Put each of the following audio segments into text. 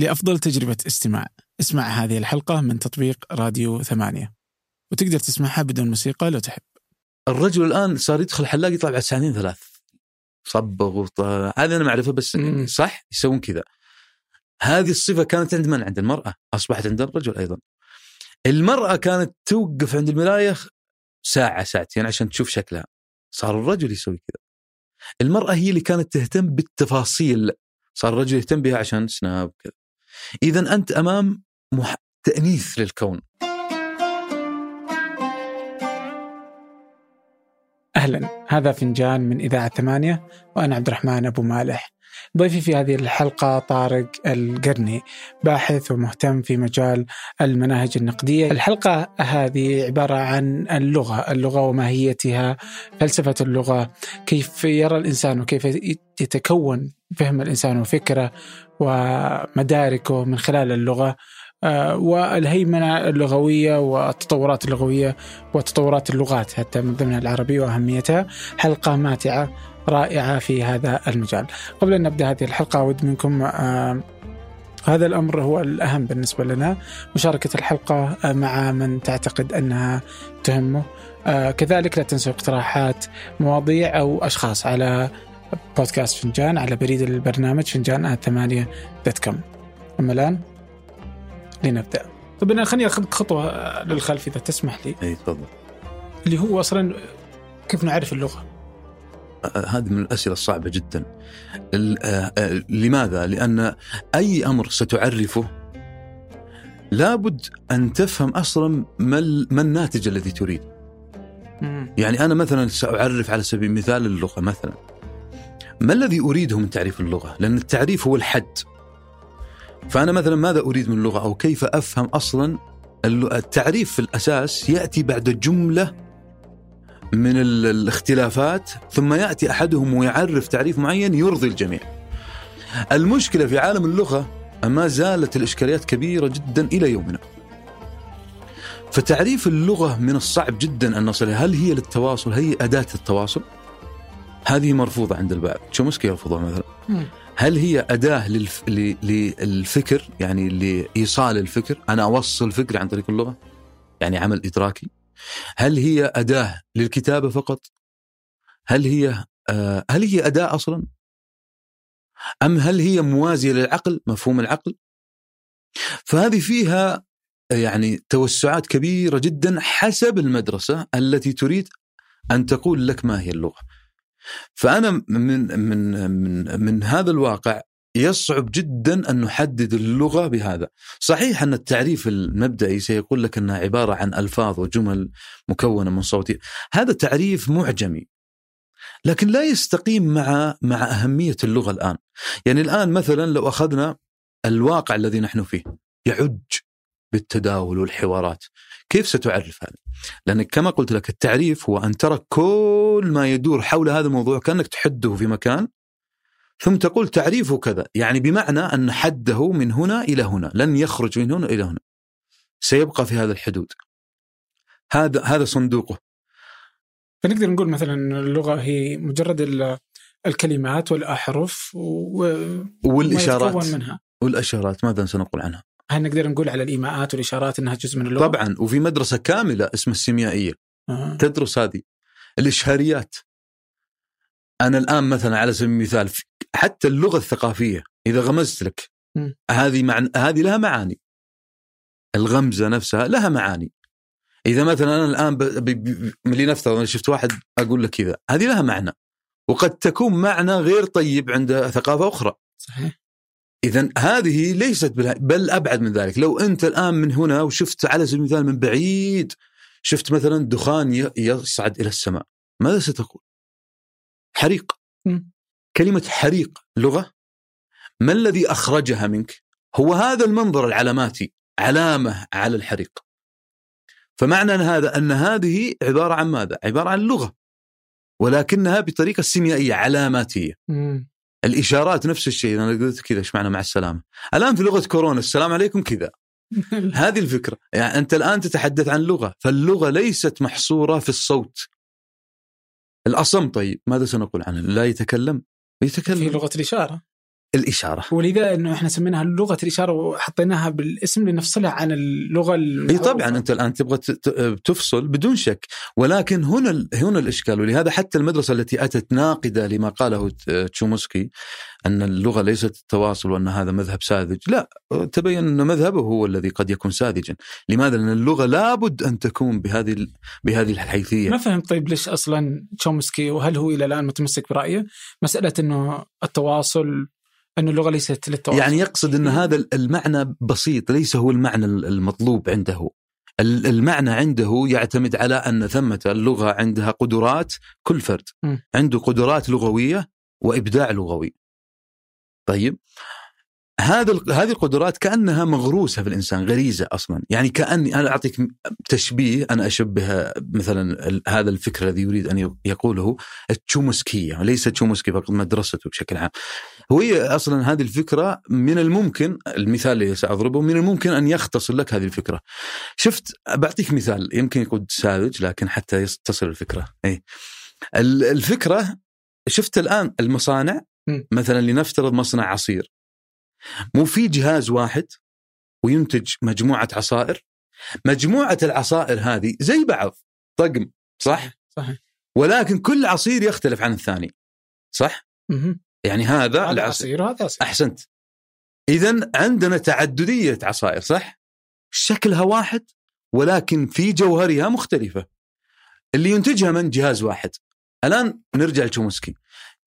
لأفضل تجربة استماع. اسمع هذه الحلقة من تطبيق راديو ثمانية. وتقدر تسمعها بدون موسيقى لو تحب. الرجل الآن صار يدخل حلاق يطلع بعد ساعتين ثلاث. صبغ وط... هذا أنا ما بس. صح؟ يسوون كذا. هذه الصفة كانت عند من؟ عند المرأة. أصبحت عند الرجل أيضا. المرأة كانت توقف عند المرايه ساعة ساعتين عشان تشوف شكلها. صار الرجل يسوي كذا. المرأة هي اللي كانت تهتم بالتفاصيل. صار الرجل يهتم بها عشان سناب كذا اذا أنت أمام مح... تأنيث للكون. أهلا. هذا فنجان من إذاعة ثمانية وأنا عبد الرحمن أبو مالح. ضيفي في هذه الحلقة طارق القرني باحث ومهتم في مجال المناهج النقدية. الحلقة هذه عبارة عن اللغة اللغة وماهيتها فلسفة اللغة كيف يرى الإنسان وكيف يتكون فهم الإنسان وفكره ومداركه من خلال اللغة آه، والهيمنة اللغوية والتطورات اللغوية وتطورات اللغات حتى من ضمنها العربية وأهميتها حلقة ماتعة رائعة في هذا المجال. قبل أن نبدأ هذه الحلقة أود منكم آه، هذا الأمر هو الأهم بالنسبة لنا. مشاركة الحلقة آه، مع من تعتقد أنها تهمه. آه، كذلك لا تنسوا اقتراحات مواضيع أو أشخاص على بودكاست فنجان على بريد البرنامج فنجان ثمانية dot com. أما الآن لنبدأ. طب أنا خليني أخذ خطوة للخلف إذا تسمح لي. اي تفضل. اللي هو أصلا كيف نعرف اللغة؟ آه، هذه من الأسئلة الصعبة جدا. آه، لماذا؟ لأن أي أمر ستعرفه لابد أن تفهم أصلا ما الناتج الذي تريد يعني أنا مثلا سأعرف على سبيل المثال اللغة مثلا. ما الذي أريده من تعريف اللغة؟ لأن التعريف هو الحد. فأنا مثلا ماذا أريد من اللغة؟ أو كيف أفهم أصلا التعريف في الأساس يأتي بعد جملة من ال- الاختلافات ثم يأتي أحدهم ويعرف تعريف معين يرضي الجميع. المشكلة في عالم اللغة ما زالت الإشكاليات كبيرة جدا إلى يومنا. فتعريف اللغة من الصعب جدا أن نصل إليها. هل هي للتواصل؟ هي أداة التواصل؟ هذه مرفوضة عند البعض شو مسكي يرفضها مثلا؟ مم. هل هي أداة للف... ل- للفكر؟ يعني لإيصال الفكر؟ أنا أوصل فكري عن طريق اللغة؟ يعني عمل إدراكي؟ هل هي أداة للكتابة فقط؟ هل هي آه هل هي أداة أصلا؟ أم هل هي موازية للعقل؟ مفهوم العقل؟ فهذه فيها يعني توسعات كبيرة جدا حسب المدرسة التي تريد أن تقول لك ما هي اللغة. فأنا من من من من هذا الواقع يصعب جدا أن نحدد اللغة بهذا. صحيح أن التعريف المبدئي سيقول لك أنها عبارة عن ألفاظ وجمل مكونة من صوتي هذا تعريف معجمي لكن لا يستقيم مع مع أهمية اللغة الآن. يعني الآن مثلا لو أخذنا الواقع الذي نحن فيه يعج بالتداول والحوارات. كيف ستعرف هذا؟ لأنك كما قلت لك التعريف هو أن ترى كل ما يدور حول هذا الموضوع كأنك تحده في مكان ثم تقول تعريفه كذا يعني بمعنى أن حده من هنا إلى هنا لن يخرج من هنا إلى هنا. سيبقى في هذا الحدود. هذا هذا صندوقه. فنقدر نقول مثلا اللغة هي مجرد ال- الكلمات والأحرف و... والإشارات. منها. والإشارات ماذا سنقول عنها؟ هل نقدر نقول على الإيماءات والإشارات أنها جزء من اللغة؟ طبعا وفي مدرسة كاملة اسمها السيميائية. آه. تدرس هذه. الإشهاريات. أنا الآن مثلا على سبيل المثال حتى اللغة الثقافية إذا غمزت لك. هذه مع... هذه لها معاني. الغمزة نفسها لها معاني. إذا مثلا أنا الآن ب... ب... ب... لنفترض أنا شفت واحد أقول لك كذا هذه لها معنى. وقد تكون معنى غير طيب عند ثقافة أخرى. صحيح. إذا هذه ليست. بل أبعد من ذلك. لو أنت الآن من هنا وشفت على سبيل المثال من بعيد شفت مثلا دخان ي... يصعد إلى السماء ماذا ستقول؟ حريق. مم. كلمة حريق لغة. ما الذي أخرجها منك؟ هو هذا المنظر العلاماتي علامة على الحريق. فمعنى هذا أن هذه عبارة عن ماذا؟ عبارة عن لغة ولكنها بطريقة سيميائية علاماتية. مم. الإشارات نفس الشيء. أنا قلت كذا إيش معنى مع السلامة؟ الآن في لغة كورونا السلام عليكم كذا. هذه الفكرة. يعني أنت الآن تتحدث عن لغة فاللغة ليست محصورة في الصوت. الأصم طيب ماذا سنقول عنه؟ لا يتكلم. في يتكلم لغة الإشارة الإشارة. ولذا إنه إحنا سميناها لغة الإشارة وحطيناها بالاسم لنفصلها عن اللغة إي. طبعا أنت الآن تبغى تفصل بدون شك ولكن هنا هنا الإشكال ولهذا حتى المدرسة التي أتت ناقدة لما قاله تشومسكي أن اللغة ليست التواصل وأن هذا مذهب ساذج، لا تبين أن مذهبه هو الذي قد يكون ساذجا، لماذا؟ لأن اللغة لابد أن تكون بهذه بهذه الحيثية ما فهمت طيب ليش أصلا تشومسكي وهل هو إلى الآن متمسك برأيه؟ مسألة إنه التواصل انه اللغة ليست للتواصل يعني يقصد أن هذا المعنى بسيط ليس هو المعنى المطلوب عنده. ال- المعنى عنده يعتمد على أن ثمة اللغة عندها قدرات كل فرد. م. عنده قدرات لغوية وإبداع لغوي. طيب. هذا هذه القدرات كأنها مغروسة في الإنسان غريزة أصلا. يعني كأني أنا أعطيك تشبيه أنا أشبه مثلا هذا الفكر الذي يريد أن يقوله التشومسكية. ليس تشومسكي فقط مدرسته بشكل عام. وهي أصلا هذه الفكرة من الممكن المثال اللي سأضربه من الممكن أن يختصر لك هذه الفكرة. شفت بعطيك مثال يمكن يكون ساذج لكن حتى تصل الفكرة. اي ال- الفكرة شفت الآن المصانع. مثلا لنفترض مصنع عصير مو في جهاز واحد وينتج مجموعة عصائر مجموعة العصائر هذه زي بعض طقم صح؟ صحيح ولكن كل عصير يختلف عن الثاني صح؟ مهم. يعني هذا هذا العصير عصير وهذا عصير. أحسنت. اذا عندنا تعددية عصائر صح؟ شكلها واحد ولكن في جوهرها مختلفة. اللي ينتجها من؟ جهاز واحد. الآن نرجع لتشومسكي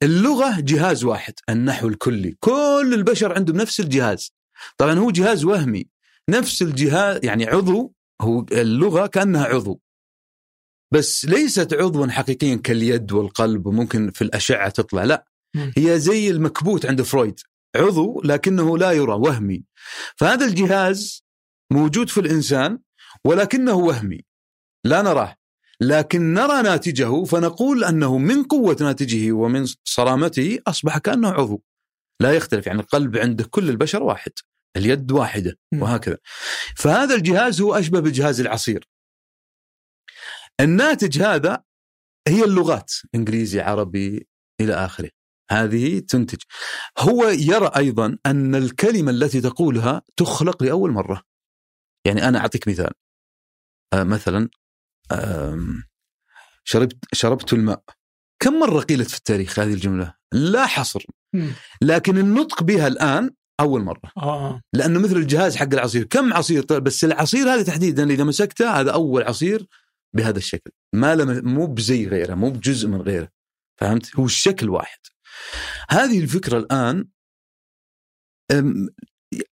اللغة جهاز واحد النحو الكلي. كل البشر عندهم نفس الجهاز. طبعا هو جهاز وهمي. نفس الجهاز يعني عضو هو اللغة كأنها عضو. بس ليست عضوا حقيقيا كاليد والقلب وممكن في الأشعة تطلع لا. هي زي المكبوت عند فرويد عضو لكنه لا يرى وهمي. فهذا الجهاز موجود في الإنسان ولكنه وهمي. لا نراه. لكن نرى ناتجه فنقول أنه من قوة ناتجه ومن صرامته أصبح كأنه عضو. لا يختلف يعني القلب عند كل البشر واحد اليد واحدة. وهكذا. فهذا الجهاز هو أشبه بجهاز العصير. الناتج هذا هي اللغات إنجليزي عربي إلى آخره. هذه تنتج. هو يرى أيضا أن الكلمة التي تقولها تخلق لأول مرة. يعني أنا أعطيك مثال. آه مثلا آم، شربت شربت الماء. كم مرة قيلت في التاريخ هذه الجملة؟ لا حصر. لكن النطق بها الآن أول مرة. آه. لأنه مثل الجهاز حق العصير. كم عصير؟ طيب بس العصير هذا تحديدا إذا مسكته هذا أول عصير بهذا الشكل. ما لم مو بزي غيره مو بجزء من غيره. فهمت؟ هو الشكل واحد. هذه الفكرة الآن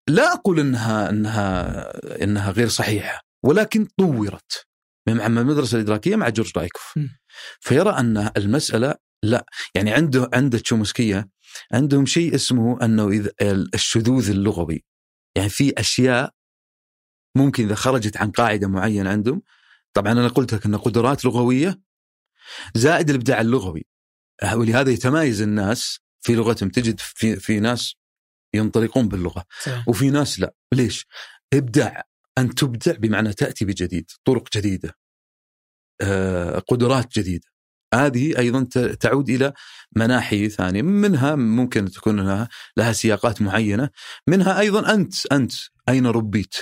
لا أقول إنها إنها إنها غير صحيحة ولكن طورت. مع المدرسة الإدراكية مع جورج لايكوف. م. فيرى أن المسألة لا يعني عنده عند تشومسكية عندهم شيء اسمه أنه اذا الشذوذ اللغوي. يعني في أشياء ممكن إذا خرجت عن قاعدة معينة عندهم طبعا أنا قلت لك إن قدرات لغوية زائد الإبداع اللغوي. ولهذا يتمايز الناس في لغتهم. تجد في في ناس ينطلقون باللغة صحيح. وفي ناس لا. ليش؟ ابداع أن تبدع بمعنى تأتي بجديد طرق جديدة آه، قدرات جديدة. هذه أيضا تعود إلى مناحي ثانية. منها ممكن تكون لها, لها سياقات معينة. منها أيضا أنت أنت أين ربيت؟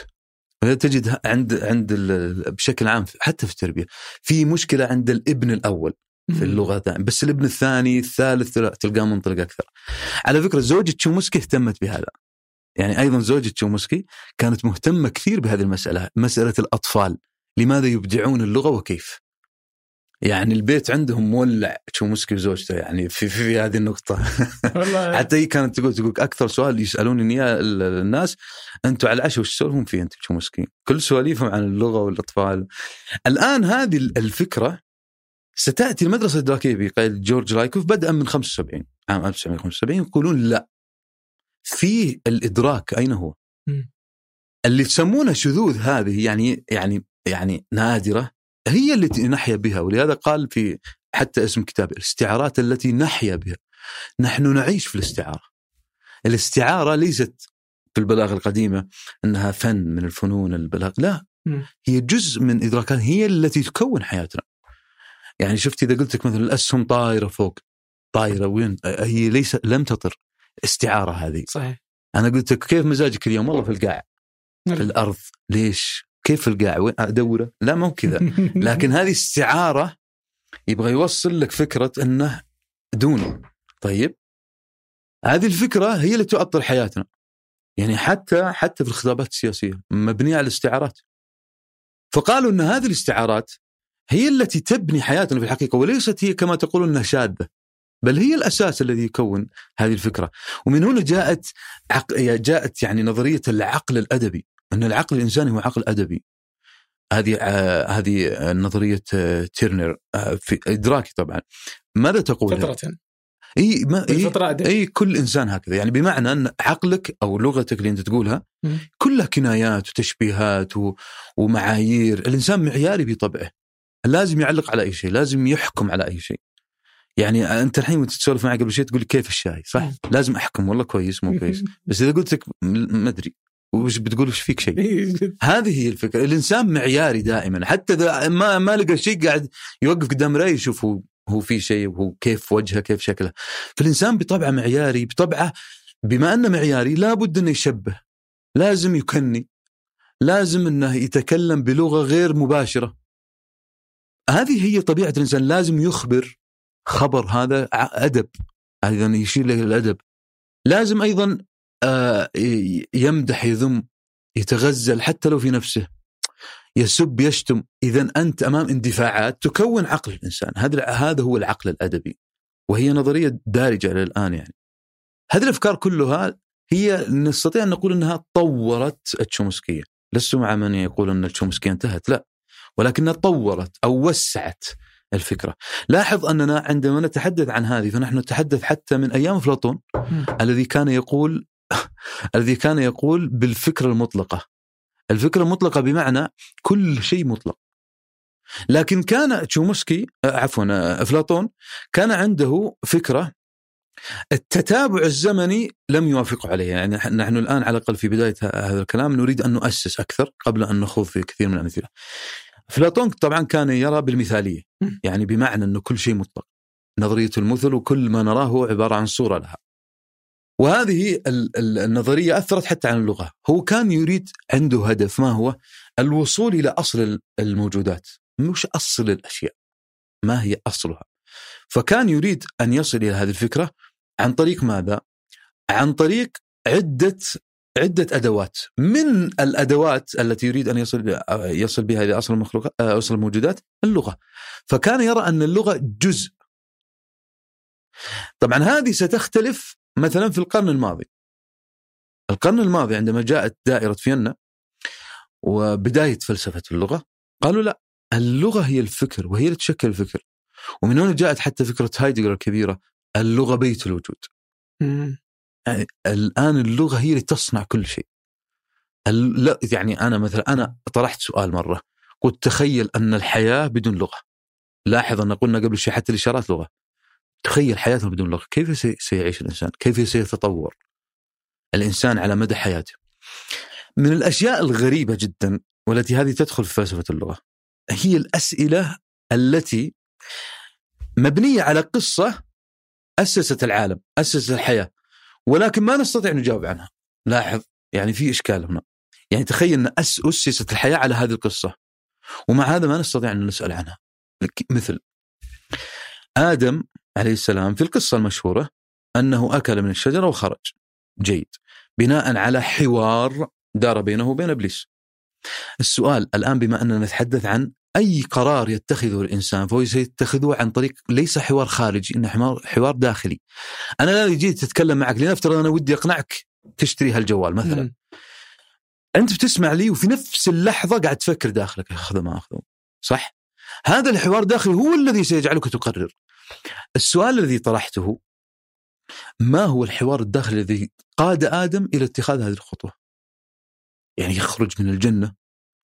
تجد عند عند بشكل عام حتى في التربية في مشكلة عند الابن الأول. في اللغة دائما بس الابن الثاني الثالث تلقاه منطلق أكثر. على فكرة زوجة تشومسكي اهتمت بهذا. يعني أيضا زوجة تشومسكي كانت مهتمة كثير بهذه المسألة، مسألة الأطفال، لماذا يبدعون اللغة وكيف؟ يعني البيت عندهم مولع تشومسكي وزوجته يعني في, في, في هذه النقطة والله حتى هي كانت تقول تقول أكثر سؤال يسالونني إياه ال- الناس أنتم على العشاء وش تسولفون فيه أنتم تشومسكي؟ كل سواليفهم عن اللغة والأطفال. الآن هذه الفكرة ستأتي المدرسة الادراكيه بقيادة جورج لايكوف بدءا من 75 عام 1975 يقولون لا في الإدراك أين هو؟ مم. اللي تسمونه شذوذ هذه يعني يعني يعني نادرة هي التي نحيا بها ولهذا قال في حتى اسم كتاب الاستعارات التي نحيا بها نحن نعيش في الاستعارة الاستعارة ليست في البلاغة القديمة أنها فن من الفنون البلاغ لا. هي جزء من ادراكات هي التي تكون حياتنا يعني شفت إذا قلت لك مثلا الأسهم طايرة فوق طايرة وين؟ هي ليس لم تطر استعارة هذه. صحيح. أنا قلت لك كيف مزاجك اليوم؟ والله في القاع. في الأرض. ليش؟ كيف في القاع؟ وين؟ أدورة. لا مو كذا. لكن هذه استعارة يبغى يوصل لك فكرة إنه دون طيب؟ هذه الفكرة هي اللي تؤطر حياتنا. يعني حتى حتى في الخطابات السياسية مبنية على الاستعارات فقالوا إن هذه الاستعارات هي التي تبني حياتنا في الحقيقة وليست هي كما تقول إنها شاذة بل هي الأساس الذي يكون هذه الفكرة. ومن هنا جاءت عق... جاءت يعني نظرية العقل الأدبي أن العقل الإنساني هو عقل أدبي. هذه آه هذه نظرية آه تيرنر آه في إدراكي طبعا. ماذا تقول؟ فطرة إي ما إي. إي كل إنسان هكذا. يعني بمعنى أن عقلك أو لغتك اللي أنت تقولها. كلها كنايات وتشبيهات و... ومعايير. الإنسان معياري بطبعه. لازم يعلق على أي شيء لازم يحكم على أي شيء. يعني أنت الحين وأنت تسولف معي قبل شيء تقول لي كيف الشاي صح. لازم أحكم والله كويس مو كويس. بس إذا قلت لك ما أدري وش بتقول وش فيك شيء؟ إيه، هذه هي الفكرة. الإنسان معياري دائما حتى إذا ما ما لقى شيء قاعد يوقف قدام مرايه يشوف هو هو في شيء وهو كيف وجهه كيف شكله. فالإنسان بطبعه معياري بطبعه بما أنه معياري لابد أنه يشبه لازم يكني لازم أنه يتكلم بلغة غير مباشرة. هذه هي طبيعة الإنسان. لازم يخبر خبر هذا أدب. أيضا يشير له الأدب. لازم أيضا آه، يمدح يذم يتغزل حتى لو في نفسه. يسب يشتم. اذا أنت أمام اندفاعات تكون عقل الإنسان. هذا هذا هو العقل الأدبي. وهي نظرية دارجة إلى الآن يعني. هذه الأفكار كلها هي نستطيع أن نقول إنها طورت التشومسكية. لست مع من يقول أن التشومسكية انتهت. لا. ولكنها طورت أو وسعت الفكرة لاحظ أننا عندما نتحدث عن هذه فنحن نتحدث حتى من أيام أفلاطون مم. الذي كان يقول الذي كان يقول بالفكرة المطلقة الفكرة المطلقة بمعنى كل شيء مطلق لكن كان تشومسكي آه، عفوا آه، أفلاطون كان عنده فكرة التتابع الزمني لم يوافقه عليه يعني نح- نحن الآن على الأقل في بداية ه- هذا الكلام نريد أن نؤسس أكثر قبل أن نخوض في كثير من الأمثلة. افلاطون طبعا كان يرى بالمثالية. يعني بمعنى إنه كل شيء مطلق. نظرية المثل وكل ما نراه هو عبارة عن صورة لها. وهذه ال- ال- النظرية أثرت حتى عن اللغة، هو كان يريد عنده هدف ما هو؟ الوصول إلى أصل ال- الموجودات، مش أصل الأشياء. ما هي أصلها؟ فكان يريد أن يصل إلى هذه الفكرة عن طريق ماذا؟ عن طريق عدة عدة أدوات، من الأدوات التي يريد أن يصل يصل بها إلى أصل المخلوقات أصل الموجودات اللغة. فكان يرى أن اللغة جزء. طبعا هذه ستختلف مثلا في القرن الماضي. القرن الماضي عندما جاءت دائرة فيينا وبداية فلسفة اللغة قالوا لا اللغة هي الفكر وهي اللي تشكل الفكر. ومن هنا جاءت حتى فكرة هايدجر الكبيرة اللغة بيت الوجود. يعني الآن اللغة هي اللي تصنع كل شيء. لا يعني أنا مثلا أنا طرحت سؤال مرة قلت تخيل أن الحياة بدون لغة. لاحظ أن قلنا قبل شيء حتى الإشارات لغة. تخيل حياتنا بدون لغة، كيف سي- سيعيش الإنسان؟ كيف سيتطور الإنسان على مدى حياته؟ من الأشياء الغريبة جدا والتي هذه تدخل في فلسفة اللغة هي الأسئلة التي مبنية على قصة أسست العالم، أسست الحياة ولكن ما نستطيع نجاوب عنها. لاحظ يعني في إشكال هنا. يعني تخيل أن أس أسست الحياة على هذه القصة ومع هذا ما نستطيع أن نسأل عنها. مثل آدم عليه السلام في القصة المشهورة أنه أكل من الشجرة وخرج. جيد. بناء على حوار دار بينه وبين إبليس. السؤال الآن بما أننا نتحدث عن أي قرار يتخذه الإنسان فهو سيتخذه عن طريق ليس حوار خارجي إنه حوار داخلي. أنا الان جيت اتكلم معك لنفترض أنا ودي أقنعك تشتري هالجوال مثلا. مم. أنت بتسمع لي وفي نفس اللحظة قاعد تفكر داخلك اخذه ما أخذه صح؟ هذا الحوار الداخلي هو الذي سيجعلك تقرر. السؤال الذي طرحته ما هو الحوار الداخلي الذي قاد آدم إلى اتخاذ هذه الخطوة؟ يعني يخرج من الجنة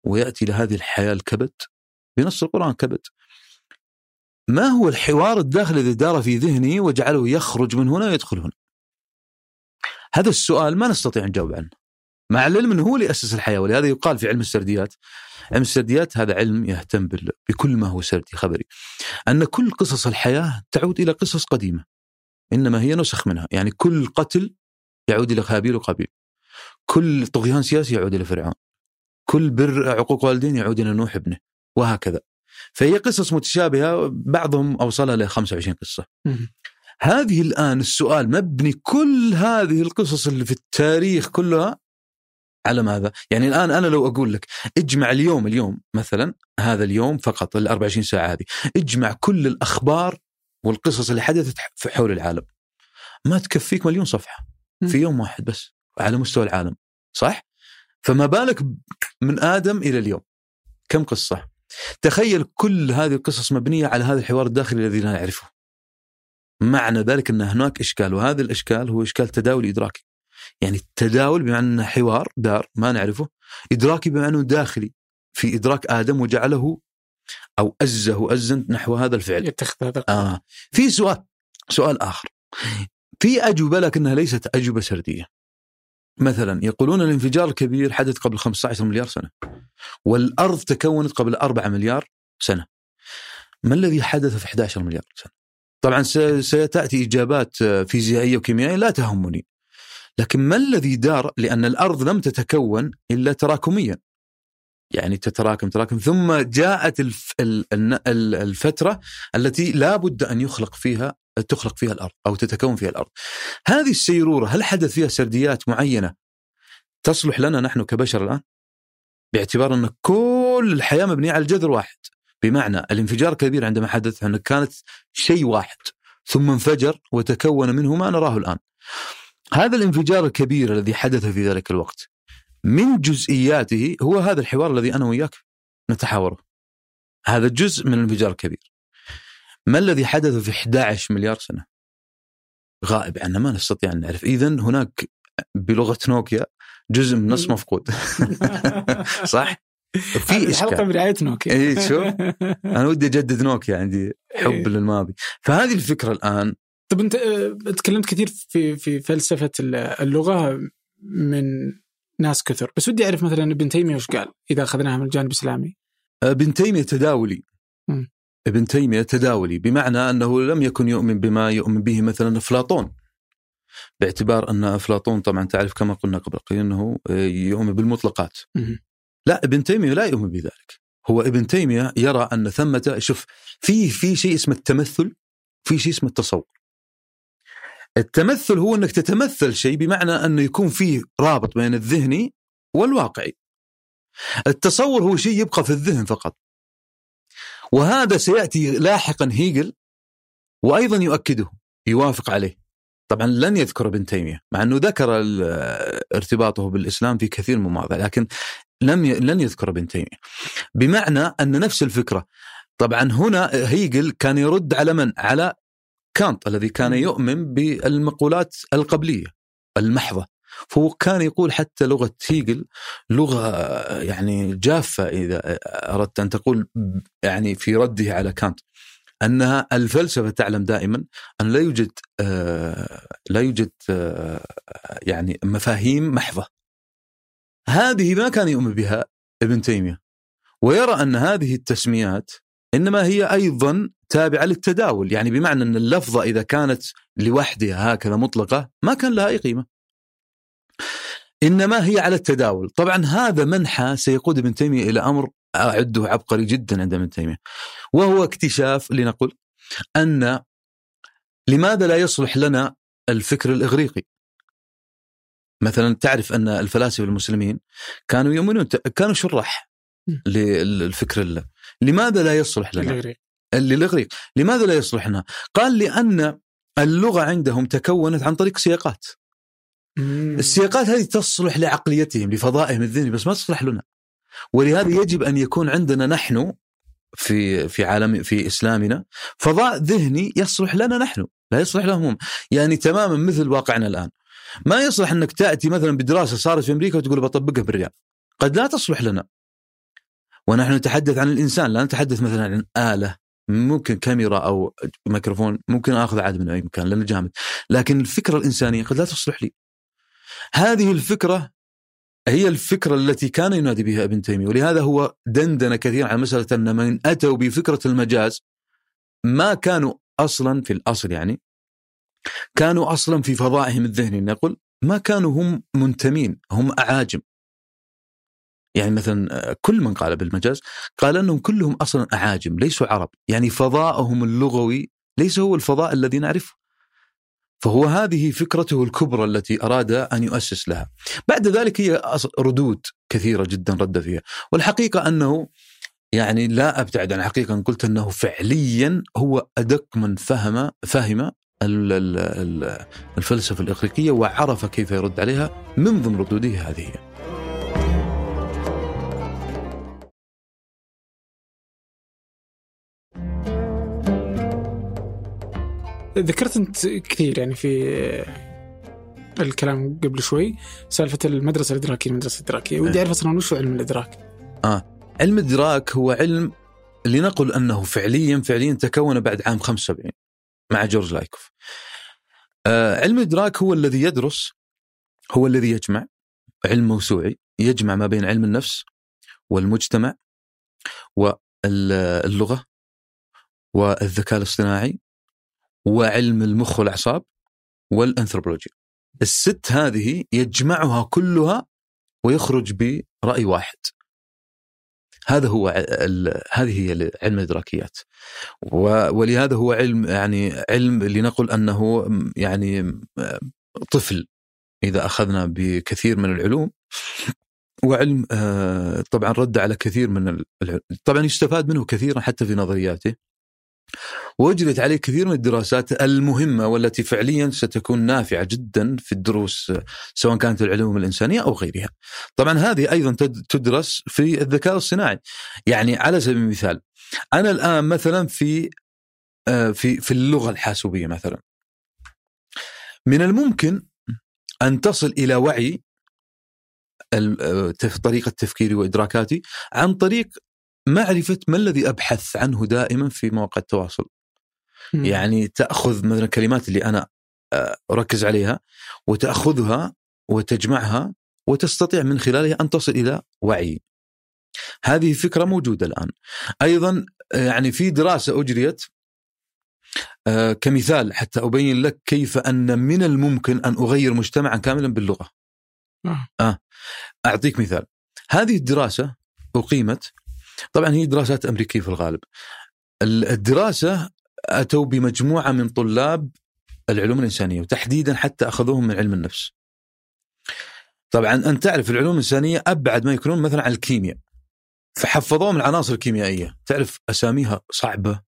ويأتي إلى هذه الحياة الكبد بنص القرآن كبد. ما هو الحوار الداخلي الذي دار في ذهنه وجعله يخرج من هنا ويدخل هنا؟ هذا السؤال ما نستطيع نجاوب عنه. مع العلم إنه هو اللي أسس الحياة ولهذا يقال في علم السرديات علم السرديات هذا علم يهتم بكل ما هو سردي خبري أن كل قصص الحياة تعود إلى قصص قديمة إنما هي نسخ منها يعني كل قتل يعود إلى هابيل وقابيل كل طغيان سياسي يعود إلى فرعون كل بر عقوق والدين يعود إلى نوح ابنه وهكذا فهي قصص متشابهة بعضهم أوصلها ل 25 قصة. هذه الآن السؤال مبني كل هذه القصص اللي في التاريخ كلها على ماذا؟ يعني الآن أنا لو أقول لك اجمع اليوم اليوم مثلا هذا اليوم فقط ال 24 ساعة هذه اجمع كل الأخبار والقصص اللي حدثت في حول العالم ما تكفيك مليون صفحة في يوم واحد بس على مستوى العالم صح؟ فما بالك من آدم إلى اليوم كم قصة؟ تخيل كل هذه القصص مبنية على هذا الحوار الداخلي الذي لا نعرفه. معنى ذلك أن هناك إشكال وهذا الإشكال هو إشكال تداولي إدراكي. يعني التداول بمعنى أنه حوار دار ما نعرفه، إدراكي بمعنى داخلي في إدراك آدم وجعله أو أزه ازا نحو هذا الفعل. يتخذ هذا آه. في سؤال سؤال آخر. في أجوبة لكنها ليست أجوبة سردية. مثلا يقولون الانفجار الكبير حدث قبل 15 مليار سنة. والأرض تكونت قبل 4 مليار سنة. ما الذي حدث في 11 مليار سنة؟ طبعا ستأتي إجابات آه، فيزيائية وكيميائية لا تهمني. لكن ما الذي دار؟ لأن الأرض لم تتكون إلا تراكميا. يعني تتراكم تراكم ثم جاءت الفترة التي لا بد أن يخلق فيها تخلق فيها الأرض أو تتكون فيها الأرض. هذه السيرورة هل حدث فيها سرديات معينة تصلح لنا نحن كبشر الآن؟ باعتبار أن كل الحياة مبنية على جذر واحد بمعنى الانفجار الكبير عندما حدث أن كانت شيء واحد ثم انفجر وتكون منه ما نراه الآن. هذا الانفجار الكبير الذي حدث في ذلك الوقت من جزئياته هو هذا الحوار الذي أنا وياك نتحاوره. هذا جزء من الانفجار الكبير. ما الذي حدث في 11 مليار سنة؟ غائب عنا ما نستطيع أن نعرف، اذا هناك بلغة نوكيا جزء من النص مفقود. صح؟ في الحلقة برعاية نوكيا إيه، شوف. أنا ودي أجدد نوكيا عندي حب إيه. للماضي، فهذه الفكرة الآن طب أنت آه، تكلمت كثير في في فلسفة اللغة من ناس كثر بس ودي أعرف مثلا ابن تيمية وش قال إذا أخذناها من الجانب الإسلامي ابن تيمية تداولي. ابن تيمية تداولي بمعنى أنه لم يكن يؤمن بما يؤمن به مثلا أفلاطون. باعتبار أن أفلاطون طبعا تعرف كما قلنا قبل قليل أنه يؤمن بالمطلقات. لا ابن تيمية لا يؤمن بذلك. هو ابن تيمية يرى أن ثمة شوف في في شيء اسمه التمثل في شيء اسمه التصور. التمثل هو أنك تتمثل شيء بمعنى أنه يكون فيه رابط بين الذهني والواقعي. التصور هو شيء يبقى في الذهن فقط. وهذا سيأتي لاحقا هيجل وأيضا يؤكده يوافق عليه. طبعا لن يذكر ابن تيمية مع إنه ذكر ارتباطه بالإسلام في كثير من المواضع لكن لم ي... لن يذكر ابن تيمية. بمعنى أن نفس الفكرة. طبعا هنا هيجل كان يرد على من؟ على كانت الذي كان يؤمن بالمقولات القبلية المحضة. فهو كان يقول حتى لغة هيجل لغة يعني جافة إذا أردت أن تقول يعني في رده على كانت أنها الفلسفة تعلم دائما أن لا يوجد آه لا يوجد آه يعني مفاهيم محضة. هذه ما كان يؤمن بها ابن تيمية ويرى أن هذه التسميات إنما هي أيضا تابعة للتداول يعني بمعنى أن اللفظة إذا كانت لوحدها هكذا مطلقة ما كان لها أي قيمة. إنما هي على التداول. طبعا هذا منحى سيقود ابن تيمية إلى أمر أعده عبقري جدا عند ابن تيمية. وهو اكتشاف لنقل أن لماذا لا يصلح لنا الفكر الإغريقي؟ مثلا تعرف أن الفلاسفة المسلمين كانوا يؤمنون كانوا شراح للفكر الله لماذا لا يصلح لنا. للإغريق. لماذا لا يصلح لنا؟ قال لأن اللغة عندهم تكونت عن طريق سياقات. السياقات هذه تصلح لعقليتهم لفضائهم الذهني بس ما تصلح لنا. ولهذا يجب أن يكون عندنا نحن في في عالم في إسلامنا فضاء ذهني يصلح لنا نحن لا يصلح لهم هم. يعني تماما مثل واقعنا الآن. ما يصلح أنك تأتي مثلا بدراسة صارت في أمريكا وتقول بطبقها بالرياض. قد لا تصلح لنا. ونحن نتحدث عن الإنسان لا نتحدث مثلا عن آلة ممكن كاميرا أو ميكروفون ممكن أخذ عاد من أي مكان لأنه جامد. لكن الفكرة الإنسانية قد لا تصلح لي. هذه الفكرة هي الفكرة التي كان ينادي بها ابن تيمية ولهذا هو دندن كثيرا على مسألة أن من أتوا بفكرة المجاز ما كانوا أصلا في الأصل يعني كانوا أصلا في فضائهم الذهني نقول ما كانوا هم منتمين هم أعاجم. يعني مثلا كل من قال بالمجاز قال أنهم كلهم أصلا أعاجم ليسوا عرب. يعني فضاءهم اللغوي ليس هو الفضاء الذي نعرفه. فهو هذه فكرته الكبرى التي أراد أن يؤسس لها. بعد ذلك هي ردود كثيرة جدا رد فيها، والحقيقة أنه يعني لا أبتعد عن الحقيقة أن قلت أنه فعليا هو أدق من فهم فهم الفلسفة الإغريقية وعرف كيف يرد عليها من ضمن ردوده هذه. ذكرت أنت كثير يعني في الكلام قبل شوي سالفة المدرسة الإدراكية المدرسة الإدراكية ودي أعرف أصلا وش علم الإدراك؟ آه علم الإدراك هو علم لنقل أنه فعليا فعليا تكون بعد عام 75 مع جورج لايكوف. آه علم الإدراك هو الذي يدرس هو الذي يجمع علم موسوعي يجمع ما بين علم النفس والمجتمع واللغة والذكاء الاصطناعي وعلم المخ والأعصاب والانثروبولوجيا. الست هذه يجمعها كلها ويخرج برأي واحد. هذا هو هذه هي علم الإدراكيات. ولهذا هو علم يعني علم لنقل أنه يعني طفل إذا أخذنا بكثير من العلوم وعلم آه، طبعا رد على كثير من طبعا يستفاد منه كثيرا حتى في نظرياته وأجريت عليه كثير من الدراسات المهمة والتي فعليا ستكون نافعة جدا في الدروس سواء كانت العلوم الإنسانية أو غيرها. طبعا هذه أيضا تدرس في الذكاء الصناعي. يعني على سبيل المثال أنا الآن مثلا في آه، في في اللغة الحاسوبية مثلا. من الممكن أن تصل إلى وعي آه، طريقة تفكيري وإدراكاتي عن طريق معرفة ما الذي أبحث عنه دائما في مواقع التواصل. م. يعني تأخذ مثلا الكلمات اللي أنا آه، أركز عليها وتأخذها وتجمعها وتستطيع من خلالها أن تصل إلى وعي. هذه فكرة موجودة الآن. أيضا آه، يعني في دراسة أجريت آه، كمثال حتى أبين لك كيف أن من الممكن أن أغير مجتمعا كاملا باللغة. آه. أعطيك مثال. هذه الدراسة أقيمت طبعا هي دراسات أمريكية في الغالب. الدراسة أتوا بمجموعة من طلاب العلوم الإنسانية وتحديدا حتى أخذوهم من علم النفس. طبعا أنت تعرف العلوم الإنسانية أبعد ما يكونون مثلا عن الكيمياء. فحفظوهم العناصر الكيميائية، تعرف أساميها صعبة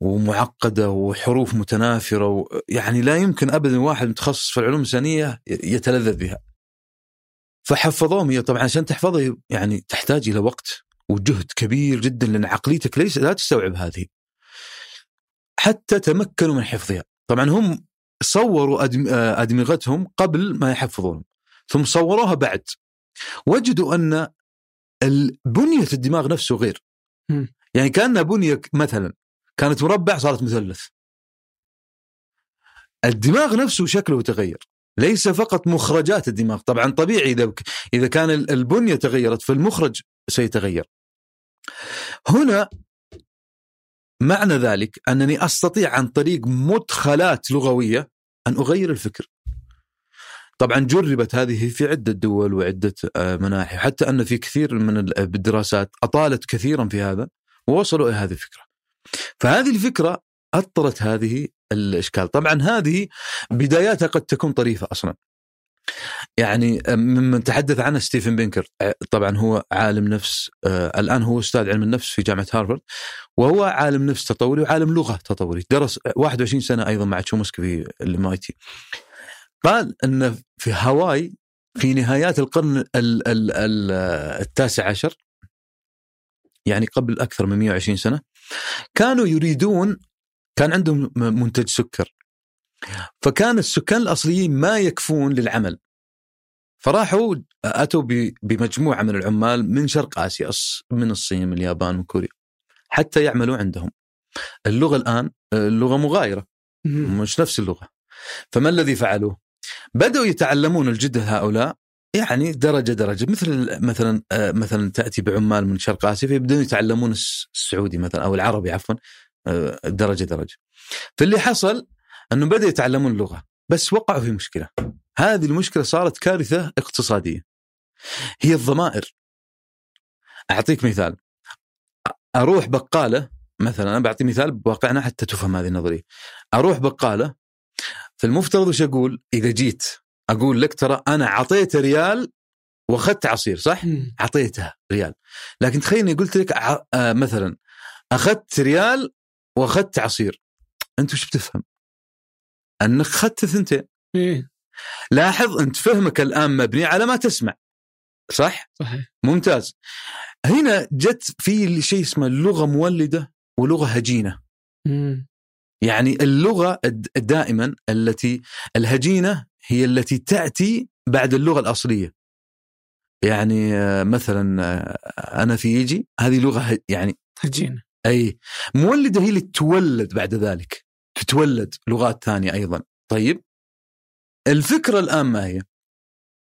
ومعقدة وحروف متنافرة و... يعني لا يمكن ابدا واحد متخصص في العلوم الإنسانية يتلذذ بها. فحفظوهم هي طبعا عشان تحفظها يعني تحتاج إلى وقت وجهد كبير جدا لأن عقليتك ليس لا تستوعب هذه. حتى تمكنوا من حفظها، طبعا هم صوروا أدمغتهم قبل ما يحفظون ثم صوروها بعد وجدوا أن بنية الدماغ نفسه غير. يعني كأنها بنية مثلا كانت مربع صارت مثلث. الدماغ نفسه شكله تغير. ليس فقط مخرجات الدماغ طبعا طبيعي اذا إذا كان البنية تغيرت فالمخرج سيتغير هنا معنى ذلك أنني أستطيع عن طريق مدخلات لغوية أن أغير الفكر. طبعا جربت هذه في عدة دول وعدة آه، مناحي حتى أن في كثير من الدراسات أطالت كثيرا في هذا ووصلوا إلى هذه الفكرة. فهذه الفكرة أطرت هذه الإشكال، طبعا هذه بداياتها قد تكون طريفة أصلا. يعني ممن تحدث عنه ستيفن بينكر طبعا هو عالم نفس الآن هو أستاذ علم النفس في جامعة هارفارد وهو عالم نفس تطوري وعالم لغة تطوري درس 21 سنة أيضا مع تشومسكي في ال MIT. قال ان في هاواي في نهايات القرن ال ال ال التاسع عشر يعني قبل أكثر من 120 سنة كانوا يريدون كان عندهم منتج سكر. فكان السكان الأصليين ما يكفون للعمل فراحوا أتوا بمجموعة من العمال من شرق آسيا من الصين من اليابان من كوريا حتى يعملوا عندهم اللغة الآن اللغة مغايرة مش نفس اللغة فما الذي فعلوه؟ بدأوا يتعلمون الجدة هؤلاء يعني درجة درجة مثل مثلا آه، مثلا تأتي بعمال من شرق آسيا فيبدون يتعلمون السعودي مثلا أو العربي عفوا آه، درجة درجة. فاللي حصل أنه بدأوا يتعلمون اللغة بس وقعوا في مشكلة. هذه المشكلة صارت كارثة اقتصادية. هي الضمائر. أعطيك مثال. أروح بقالة مثلا أنا بعطي مثال بواقعنا حتى تفهم هذه النظرية. أروح بقالة فالمفترض وش أقول؟ إذا جيت أقول لك ترى أنا اعطيت ريال وأخذت عصير صح؟ اعطيتها ريال. لكن تخيلني قلت لك. آه مثلا أخذت ريال وأخذت عصير. أنت وش بتفهم؟ أنك اخذت ثنتين. إيه. لاحظ أنت فهمك الآن مبني على ما تسمع. صح؟ صحيح. ممتاز. هنا جت في شيء اسمه اللغة مولدة ولغة هجينة. مم. يعني اللغة دائما التي الهجينة هي التي تأتي بعد اللغة الأصلية. يعني آه، مثلا آه، أنا في يجي هذه لغة يعني هجينا أي مولدة هي اللي تتولد بعد ذلك. تتولد لغات ثانية أيضا. طيب الفكرة الآن ما هي؟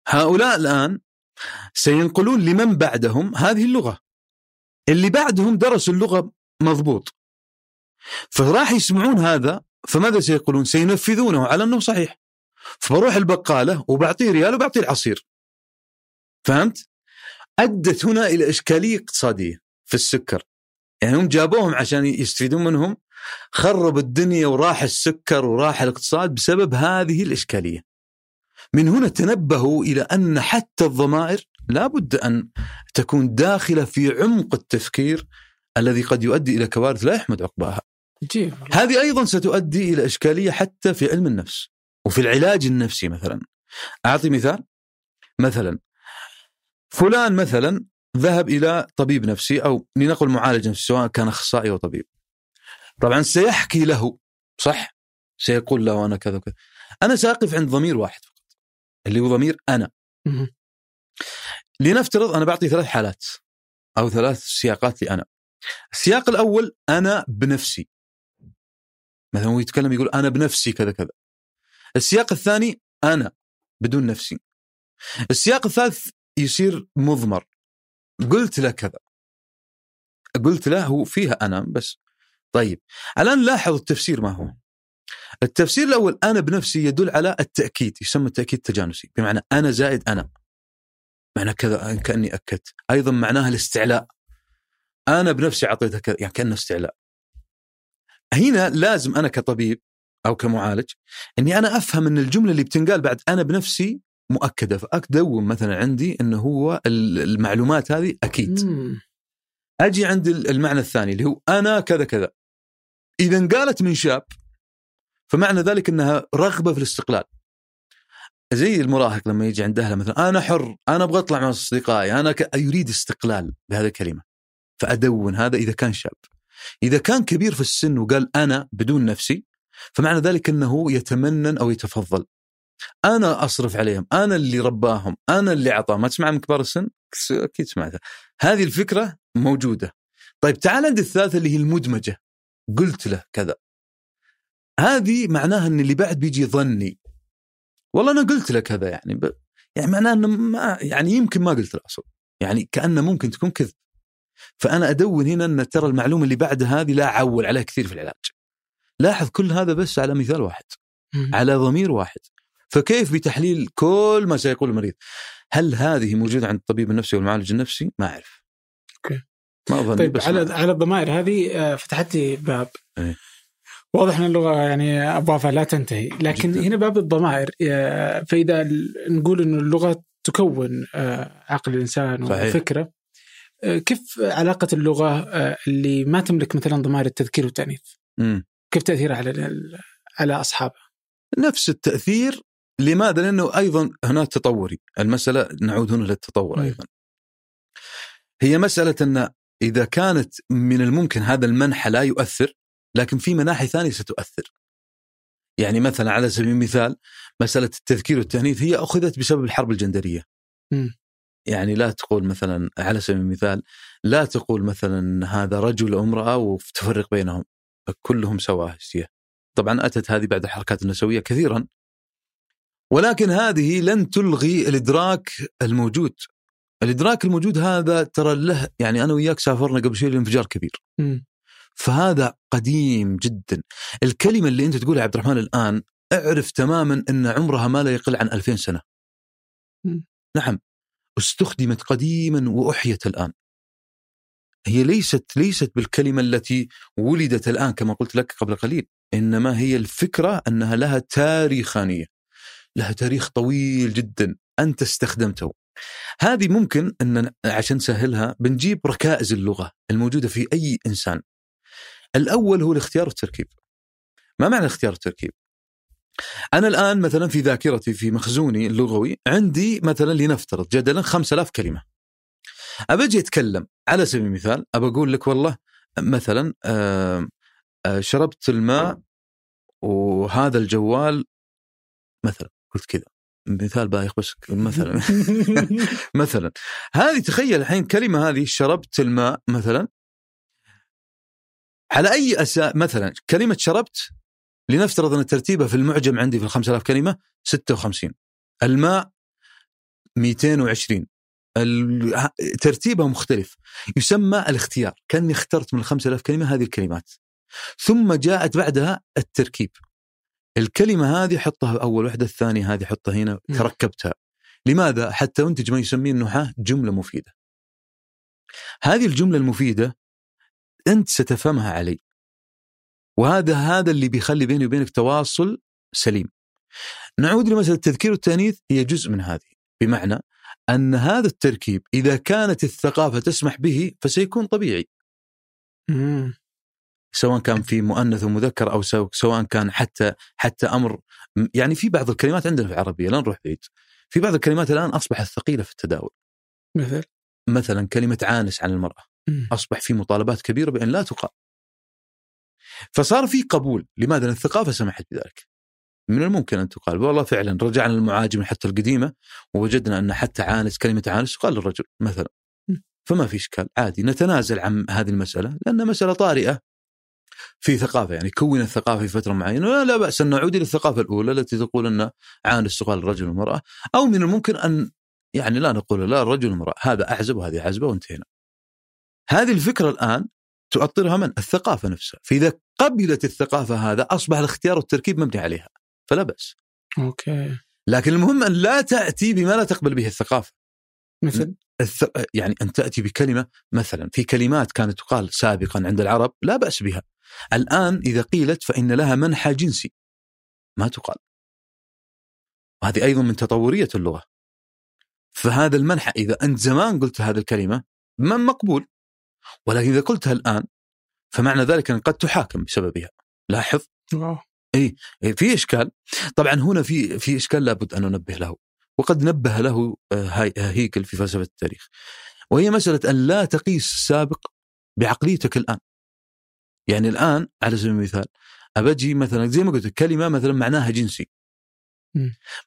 هؤلاء الآن سينقلون لمن بعدهم هذه اللغة. اللي بعدهم درسوا اللغة مضبوط. فراح يسمعون هذا فماذا سيقولون؟ سينفذونه على أنه صحيح. فبروح البقالة وبعطيه ريال وبعطيه العصير. فهمت؟ أدت هنا إلى إشكالية اقتصادية في السكر. يعني هم جابوهم عشان يستفيدون منهم خرب الدنيا وراح السكر وراح الاقتصاد بسبب هذه الإشكالية. من هنا تنبهوا إلى أن حتى الضمائر لابد أن تكون داخلة في عمق التفكير الذي قد يؤدي إلى كوارث لا يحمد عقباها. عجيب هذه أيضا ستؤدي إلى إشكالية حتى في علم النفس وفي العلاج النفسي مثلا. أعطي مثال. مثلا فلان مثلا ذهب إلى طبيب نفسي أو لنقل معالج نفسي سواء كان أخصائي أو طبيب. طبعا سيحكي له صح؟ سيقول له أنا كذا وكذا. أنا سأقف عند ضمير واحد فقط اللي هو ضمير أنا. لنفترض أنا بعطي ثلاث حالات أو ثلاث سياقات لي أنا السياق الأول أنا بنفسي. مثلا هو يتكلم يقول أنا بنفسي كذا كذا. السياق الثاني أنا بدون نفسي. السياق الثالث يصير مضمر. قلت له كذا. قلت له هو فيها أنا بس. طيب الآن لاحظ التفسير ما هو؟ التفسير الأول أنا بنفسي يدل على التأكيد يسمى التأكيد التجانسي بمعنى أنا زائد أنا. معنى كذا كأني أكدت. أيضا معناها الاستعلاء. أنا بنفسي أعطيتها كذا يعني كأنه استعلاء. هنا لازم أنا كطبيب أو كمعالج إني أنا أفهم إن الجملة اللي بتنقال بعد أنا بنفسي مؤكدة فاكدون مثلا عندي انه هو ال- المعلومات هذه أكيد. مم. أجي عند ال- المعنى الثاني اللي هو أنا كذا كذا. إذا انقالت من شاب فمعنى ذلك إنها رغبة في الاستقلال. زي المراهق لما يجي عند أهله مثلا أنا حر أنا أبغى أطلع مع أصدقائي أنا ك... يريد استقلال بهذه الكلمة. فأدون هذا إذا كان شاب. إذا كان كبير في السن وقال أنا بدون نفسي فمعنى ذلك إنه يتمنن أو يتفضل. أنا أصرف عليهم أنا اللي رباهم أنا اللي أعطاهم. ما تسمع من كبار السن؟ أكيد سمعتها. هذه الفكرة موجودة. طيب تعال عند الثالثة اللي هي المدمجة. قلت له كذا. هذه معناها إن اللي بعد بيجي ظني والله أنا قلت له كذا يعني ب... يعني معناه إنه ما يعني يمكن ما قلت له أصلا. يعني كأنه ممكن تكون كذب. فأنا أدون هنا إن ترى المعلومة اللي بعد هذه لا اعول عليها كثير في العلاج. لاحظ كل هذا بس على مثال واحد. على ضمير واحد. فكيف بتحليل كل ما سيقول المريض؟ هل هذه موجودة عند الطبيب النفسي والمعالج النفسي؟ ما أعرف. أوكي. ما أظن طيب بس على ما- على الضمائر هذه آه، فتحت لي باب إيه. واضح إن اللغة يعني ابوابها لا تنتهي لكن جداً. هنا باب الضمائر آه، فإذا نقول انه اللغة تكون آه، عقل الإنسان صحيح. وفكره كيف علاقة اللغة اللي ما تملك مثلا ضمائر التذكير والتأنيث. كيف تاثيرها على على اصحابها نفس التأثير لماذا؟ لأنه أيضا هناك تطوري، المسألة نعود هنا للتطور. أيضا. هي مسألة أن إذا كانت من الممكن هذا المنحى لا يؤثر لكن في مناحي ثانية ستؤثر. يعني مثلا على سبيل المثال مسألة التذكير والتانيث هي أخذت بسبب الحرب الجندرية. يعني لا تقول مثلا على سبيل المثال لا تقول مثلا هذا رجل وامراه وتفرق بينهم كلهم سواسيه. طبعا أتت هذه بعد الحركات النسوية كثيرا ولكن هذه لن تلغي الإدراك الموجود. الإدراك الموجود هذا ترى له يعني أنا وياك سافرنا قبل شوي لانفجار كبير. مم. فهذا قديم جدا. الكلمة اللي أنت تقولها عبد الرحمن الآن اعرف تماما إن عمرها ما لا يقل عن 2000 سنة. م. نعم. استخدمت قديما وأحيت الآن. هي ليست ليست بالكلمة التي ولدت الآن كما قلت لك قبل قليل. إنما هي الفكرة أنها لها تاريخانية. لها تاريخ طويل جدا. أنت استخدمته. هذه ممكن أن عشان نسهلها بنجيب ركائز اللغة الموجودة في أي إنسان. الأول هو الاختيار والتركيب. ما معنى الاختيار والتركيب؟ أنا الآن مثلا في ذاكرتي في مخزوني اللغوي عندي مثلا لنفترض جدلا 5000 كلمة. ابى أجي أتكلم على سبيل المثال ابى أقول لك والله مثلا آه، شربت الماء وهذا الجوال مثلا قلت كذا. مثال بايخ بس مثلا. مثلا. هذه تخيل الحين كلمة هذه شربت الماء مثلا. على أي أساس مثلا كلمة شربت لنفترض أن ترتيبها في المعجم عندي في ال 5000 كلمة 56 الماء 220 ال- ترتيبها مختلف. يسمى الاختيار. كأني اخترت من ال 5000 كلمة هذه الكلمات. ثم جاءت بعدها التركيب. الكلمة هذه حطها أول وحدة الثانية هذه حطها هنا. تركبتها. لماذا؟ حتى انتج ما يسميه النحاة جملة مفيدة. هذه الجملة المفيدة أنت ستفهمها علي. وهذا هذا اللي بيخلي بيني وبينك تواصل سليم. نعود لمسألة التذكير والتأنيث هي جزء من هذه. بمعنى أن هذا التركيب إذا كانت الثقافة تسمح به فسيكون طبيعي. مم. سواء كان في مؤنث ومذكر أو سو- سواء كان حتى حتى أمر يعني في بعض الكلمات عندنا في العربية لا نروح بعيد. في بعض الكلمات الآن أصبحت ثقيلة في التداول. مثل؟ مثلا كلمة عانس عن المرأة. أصبح في مطالبات كبيرة بأن لا تقال. فصار في قبول. لماذا؟ لأن الثقافة سمحت بذلك. من الممكن أن تقال. والله فعلا رجعنا للمعاجم حتى القديمة ووجدنا أن حتى عانس كلمة عانس تقال للرجل مثلا. فما في إشكال. عادي. نتنازل عن هذه المسألة لأن مسألة طارئة. في ثقافة يعني كونت ثقافه في فترة معينة لا, بأس أن نعود إلى الثقافة الأولى التي تقول أن عانس تقال للرجل والمرأة أو من الممكن أن يعني لا نقول لا الرجل والمرأة هذا اعزب وهذه عزبه وانتهينا. هذه الفكرة الآن تؤطرها من؟ الثقافة نفسها، فإذا قبلت الثقافة هذا أصبح الاختيار والتركيب مبني عليها فلا بأس. أوكي لكن المهم أن لا تأتي بما لا تقبل به الثقافة. مثل الث... يعني أن تأتي بكلمة مثلا في كلمات كانت تقال سابقا عند العرب لا بأس بها. الآن إذا قيلت فإن لها منحى جنسي. ما تقال. وهذه أيضا من تطورية اللغة. فهذا المنحى إذا أنت زمان قلت هذه الكلمة ما مقبول. ولكن إذا قلتها الآن فمعنى ذلك أن قد تحاكم بسببها. لاحظ؟ واو. إيه، في إشكال. طبعا هنا في في إشكال لابد أن ننبه له. وقد نبه له آه، آه، هيكل في فلسفة التاريخ. وهي مسألة أن لا تقيس السابق بعقليتك الآن. يعني الآن على سبيل المثال أبجي مثلا زي ما قلت كلمة مثلا معناها جنسي.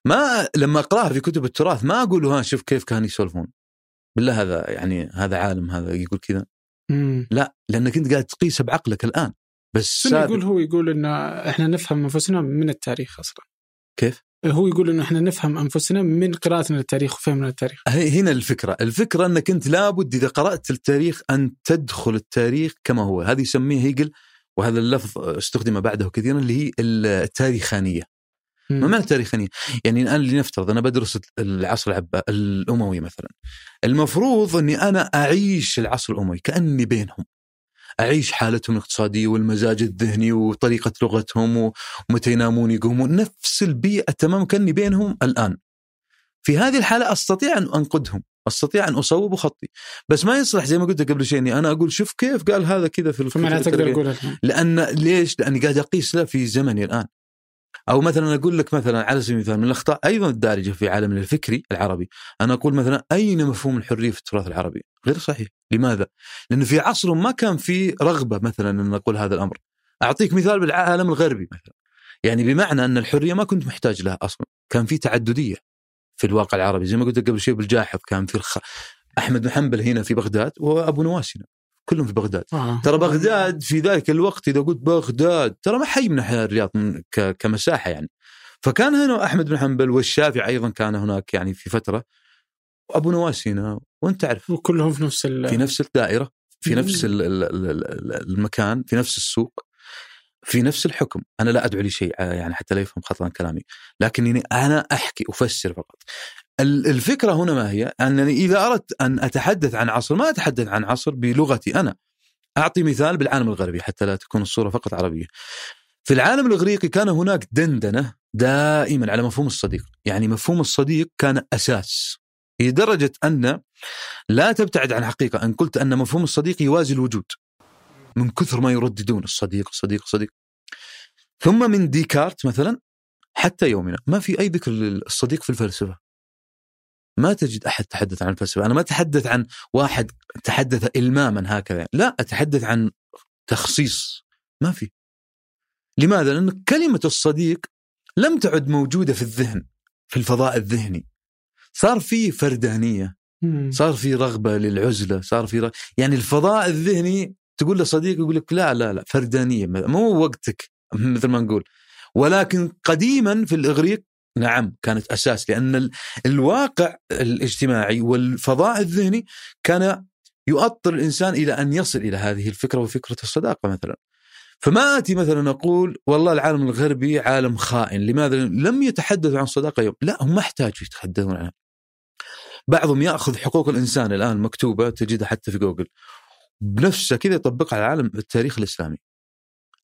ما لما أقراها في كتب التراث ما أقول ها شوف كيف كانوا يسولفون. بالله هذا يعني هذا عالم هذا يقول كذا. لا لأنك أنت قاعد تقيسها بعقلك الآن. بس يقول هو؟ يقول إن إحنا نفهم أنفسنا من التاريخ أصلا. كيف؟ هو يقول إنه إحنا نفهم أنفسنا من قراءتنا للتاريخ وفهمنا للتاريخ. هنا الفكرة. الفكرة أنك أنت لابد إذا قرأت التاريخ أن تدخل التاريخ كما هو. هذه يسميه هيجل وهذا اللفظ استخدم بعده كثيرا اللي هي التاريخانية. مم. ما معنى التاريخانية؟ يعني الآن لنفترض أنا بدرس العصر العبا الأموي مثلا. المفروض أني أنا أعيش العصر الأموي كأني بينهم. أعيش حالتهم الاقتصادية والمزاج الذهني وطريقة لغتهم ومتى ينامون يقومون نفس البيئة تماما كأني بينهم الآن في هذه الحالة أستطيع أن أنقدهم أستطيع أن أصوب خطي بس ما يصلح زي ما قلت قبل شيء أني أنا أقول شوف كيف قال هذا كذا في فما لا تقدر التاريخية. تقول الحين لأن ليش؟ لأني قاعد أقيس له في زمني الآن. أو مثلا أقول لك مثلا على سبيل المثال من الأخطاء أيضا الدارجة في عالمنا الفكري العربي، أنا أقول مثلا أين مفهوم الحرية في التراث العربي؟ غير صحيح، لماذا؟ لأنه في عصر ما كان في رغبة مثلا أن نقول هذا الأمر. أعطيك مثال بالعالم الغربي مثلا. يعني بمعنى أن الحرية ما كنت محتاج لها أصلا، كان في تعددية في الواقع العربي زي ما قلت قبل شوي بالجاحظ كان في الخ... أحمد بن حنبل هنا في بغداد وأبو نواس هنا كلهم في بغداد. آه. ترى بغداد في ذلك الوقت إذا قلت بغداد ترى ما حي من أحياء الرياض من كمساحة يعني. فكان هنا أحمد بن حنبل والشافعي أيضا كان هناك يعني في فترة. وأبو نواس هنا وأنت تعرف. وكلهم في نفس ال... في نفس الدائرة في نفس ال- ال- ال- ال- المكان في نفس السوق في نفس الحكم. أنا لا أدعو لشيء آه، يعني حتى لا يفهم خطأ كلامي. لكنني أنا أحكي أفسر فقط. ال- الفكرة هنا ما هي؟ أنني إذا أردت أن أتحدث عن عصر ما أتحدث عن عصر بلغتي أنا. أعطي مثال بالعالم الغربي حتى لا تكون الصورة فقط عربية. في العالم الإغريقي كان هناك دندنة دائما على مفهوم الصديق. يعني مفهوم الصديق كان أساس. لدرجة أن لا تبتعد عن حقيقة. أن قلت أن مفهوم الصديق يوازي الوجود. من كثر ما يرددون الصديق الصديق الصديق. ثم من ديكارت مثلا حتى يومنا. ما في أي ذكر للصديق في الفلسفة. ما تجد أحد تحدث عن الفلسفة. أنا ما أتحدث عن واحد تحدث الماما هكذا. لا أتحدث عن تخصيص. ما في. لماذا؟ لأن كلمة الصديق لم تعد موجودة في الذهن في الفضاء الذهني. صار في فردانية. صار في رغبة للعزلة صار في رغ... يعني الفضاء الذهني تقول لصديق يقول لك لا لا لا فردانية. مو وقتك مثل ما نقول. ولكن قديما في الإغريق نعم كانت أساس لأن ال- الواقع الاجتماعي والفضاء الذهني كان يؤطر الإنسان إلى أن يصل إلى هذه الفكرة وفكرة الصداقة مثلا. فما أتي مثلا أقول والله العالم الغربي عالم خائن، لماذا؟ لم يتحدثوا عن الصداقه يوم، لا هم ما احتاجوا يتحدثون عنها. بعضهم يأخذ حقوق الإنسان الآن مكتوبة تجدها حتى في جوجل بنفسه كذا يطبقها على العالم التاريخ الإسلامي.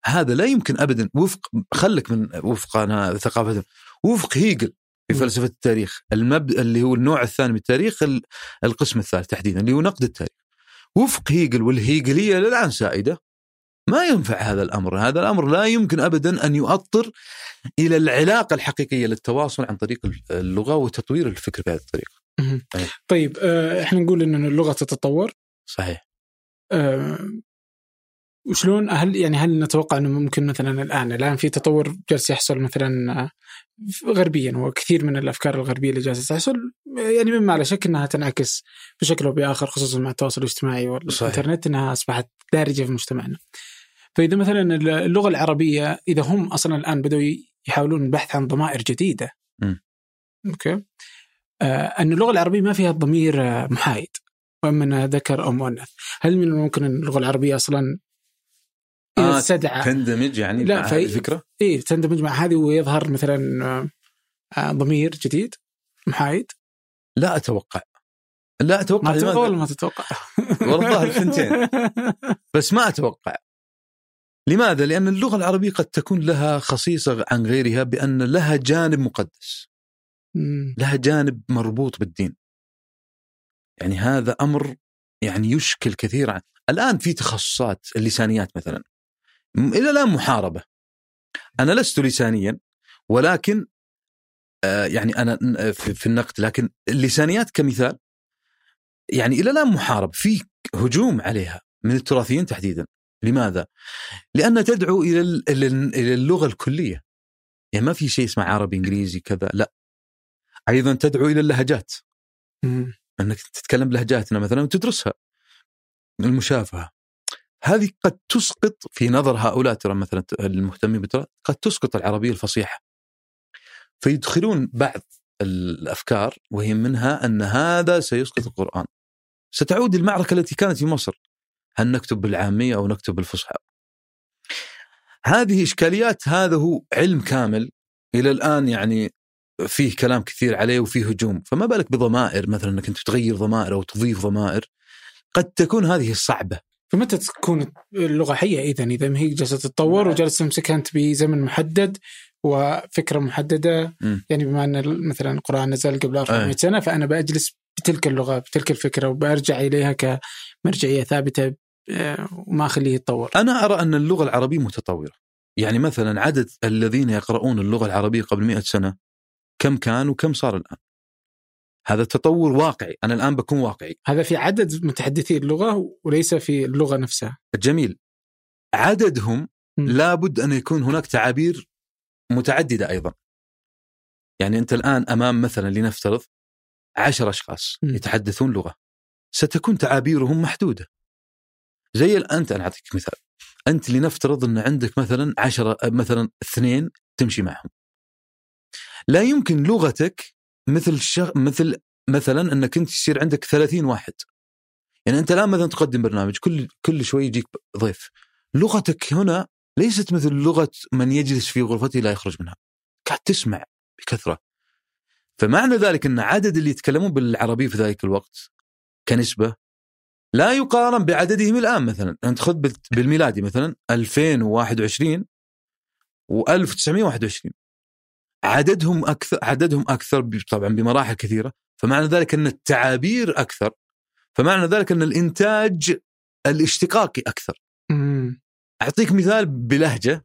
هذا لا يمكن ابدا وفق خلك من وفق أنا ثقافتهم وفق هيجل في. فلسفة التاريخ المب... اللي هو النوع الثاني من التاريخ ال- القسم الثالث تحديدا اللي هو نقد التاريخ. وفق هيجل والهيجلية للان سائدة ما ينفع هذا الأمر، هذا الأمر لا يمكن ابدا أن يؤطر إلى العلاقة الحقيقية للتواصل عن طريق اللغة وتطوير الفكر بهذه الطريقة. أي. طيب آه، إحنا نقول إن اللغة تتطور صحيح. آه، وشلون هل يعني هل نتوقع إنه ممكن مثلا الآن الآن في تطور جالس يحصل مثلا آه، غربيا وكثير من الأفكار الغربية اللي جالسة تحصل يعني مما لا شك إنها تنعكس بشكل أو بآخر خصوصا مع التواصل الاجتماعي والإنترنت إنها أصبحت دارجة في مجتمعنا. فإذا مثلا اللغة العربية إذا هم أصلا الآن بداوا يحاولون البحث عن ضمائر جديدة. م. أوكي. آه، أن اللغة العربية ما فيها ضمير آه، محايد وإما ذكر أو مؤنث. هل من الممكن أن اللغة العربية أصلا آه، استدعى تندمج يعني لا، مع في- هذه الفكرة؟ إيه تندمج مع هذه ويظهر مثلا آه، ضمير جديد محايد لا أتوقع. لا أتوقع ما تتوقع؟ ولا ما تتوقع؟ والله الظاهر الثنتين. بس ما أتوقع. لماذا؟ لأن اللغة العربية قد تكون لها خصيصة عن غيرها بأن لها جانب مقدس. لها جانب مربوط بالدين يعني هذا أمر يعني يشكل كثير عن الآن في تخصصات اللسانيات مثلا إلى الآن محاربة. أنا لست لسانيا ولكن آه يعني أنا ن- في النقد لكن اللسانيات كمثال يعني إلى الآن محارب في هجوم عليها من التراثيين تحديدا. لماذا؟ لانها تدعو إلى ال- إلى ال- إلى اللغة الكلية. يعني ما في شيء اسمه عربي إنجليزي كذا لا. أيضا تدعو إلى اللهجات. أنك تتكلم بلهجاتنا مثلا وتدرسها. المشافهة. هذه قد تسقط في نظر هؤلاء ترى مثلا المهتمين بالتراث قد تسقط العربية الفصيحة. فيدخلون بعض الأفكار وهي منها أن هذا سيسقط القرآن. ستعود المعركة التي كانت في مصر. هل نكتب بالعامية أو نكتب بالفصحى؟ هذه إشكاليات هذا هو علم كامل. إلى الآن يعني فيه كلام كثير عليه وفيه هجوم. فما بالك بضمائر مثلا أنك أنت تغير ضمائر أو تضيف ضمائر. قد تكون هذه صعبة. فمتى تكون اللغة حية اذا إذا ما هي جالسة تتطور وجالسة تمسكها أنت بزمن محدد وفكرة محددة مم. يعني بما أن مثلا القرآن نزل قبل 400 أي. سنة فأنا بجلس بتلك اللغة بتلك الفكرة وبرجع إليها كمرجعية ثابتة آه، وما أخليه يتطور. أنا أرى أن اللغة العربية متطورة يعني مثلا عدد الذين يقرؤون اللغة العربية قبل مئة سنة كم كان وكم صار الآن هذا تطور واقعي. أنا الآن بكون واقعي. هذا في عدد متحدثي اللغة وليس في اللغة نفسها. جميل. عددهم مم. لابد أن يكون هناك تعابير متعددة أيضا. يعني أنت الآن أمام مثلا لنفترض عشر أشخاص مم. يتحدثون لغة. ستكون تعابيرهم محدودة. زي انت أنا أعطيك مثال. أنت لنفترض أن عندك مثلا عشرة مثلا اثنين تمشي معهم. لا يمكن لغتك مثل الشغ... مثل مثلا إنك أنت يصير عندك 30 واحد. يعني أنت الآن مثلا تقدم برنامج كل كل شوي يجيك ضيف. لغتك هنا ليست مثل لغة من يجلس في غرفته لا يخرج منها. قاعد تسمع بكثرة. فمعنى ذلك إن عدد اللي يتكلمون بالعربيه في ذلك الوقت كنسبة لا يقارن بعددهم الآن مثلا. أنت خذ بال- بالميلادي مثلا 2021 و1921 عددهم أكثر عددهم أكثر طبعا بمراحل كثيرة. فمعنى ذلك أن التعابير أكثر. فمعنى ذلك أن الإنتاج الاشتقاقي أكثر. مم. أعطيك مثال بلهجة.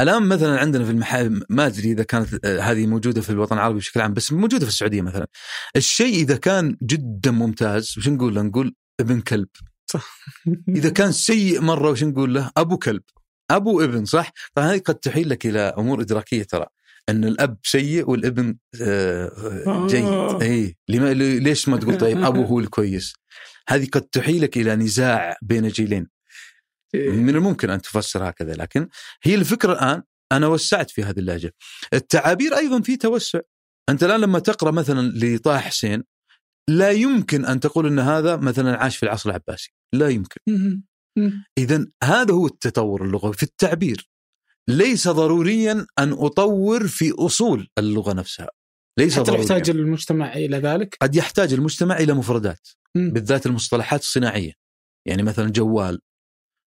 الآن مثلا عندنا في المحا ما أدري إذا كانت آه، هذه موجودة في الوطن العربي بشكل عام بس موجودة في السعودية مثلا. الشيء إذا كان جدا ممتاز وش نقول؟ له؟ نقول ابن كلب. إذا كان سيء مرة وش نقول له؟ أبو كلب. أبو ابن صح؟ طبعا هذه قد تحيل لك إلى أمور إدراكية ترى. إن الأب سيء والابن آه، آه، جيد آه. اي ليش ما تقول طيب ابو هو الكويس؟ هذه قد تحيلك إلى نزاع بين جيلين إيه. من الممكن أن تفسر هكذا لكن هي الفكرة الآن أنا وسعت في هذه اللهجة. التعابير أيضا في توسع. أنت الآن لما تقرأ مثلا لطه حسين لا يمكن أن تقول إن هذا مثلا عاش في العصر العباسي، لا يمكن. اذا هذا هو التطور اللغوي في التعبير. ليس ضروريا أن أطور في أصول اللغة نفسها. ليس حتى ضروريا. يحتاج المجتمع إلى ذلك قد يحتاج المجتمع إلى مفردات مم. بالذات المصطلحات الصناعية يعني مثلا جوال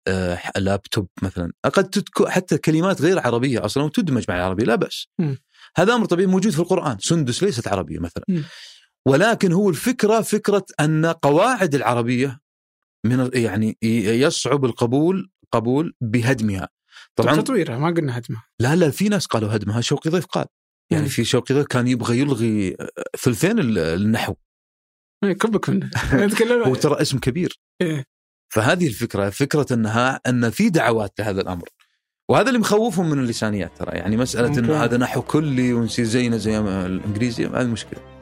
آه، لابتوب مثلا قد تدك حتى كلمات غير عربية أصلا وتدمج مع العربيه لا مم. هذا أمر طبيعي موجود في القرآن سندس ليست عربية مثلا مم. ولكن هو الفكرة فكرة أن قواعد العربية من يعني يصعب القبول قبول بهدمها طبعا. تطويرها ما قلنا هدمها. لا لا في ناس قالوا هدمها شوقي ضيف قال. يعني مم. في شوقي ضيف كان يبغى يلغي ثلثين ال- النحو. إيه، كبك منه. هو ترى اسم كبير. إيه. فهذه الفكرة فكرة إنها إن في دعوات لهذا الأمر. وهذا اللي مخوفهم من اللسانيات ترى. يعني مسألة. إنه هذا نحو كلي ونصير زينا زي الإنجليزي هذه مشكلة.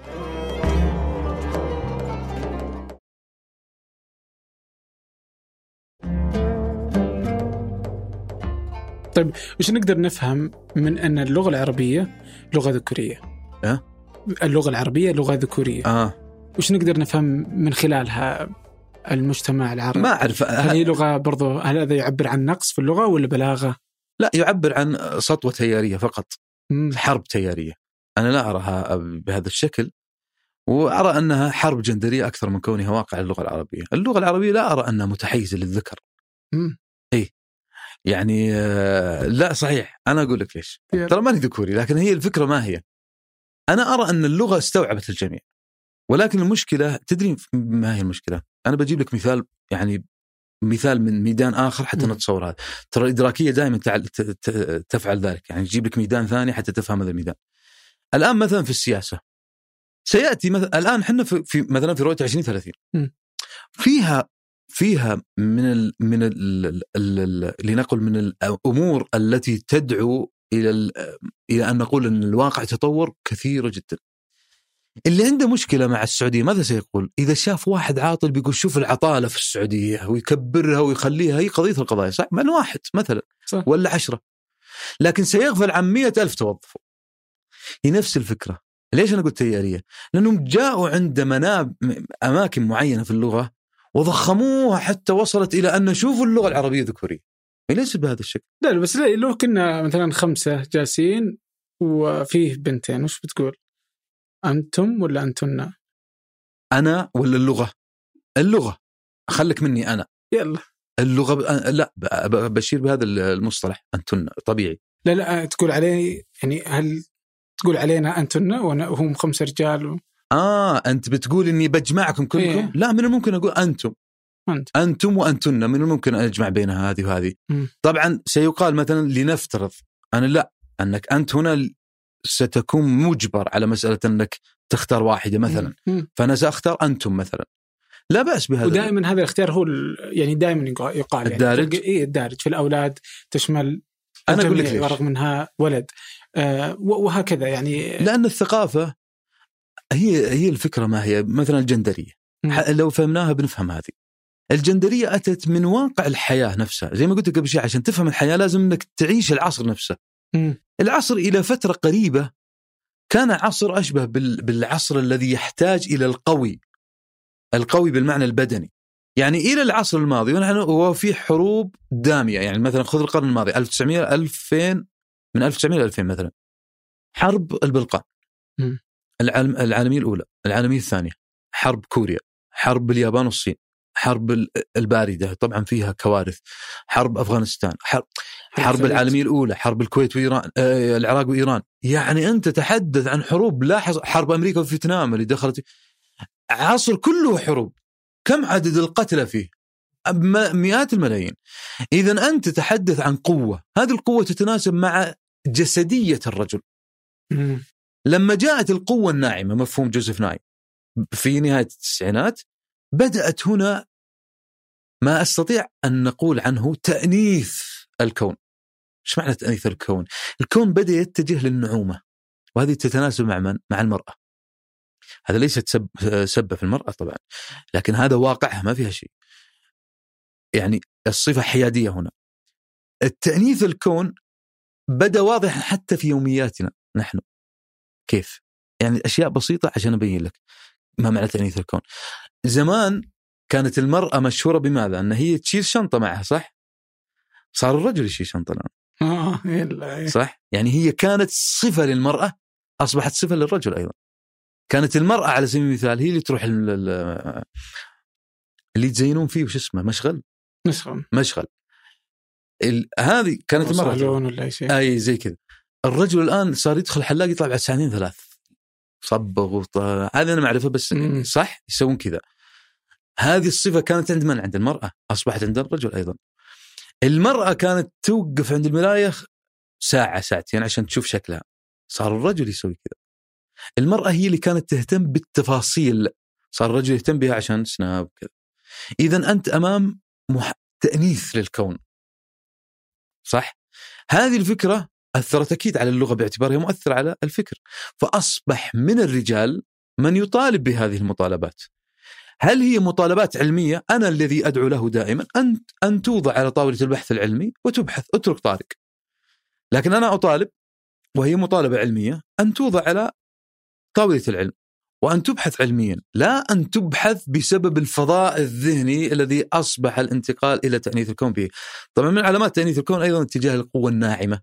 وش نقدر نفهم من أن اللغة العربية لغة ذكورية؟ أه؟ اللغة العربية لغة ذكورية، آه وش نقدر نفهم من خلالها المجتمع العربي؟ ما أعرف هل هي لغة برضو هل هذا يعبر عن نقص في اللغة ولا بلاغة؟ لا يعبر عن سطوة تيارية فقط مم. حرب تيارية أنا لا أراها بهذا الشكل وأرى أنها حرب جندرية أكثر من كونها واقع اللغة العربية، اللغة العربية لا أرى أنها متحيزة للذكر مم. يعني آه، لا صحيح أنا أقول لك ليش. ترى ماني ذكوري لكن هي الفكرة ما هي. أنا أرى أن اللغة استوعبت الجميع ولكن المشكلة تدري ما هي المشكلة؟ أنا بجيب لك مثال يعني مثال من ميدان آخر حتى. نتصور هذا. ترى الإدراكية دائما تفعل ذلك يعني تجيب لك ميدان ثاني حتى تفهم هذا الميدان. الآن مثلا في السياسة. سيأتي مثلا الآن إحنا في, في مثلا في رؤيه 2030 مم. فيها فيها من ال من ال لنقل من الأمور التي تدعو إلى ال- إلى أن نقول أن الواقع تطور كثيره جدا. اللي عنده مشكلة مع السعودية ماذا سيقول؟ إذا شاف واحد عاطل بيقول شوف العطالة في السعودية ويكبرها ويخليها هي قضية القضايا صح؟ من واحد مثلا صح. ولا عشرة لكن سيغفل عن مئة ألف توظف هي نفس الفكرة ليش أنا قلت تيارية لأنهم جاءوا عند مناب أماكن معينة في اللغة وضخموها حتى وصلت إلى أن نشوف اللغة العربية ذكورية هي ليست بهذا الشكل. لا لا، بس لو كنا مثلا خمسة جالسين وفيه بنتين وش بتقول؟ أنتم ولا أنتن؟ أنا ولا اللغة؟ اللغة. خلك مني أنا. يلا. اللغة ب... لا بشير بهذا المصطلح أنتن طبيعي. لا لا تقول عليه يعني هل تقول علينا أنتن وهم خمسة رجال و... آه أنت بتقول إني بجمعكم كلكم؟ إيه. لا من الممكن أقول أنتم. أنت. أنتم وأنتن من الممكن أن أجمع بين هذه وهذه. مم. طبعا سيقال مثلا لنفترض أنا لا أنك أنت هنا ستكون مجبر على مسألة أنك تختار واحدة مثلا. مم. فأنا سأختار أنتم مثلا. لا بأس بهذا. ودائما هذا الاختيار هو يعني دائما يقال يقال الدارج؟ يعني اي الدارج. في الأولاد تشمل أنا أقول لك. ورغم إنها ولد. آه وهكذا يعني. لأن الثقافة هي هي الفكرة ما هي؟ مثلا الجندرية. لو فهمناها بنفهم هذه. الجندرية أتت من واقع الحياة نفسها. زي ما قلت قبل شيء عشان تفهم الحياة لازم إنك تعيش العصر نفسه. العصر إلى فترة قريبة كان عصر أشبه بال- بالعصر الذي يحتاج إلى القوي. القوي بالمعنى البدني. يعني إلى العصر الماضي ونحن هو في حروب دامية. يعني مثلا خذ القرن الماضي 1900 2000 من 1900 ل 2000 مثلا. حرب البلقان. العالم العالمية الأولى العالمية الثانية حرب كوريا حرب اليابان والصين حرب ال- الباردة طبعا فيها كوارث حرب أفغانستان حرب حرب. العالمية الأولى حرب الكويت وإيران آه العراق وإيران. يعني أنت تحدث عن حروب لا حص... حرب أمريكا وفيتنام اللي دخلت. عصر كله حروب. كم عدد القتلى فيه؟ مئات الملايين. اذا أنت تتحدث عن قوة. هذه القوة تتناسب مع جسدية الرجل. لما جاءت القوة الناعمة مفهوم جوزيف ناي في نهاية التسعينات بدأت هنا ما أستطيع أن نقول عنه تأنيث الكون. إيش معنى تأنيث الكون؟ الكون بدأ يتجه للنعومة وهذه تتناسب مع من؟ مع المرأة. هذا ليس سب سبة في المرأة طبعا لكن هذا واقعها ما فيها شيء. يعني الصفة حيادية هنا. التأنيث الكون بدأ واضحا حتى في يومياتنا نحن. كيف؟ يعني أشياء بسيطة عشان أبين لك ما معنى تأنيث الكون. زمان كانت المرأة مشهورة بماذا؟ أن هي تشيل شنطة معها صح؟ صار الرجل يشيل شنطة الآن آه يلا صح؟ يعني هي كانت صفة للمرأة أصبحت صفة للرجل أيضا. كانت المرأة على سبيل المثال هي اللي تروح ال- ال- اللي يتزينون فيه وش اسمه؟ مشغل مشغل. ال- هذه كانت المرأة أي زي كذا الرجل الآن صار يدخل حلاق يطلع بعد ساعتين ثلاث. صبغ وط... هذا أنا ما أعرفه بس مم. صح؟ يسوون كذا. هذه الصفة كانت عند من؟ عند المرأة. أصبحت عند الرجل أيضا. المرأة كانت توقف عند المرايه ساعة ساعتين عشان تشوف شكلها. صار الرجل يسوي كذا. المرأة هي اللي كانت تهتم بالتفاصيل. صار الرجل يهتم بها عشان سناب كذا. اذا أنت أمام مح... تأنيث للكون. صح؟ هذه الفكرة أثرت أكيد على اللغة باعتبارها مؤثرة على الفكر. فأصبح من الرجال من يطالب بهذه المطالبات. هل هي مطالبات علمية؟ أنا الذي أدعو له دائما أن أن توضع على طاولة البحث العلمي وتبحث اترك طارق. لكن أنا أطالب وهي مطالبة علمية أن توضع على طاولة العلم وأن تبحث علميا لا أن تبحث بسبب الفضاء الذهني الذي أصبح الانتقال إلى تأنيث الكون به طبعا من علامات تأنيث الكون أيضا اتجاه القوة الناعمة.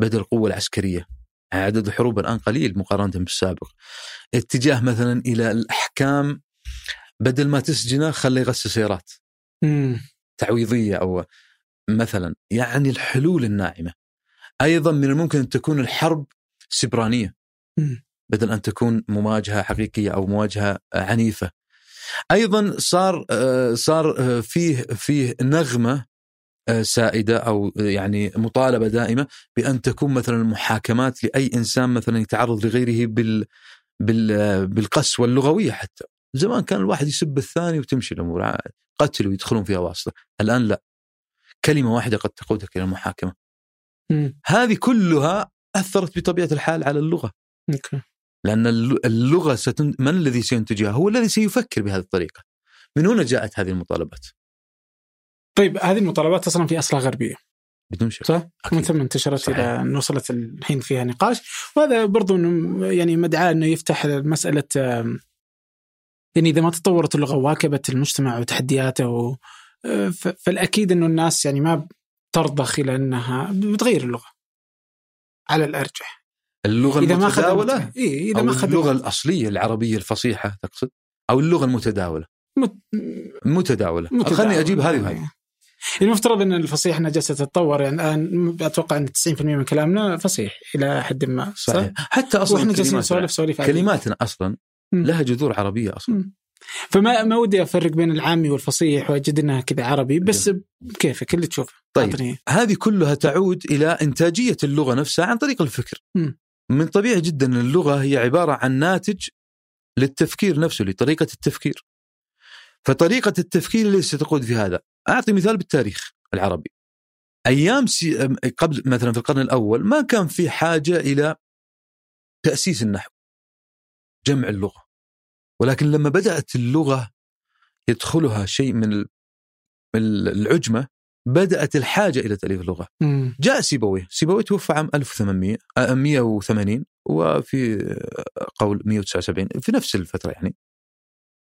بدل القوة العسكرية عدد الحروب الآن قليل مقارنة بالسابق اتجاه مثلا إلى الأحكام بدل ما تسجنه خليه يغسل سيارات مم. تعويضية أو مثلا يعني الحلول الناعمة أيضا من الممكن أن تكون الحرب سبرانية مم. بدل أن تكون مواجهة حقيقية أو مواجهة عنيفة. أيضا صار آه، صار آه، فيه فيه نغمة آه، سائدة أو يعني مطالبة دائمة بأن تكون مثلا المحاكمات لأي إنسان مثلا يتعرض لغيره بال بال آه، بالقسوة اللغوية حتى. زمان كان الواحد يسب الثاني وتمشي الأمور. قتل ويدخلون فيها واسطة، الآن لا. كلمة واحدة قد تقودك إلى المحاكمة. مم. هذه كلها أثرت بطبيعة الحال على اللغة. أوكي لأن الل- اللغة ستن... من الذي سينتجها؟ هو الذي سيفكر بهذه الطريقة. من هنا جاءت هذه المطالبات طيب هذه المطالبات أصلا في اصلها غربية بدون شك. صح؟ أكيد. من ثم انتشرت صحيح. إلى أن وصلت الحين فيها نقاش وهذا برضو يعني مدعاة إنه يفتح مسألة يعني إذا ما تطورت اللغة وواكبت المجتمع وتحدياته فالأكيد إنه الناس يعني ما ترضخ إلى أنها بتغير اللغة على الأرجح اللغة إذا ما المتداولة خدمت إيه إذا أو ما خدمت اللغة الأصلية العربية الفصيحة تقصد؟ أو اللغة المتداولة مت... متداولة, متداول. خلني أجيب هذه وهذه المفترض إن الفصيح انها جالسه تتطور يعني الآن أتوقع إن 90% من كلامنا فصيح إلى حد ما صح؟ صحيح حتى أصلا وإحنا جالسين نسولف سواليف. كلماتنا أصلا مم. لها جذور عربية أصلا مم. فما ما ودي أفرق بين العامي والفصيح وأجد إنها كذا عربي بس كيفك اللي تشوفه طيب. أعطني. هذه كلها تعود إلى إنتاجية اللغة نفسها عن طريق الفكر مم. من طبيعي جدا أن اللغة هي عبارة عن ناتج للتفكير نفسه لطريقة التفكير فطريقة التفكير اللي ستقود في هذا أعطي مثال بالتاريخ العربي. أيام سي... قبل مثلا في القرن الأول ما كان في حاجة إلى تأسيس النحو جمع اللغة. ولكن لما بدأت اللغة يدخلها شيء من ال- من العجمة بدأت الحاجة إلى تأليف اللغة. مم. جاء سيبويه. سيبويه توفى عام 1800 آه، 180 وفي قول 179 في نفس الفترة يعني.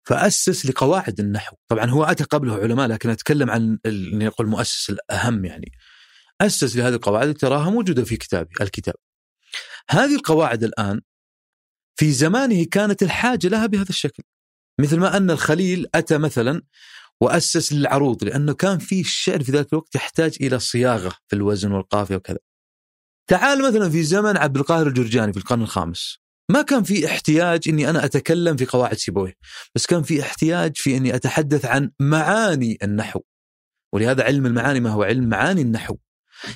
فأسس لقواعد النحو، طبعا هو اتى قبله علماء لكن أتكلم عن ال- نقول المؤسس الأهم يعني. أسس لهذه القواعد اللي تراها موجودة في كتابه الكتاب. هذه القواعد الآن في زمانه كانت الحاجة لها بهذا الشكل. مثل ما أن الخليل أتى مثلا وأسس للعروض لأنه كان في الشعر في ذاك الوقت يحتاج إلى صياغة في الوزن والقافية وكذا. تعال مثلا في زمن عبد القاهر الجرجاني في القرن الخامس ما كان في احتياج إني أنا أتكلم في قواعد سيبويه بس كان في احتياج في إني أتحدث عن معاني النحو. ولهذا علم المعاني ما هو علم معاني النحو.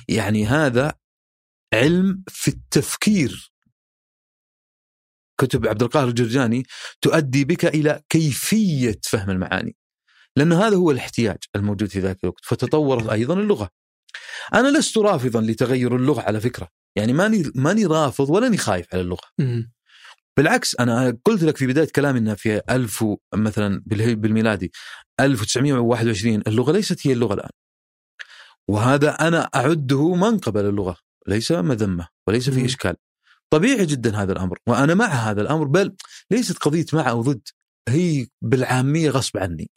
يعني هذا علم في التفكير. كتب عبد القاهر الجرجاني تؤدي بك إلى كيفية فهم المعاني. لأن هذا هو الاحتياج الموجود في ذاك الوقت فتطورت أيضا اللغة. أنا لست رافضا لتغير اللغة على فكرة. يعني ماني ماني رافض ولاني خايف على اللغة. بالعكس أنا قلت لك في بداية كلامي أنها في 1000 و- مثلا بالميلادي 1921 اللغة ليست هي اللغة الآن وهذا أنا أعده منقبة للغة ليس مذمة وليس في مم. إشكال طبيعي جدا هذا الأمر وأنا مع هذا الأمر بل ليست قضية مع أو ضد هي بالعامية غصب عني.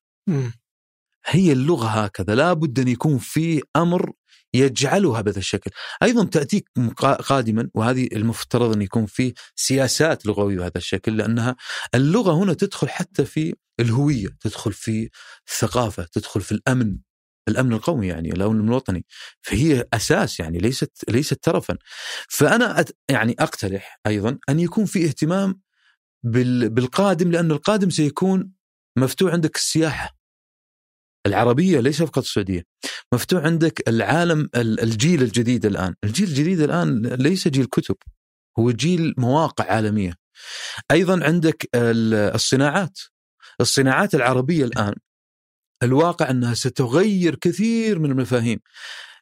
هي اللغة هكذا لا بد أن يكون في أمر يجعلها بهذا الشكل. أيضا تأتيك قادما وهذه المفترض أن يكون في سياسات لغوية بهذا الشكل لأنها اللغة هنا تدخل حتى في الهوية تدخل في الثقافة تدخل في الأمن الأمن القومي يعني الأمن الوطني. فهي أساس يعني ليست ليست ترفا فأنا أت يعني أقترح أيضا أن يكون في اهتمام بال بالقادم لأن القادم سيكون مفتوح عندك السياحة. العربية ليس فقط السعودية؟ مفتوح عندك العالم ال- الجيل الجديد الآن. الجيل الجديد الآن ليس جيل كتب هو جيل مواقع عالمية. أيضا عندك ال- الصناعات. الصناعات العربية الآن الواقع أنها ستغير كثير من المفاهيم.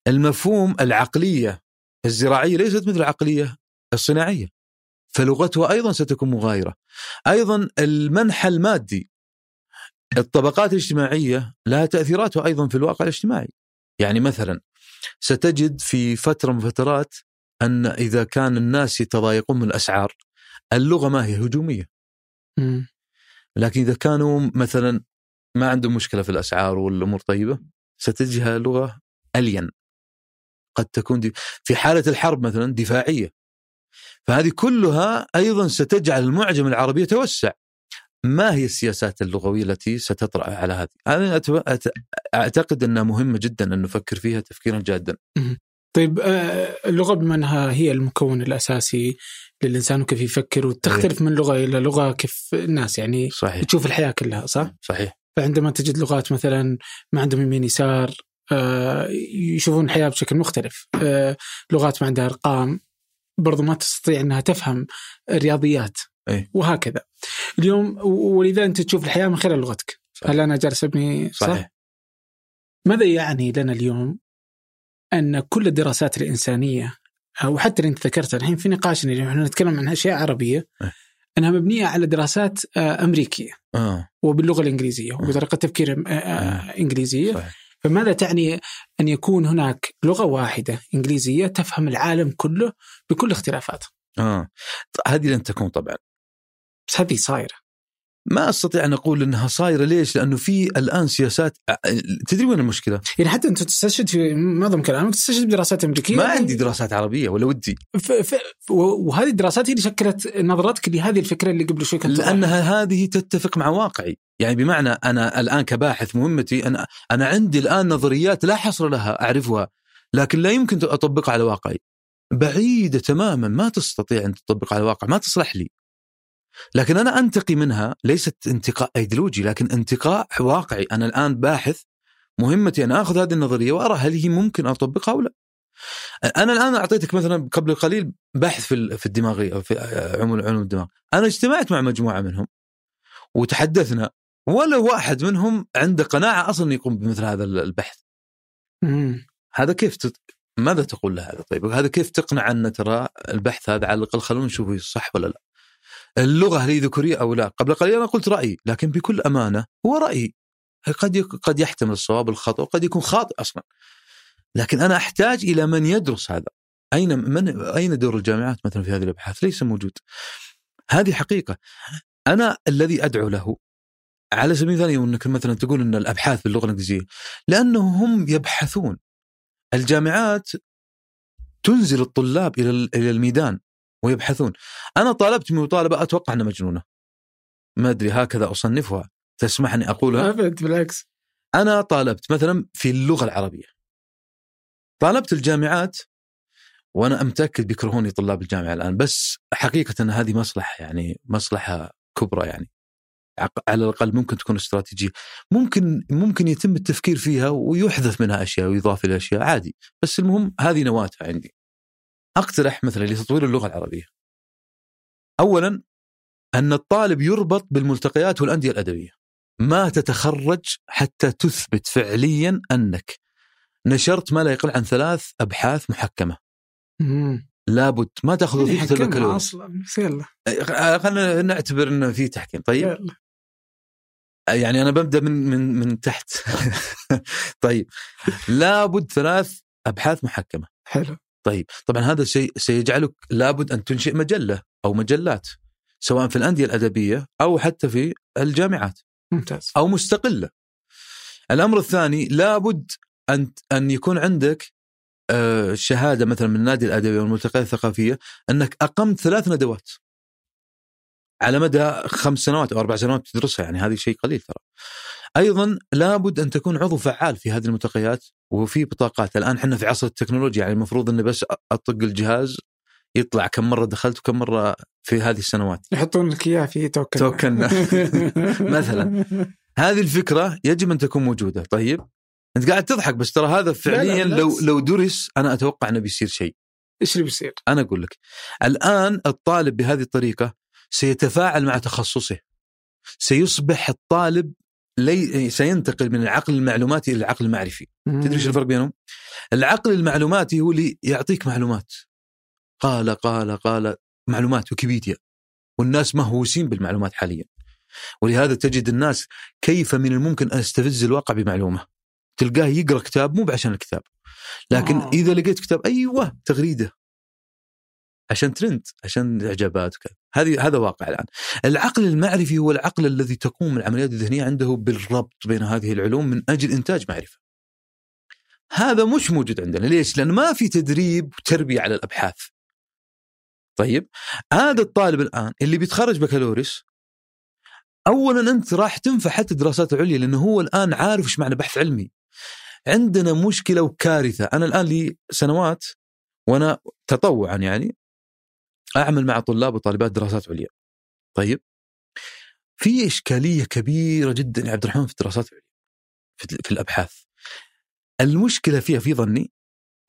المفهوم العقلية الزراعية ليست مثل العقلية الصناعية فلغتها أيضا ستكون مغايرة. أيضا المنحى المادي الطبقات الاجتماعية لها تأثيراتها أيضا في الواقع الاجتماعي. يعني مثلا ستجد في فترة من فترات أن إذا كان الناس يتضايقون من الأسعار اللغة ما هي هجومية. لكن إذا كانوا مثلا ما عندهم مشكلة في الأسعار والأمور طيبة ستجدها لغة ألين قد تكون دي في حالة الحرب مثلا دفاعية. فهذه كلها أيضا ستجعل المعجم العربي يتوسع. ما هي السياسات اللغوية التي ستطرأ على هذه؟ أت- أعتقد أنها مهمة جدا أن نفكر فيها تفكيرا جادا. طيب آه، اللغة بما أنها هي المكون الأساسي للإنسان وكيف يفكر وتختلف من لغة إلى لغة كيف الناس يعني صحيح. تشوف الحياة كلها صح؟ صحيح. فعندما تجد لغات مثلا ما عندهم يمين يسار آه، يشوفون الحياة بشكل مختلف آه، لغات ما عندها أرقام برضو ما تستطيع أنها تفهم الرياضيات. إيه. وهكذا. اليوم ولذا أنت تشوف الحياة من خلال لغتك صحيح. هل أنا جالس أبني صح؟ صحيح ماذا يعني لنا اليوم أن كل الدراسات الإنسانية وحتى اللي أنت ذكرتها الحين في نقاشنا اليوم إحنا نتكلم عن أشياء عربية إيه. أنها مبنية على دراسات آه، أمريكية آه. وباللغة الإنجليزية وبطريقة تفكير آه، آه، إنجليزية صحيح. فماذا تعني أن يكون هناك لغة واحدة إنجليزية تفهم العالم كله بكل اختلافاته آه. هذه لن تكون طبعا بس هذه صايرة ما أستطيع أن أقول إنها صايرة ليش؟ لأنه في الآن سياسات تدري وين المشكلة؟ يعني حتى أنت تستشهد في معظم كلامك تستشهد بدراسات أمريكية ما عندي دراسات عربية ولا ودي ف... ف... وهذه الدراسات هي اللي شكلت نظرتك لهذه الفكرة اللي قبل شوي كنت لأنها هذه تتفق مع واقعي، يعني بمعنى أنا الآن كباحث مهمتي أنا أنا عندي الآن نظريات لا حصر لها أعرفها لكن لا يمكن أطبقها على واقعي. بعيدة تماما ما تستطيع أن تطبقها على الواقع، ما تصلح لي. لكن أنا أنتقي منها ليست انتقاء أيديولوجي لكن انتقاء واقعي، أنا الآن باحث مهمتي أن آخذ هذه النظرية وأرى هل هي ممكن أطبقها أو لا. أنا الآن أعطيتك مثلا قبل قليل بحث في في الدماغيه في علوم الدماغ، أنا اجتمعت مع مجموعة منهم وتحدثنا ولا واحد منهم عنده قناعة أصلا يقوم بمثل هذا البحث. مم. هذا كيف تت... ماذا تقول له هذا طيب هذا كيف تقنع أن ترى البحث هذا على الأقل خلونا نشوفه صح ولا لا اللغة هل هي ذكورية أو لا؟ قبل قليل أنا قلت رأيي لكن بكل أمانة هو رأيي. قد. قد يحتمل الصواب الخطأ وقد يكون خاطئ أصلا. لكن أنا أحتاج إلى من يدرس هذا. أين من أين دور الجامعات مثلا في هذه الأبحاث؟ ليس موجود. هذه حقيقة. أنا الذي أدعو له على سبيل المثال أنك مثلا تقول إن الأبحاث باللغة الإنجليزية لأنه هم يبحثون. الجامعات تنزل الطلاب إلى إلى الميدان. ويبحثون. أنا طالبت مطالبة أتوقع أنها مجنونة. ما أدري هكذا أصنفها. تسمحني أقولها؟ أبد بالعكس. أنا طالبت مثلا في اللغة العربية. طالبت الجامعات وأنا متاكد بيكرهوني طلاب الجامعة الآن. بس حقيقة أن هذه مصلحة يعني مصلحة كبرى يعني. على الأقل ممكن تكون استراتيجية. ممكن ممكن يتم التفكير فيها ويحذف منها أشياء ويضاف إلى أشياء عادي. بس المهم هذه نواتها عندي. أقترح مثلا لتطوير اللغة العربية. اولا أن الطالب يربط بالملتقيات والأندية الأدبية. ما تتخرج حتى تثبت فعليا أنك نشرت ما لا يقل عن ثلاث أبحاث محكمة. مم. لابد ما تأخذ وظيفة حكمنا البكالوريوس أصلا. يلا خلينا نعتبر إنه في تحكيم. طيب. يلا يعني أنا ببدأ من من من تحت. طيب. لابد ثلاث أبحاث محكمة. حلو. طيب طبعا هذا شيء سيجعلك لابد أن تنشئ مجلة أو مجلات سواء في الأندية الأدبية أو حتى في الجامعات ممتاز أو مستقلة. الأمر الثاني لابد أن أن يكون عندك آه، شهادة مثلا من النادي الأدبي والملتقيات الثقافية أنك أقمت ثلاث ندوات. على مدى خمس سنوات أو أربع سنوات تدرسها يعني هذه شيء قليل ترى. أيضا لابد أن تكون عضو فعال في هذه الملتقيات وفي بطاقات الآن إحنا في عصر التكنولوجيا يعني المفروض إني بس أطق الجهاز يطلع كم مرة دخلت وكم مرة في هذه السنوات. يحطون لك إياه في توكن توكن. مثلاً. هذه الفكرة يجب أن تكون موجودة طيب أنت قاعد تضحك بس ترى هذا فعليا لو بالعكس. لو درس أنا أتوقع إنه بيصير شيء إيش اللي بيصير؟ أنا أقول لك الآن الطالب بهذه الطريقة سيتفاعل مع تخصصه سيصبح الطالب لي سينتقل من العقل المعلوماتي إلى العقل المعرفي. تدري إيش الفرق بينهم؟ العقل المعلوماتي هو اللي يعطيك معلومات. قال قال قال معلومات ويكيبيديا. والناس مهووسين بالمعلومات حاليا. ولهذا تجد الناس كيف من الممكن أن استفز الواقع بمعلومة. تلقاه يقرأ كتاب مو عشان الكتاب. لكن آه. إذا لقيت كتاب أيوه تغريدة. عشان ترند عشان إعجابات وكذا. هذه هذا واقع الآن. العقل المعرفي هو العقل الذي تقوم العمليات الذهنية عنده بالربط بين هذه العلوم من أجل إنتاج معرفة. هذا مش موجود عندنا. ليش؟ لأن ما في تدريب وتربية على الأبحاث. طيب هذا الطالب الآن اللي بيتخرج بكالوريوس اولا أنت راح تنفع حتى الدراسات العليا لأنه هو الآن عارف إيش معنى بحث علمي. عندنا مشكلة وكارثة. أنا الآن لي سنوات وأنا تطوعا يعني أعمل مع طلاب وطالبات دراسات عليا. طيب. في إشكالية كبيرة جدا يا عبد الرحمن في الدراسات العليا في, الأبحاث. المشكلة فيها في ظني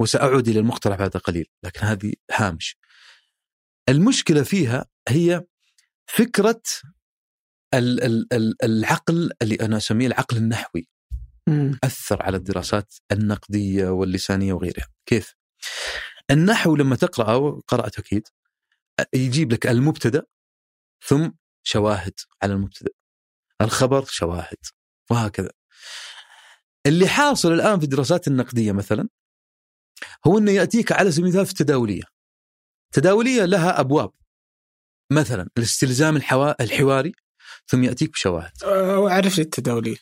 وسأعود إلى المقترح بعد قليل لكن هذه هامش. المشكلة فيها هي فكرة ال- ال- ال- العقل اللي أنا أسميه العقل النحوي. مم. أثر على الدراسات النقدية واللسانية وغيرها، كيف؟ النحو لما تقرأه قرأت أكيد يجيب لك المبتدأ ثم شواهد على المبتدأ. الخبر شواهد وهكذا. اللي حاصل الآن في الدراسات النقدية مثلا هو إنه يأتيك على سبيل المثال في التداولية. التداوليه لها أبواب. مثلا الاستلزام الحوا... الحواري ثم يأتيك بشواهد. أه، اعرف لي التداولية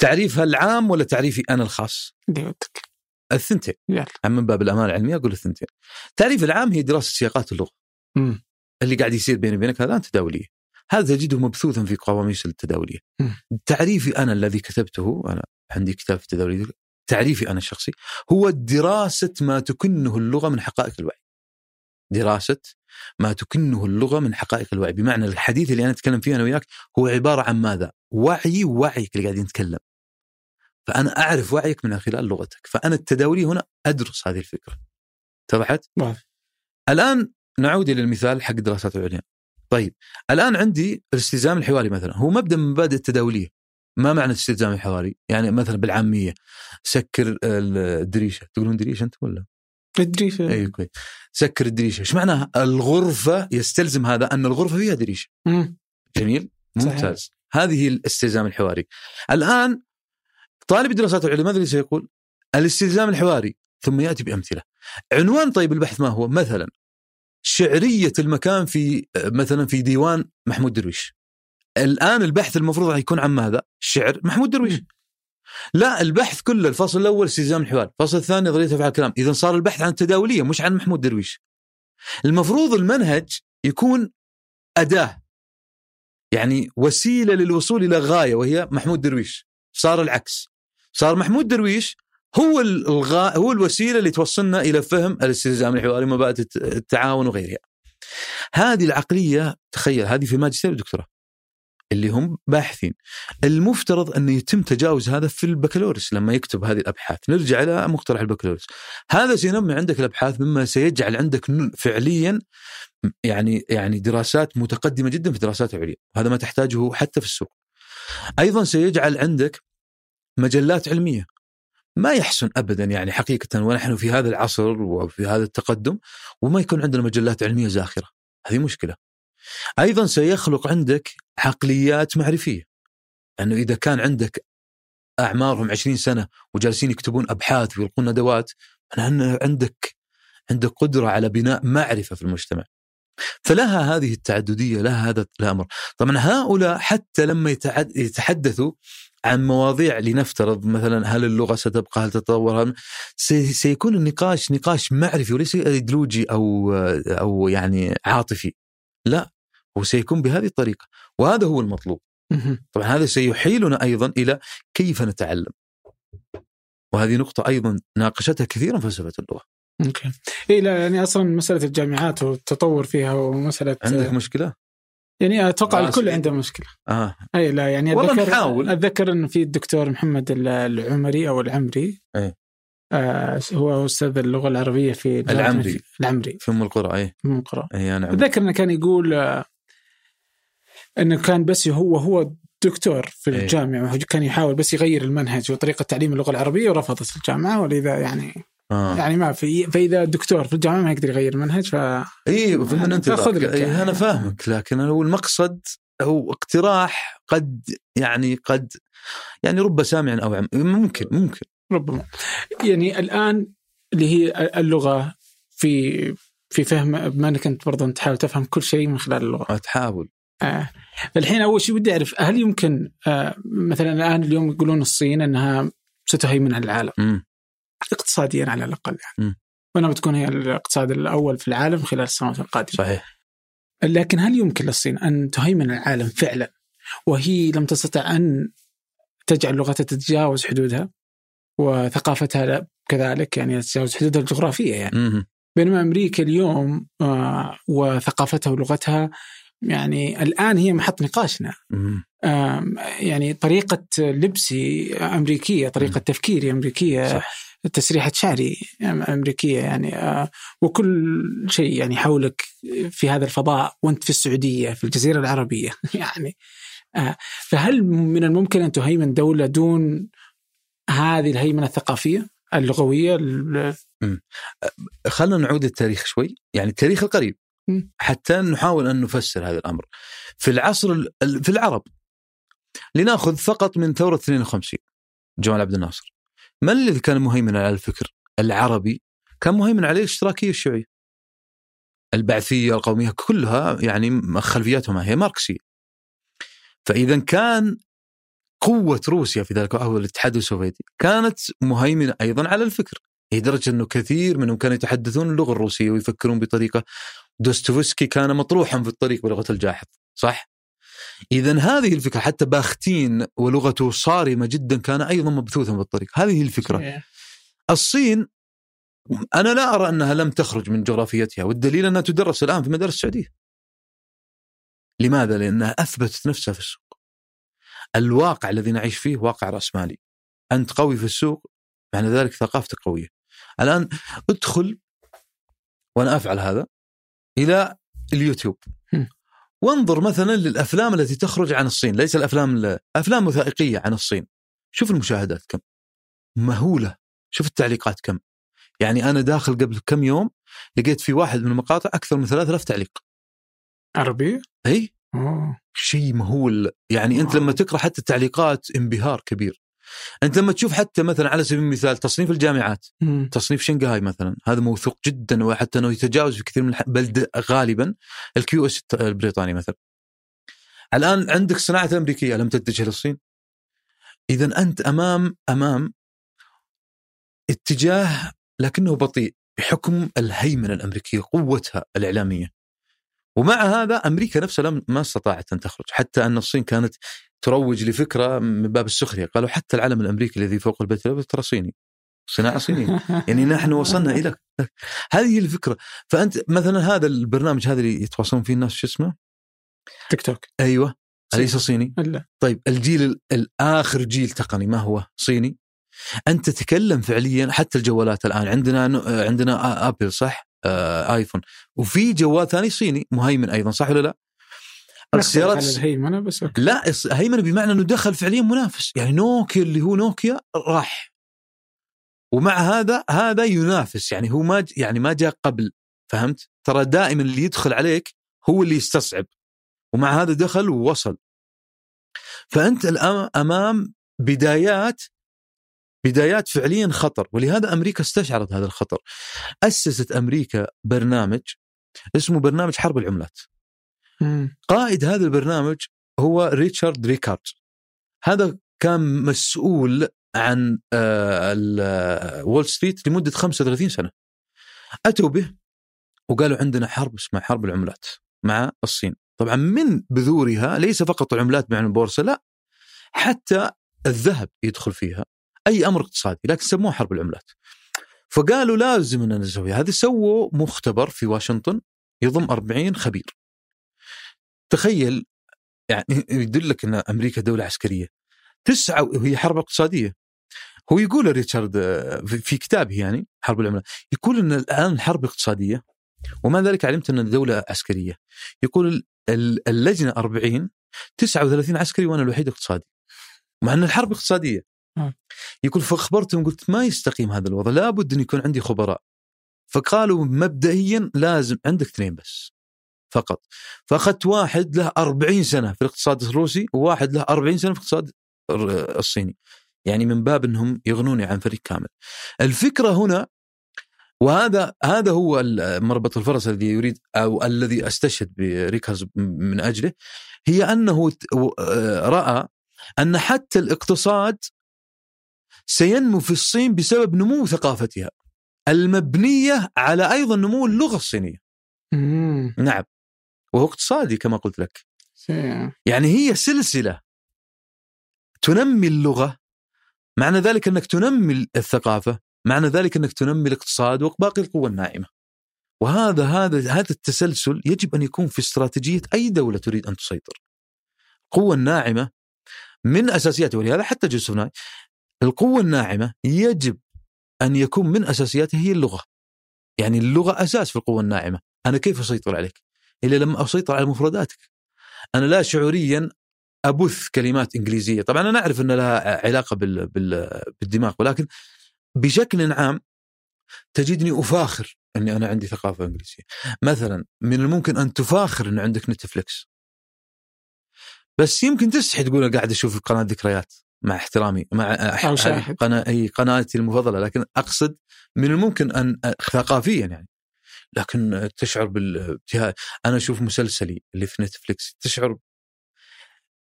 تعريفها العام ولا تعريفي أنا الخاص؟ ودك الثنتين يلا عم من باب الأمانة العلمية أقول الثنتين. التعريف العام هي دراسة سياقات اللغة مم. اللي قاعد يصير بيني وبينك الان تداوليه. هذا تجده مبثوثا في قواميس التداوليه. مم. تعريفي أنا الذي كتبته أنا عندي كتاب في التداوليه تعريفي أنا الشخصي هو دراسة ما تكنه اللغة من حقائق الوعي. دراسة ما تكنه اللغة من حقائق الوعي، بمعنى الحديث اللي أنا أتكلم فيه أنا وياك هو عبارة عن ماذا؟ وعي ووعيك اللي قاعدين نتكلم. فأنا أعرف وعيك من خلال لغتك، فأنا التداولي هنا أدرس هذه الفكرة. اتضحت؟ واضح. الآن نعود إلى المثال حق الدراسات العليا. طيب الآن عندي الاستلزام الحواري مثلا هو مبدأ من مبادئ التداولية. ما معنى الاستلزام الحواري؟ يعني مثلا بالعامية سكر الدريشة، تقولون دريشة انت ولا؟ تدري اي كويس. سكر الدريشة، إيش معناها؟ الغرفة يستلزم هذا أن الغرفة فيها دريشة. مم. جميل؟ صحيح. ممتاز. هذه هي الاستلزام الحواري. الآن طالب الدراسات العليا ماذا سيقول؟ الاستلزام الحواري ثم يأتي بأمثلة. عنوان طيب البحث ما هو؟ مثلا شعرية المكان في مثلا في ديوان محمود درويش. الآن البحث المفروض يكون عن ماذا؟ الشعر محمود درويش لا البحث كله الفصل الأول استلزام الحوار، الفصل الثاني نظرية أفعال الكلام، اذا صار البحث عن التداولية مش عن محمود درويش. المفروض المنهج يكون أداة يعني وسيلة للوصول إلى غاية وهي محمود درويش، صار العكس. صار محمود درويش هو الغاء هو الوسيلة اللي توصلنا إلى فهم الاستلزام الحواري ومبادئ التعاون وغيرها. هذه العقلية تخيل هذه في ماجستير ودكتوراه. اللي هم باحثين المفترض أن يتم تجاوز هذا في البكالوريوس لما يكتب هذه الأبحاث نرجع إلى مقترح البكالوريوس هذا سينمي عندك الأبحاث مما سيجعل عندك فعليا يعني يعني دراسات متقدمة جدا في الدراسات العليا هذا ما تحتاجه حتى في السوق أيضا سيجعل عندك مجلات علمية ما يحسن ابدا يعني حقيقة ونحن في هذا العصر وفي هذا التقدم وما يكون عندنا مجلات علمية زاخرة هذه مشكلة أيضا سيخلق عندك عقليات معرفية انه إذا كان عندك أعمارهم 20 سنة وجالسين يكتبون أبحاث ويلقون ندوات أنا عندك عندك قدرة على بناء معرفة في المجتمع. فلها هذه التعددية لها هذا الأمر. طبعا هؤلاء حتى لما يتحدثوا عن مواضيع لنفترض مثلا هل اللغة ستبقى هل تتطور سيكون النقاش نقاش معرفي وليس أيديولوجي أو أو يعني عاطفي. لا هو سيكون بهذه الطريقة. وهذا هو المطلوب. طبعا هذا سيحيلنا أيضا إلى كيف نتعلم. وهذه نقطة أيضا ناقشتها كثيرا فلسفة اللغة. أوكي. اي لا يعني أصلا مسألة الجامعات والتطور فيها ومسألة عندك مشكلة؟ يعني أتوقع آه الكل عنده مشكلة. آه. أي لا يعني والله اتذكر نحاول. أتذكر انه في الدكتور محمد العمري أو العمري إيه آه هو أستاذ اللغة العربية في العمري. العمري. في أم القرى أي. أم القرى. أي أنا أتذكر إنه كان يقول آه إنه كان بس هو هو دكتور في. الجامعة كان يحاول بس يغير المنهج وطريقة تعليم اللغة العربية ورفضت الجامعة ولذا يعني آه. يعني ما في فإذا دكتور في الجامعة ما يقدر يغير المنهج ف إي انت تاخذ لك إيه يعني. أنا فاهمك لكن هو المقصد هو اقتراح قد يعني قد يعني رب سامع أو عم ممكن ممكن ربما يعني الآن اللي هي اللغة في في فهم بما إنك أنت برضه تحاول تفهم كل شيء من خلال اللغة تحاول آه. فالحين أول شيء بدي أعرف هل يمكن آه مثلا الآن اليوم يقولون الصين إنها ستهيمن على العالم م. اقتصاديا على الأقل يعني. م. وانها بتكون هي الاقتصاد الأول في العالم خلال السنوات القادمة. صحيح. لكن هل يمكن للصين أن تهيمن العالم فعلا وهي لم تستطع أن تجعل لغتها تتجاوز حدودها وثقافتها كذلك يعني تتجاوز حدودها الجغرافية يعني؟ م. بينما أمريكا اليوم آه وثقافتها ولغتها يعني الآن هي محط نقاشنا. يعني طريقة لبسي أمريكية طريقة. تفكيري أمريكية صح. تسريحه شعري أمريكية يعني آه، وكل شيء يعني حولك في هذا الفضاء وأنت في السعودية في الجزيرة العربية يعني آه، فهل من الممكن أن تهيمن دولة دون هذه الهيمنة الثقافية اللغوية؟ ال- خلينا نعود التاريخ شوي. يعني التاريخ القريب. م. حتى نحاول أن نفسر هذا الأمر. في العصر ال- ال- في العرب لنأخذ فقط من ثورة 52 جمال عبد الناصر. من الذي كان مهيمنا على الفكر العربي؟ كان مهيمن عليه الاشتراكية الشيوعية. البعثية القومية كلها يعني خلفياتها هي ماركسية. فإذا كان قوة روسيا في ذلك أو الاتحاد السوفيتي كانت مهيمنة أيضا على الفكر لدرجة أنه كثير منهم كانوا يتحدثون اللغة الروسية ويفكرون بطريقة. دوستويفسكي كان مطروحا في الطريق بلغة الجاحظ صح؟ اذا هذه الفكرة حتى باختين ولغته صارمة جدا كان أيضا مبثوثا بالطريق هذه الفكرة. الصين أنا لا أرى أنها لم تخرج من جغرافيتها والدليل أنها تدرس الآن في مدارس السعودية. لماذا؟ لأنها أثبتت نفسها في السوق. الواقع الذي نعيش فيه واقع راسمالي أنت قوي في السوق معنى ذلك ثقافتك قوية. الآن ادخل وأنا أفعل هذا إلى اليوتيوب. وانظر مثلا للأفلام التي تخرج عن الصين. ليس الأفلام ال- أفلام وثائقية عن الصين. شوف المشاهدات كم. مهولة. شوف التعليقات كم. يعني أنا داخل قبل كم يوم لقيت في واحد من المقاطع أكثر من 3000 تعليق. عربيه؟ إي. شيء مهول. يعني أنت. لما تقرأ حتى التعليقات انبهار كبير. انت لما تشوف حتى مثلا على سبيل المثال تصنيف الجامعات مم. تصنيف شنغهاي مثلا هذا موثوق جدا وحتى إنه يتجاوز في كثير من الح... بل د- غالبا ال QS البريطاني مثلا. الآن عندك الصناعه الامريكيه لم تتجه للصين اذا أنت أمام أمام اتجاه لكنه بطيء بحكم الهيمنة الأمريكية قوتها الإعلامية. ومع هذا أمريكا نفسها ما استطاعت أن تخرج حتى أن الصين كانت تروج لفكرة من باب السخرية قالوا حتى العلم الأمريكي الذي فوق البيت الأبيض ترى صيني صناعة صينية يعني نحن وصلنا إلى هذه الفكرة فأنت مثلا هذا البرنامج هذا اللي يتواصلون فيه الناس شو اسمه؟ تيك توك أيوه أليس صيني؟ لا طيب الجيل الآخر جيل تقني ما هو؟ صيني؟ أنت تتكلم فعليا حتى الجوالات الآن عندنا عندنا آبل صح؟ آه آيفون وفي جوال ثاني صيني مهيمن أيضا صح ولا لا؟ السيارات الهيمنة بس أوكي. لا هيمنه بمعنى إنه دخل فعليا منافس. يعني نوكيا اللي هو نوكيا راح. ومع هذا هذا ينافس. يعني هو ما يعني ما جاء قبل فهمت؟ ترى دائما اللي يدخل عليك هو اللي يستصعب. ومع هذا دخل ووصل. فأنت الان أمام بدايات بدايات فعليا خطر. ولهذا أمريكا استشعرت هذا الخطر. أسست أمريكا برنامج اسمه برنامج حرب العملات. قائد هذا البرنامج هو ريتشارد ريكارد. هذا كان مسؤول عن وول ستريت لمدة 35 سنة. أتوا به وقالوا عندنا حرب اسمها حرب العملات مع الصين. طبعا من بذورها ليس فقط العملات بمعنى البورصة لا حتى الذهب يدخل فيها. أي أمر اقتصادي لكن سموه حرب العملات. فقالوا لازم اننا نسوي هذه سووا مختبر في واشنطن يضم 40 خبير. تخيل يعني يدلك إن أمريكا دولة عسكرية. تسعى وهي حرب اقتصادية. هو يقول ريتشارد في كتابه يعني حرب العملات يقول إن الآن حرب اقتصادية وما ذلك علمت إن دوله عسكرية. يقول اللجنة 40 39 عسكري وأنا الوحيد اقتصادي. مع إن الحرب اقتصادية. يقول فأخبرتهم قلت ما يستقيم هذا الوضع لابد إن يكون عندي خبراء. فقالوا مبدئيا لازم عندك اثنين بس. فقط فاخذت واحد له 40 سنة في الاقتصاد الروسي وواحد له 40 سنة في الاقتصاد الصيني يعني من باب إنهم يغنوني عن فريق كامل الفكرة هنا وهذا هذا هو مربط الفرس الذي يريد أو الذي أستشهد بريكارز من أجله هي أنه رأى أن حتى الاقتصاد سينمو في الصين بسبب نمو ثقافتها المبنية على أيضا نمو اللغة الصينية. مم. نعم وهو اقتصادي كما قلت لك. يعني هي سلسلة تنمي اللغة معنى ذلك أنك تنمي الثقافة معنى ذلك أنك تنمي الاقتصاد وباقي القوى الناعمة. وهذا هذا هذا التسلسل يجب أن يكون في استراتيجية أي دولة تريد أن تسيطر. القوه الناعمة من اساسياتها ولهذا حتى جوزيف ناي القوه الناعمة يجب أن يكون من اساسياتها هي اللغة. يعني اللغة أساس في القوه الناعمة. أنا كيف أسيطر عليك؟ إلا لما أسيطر على مفرداتك. أنا لا شعوريا أبث كلمات إنجليزية. طبعا أنا أعرف ان لها علاقة بال... بال... بالدماغ ولكن بشكل عام تجدني أفاخر إني أنا عندي ثقافة إنجليزية. مثلا من الممكن أن تفاخر إن عندك نتفلكس بس يمكن تستحي تقول قاعد أشوف قناه ذكريات مع احترامي مع أو شاهد. قناه أي قناتي المفضلة لكن أقصد من الممكن أن ثقافيا يعني. لكن تشعر بالابتهاج أنا أشوف مسلسلي اللي في نتفلكس تشعر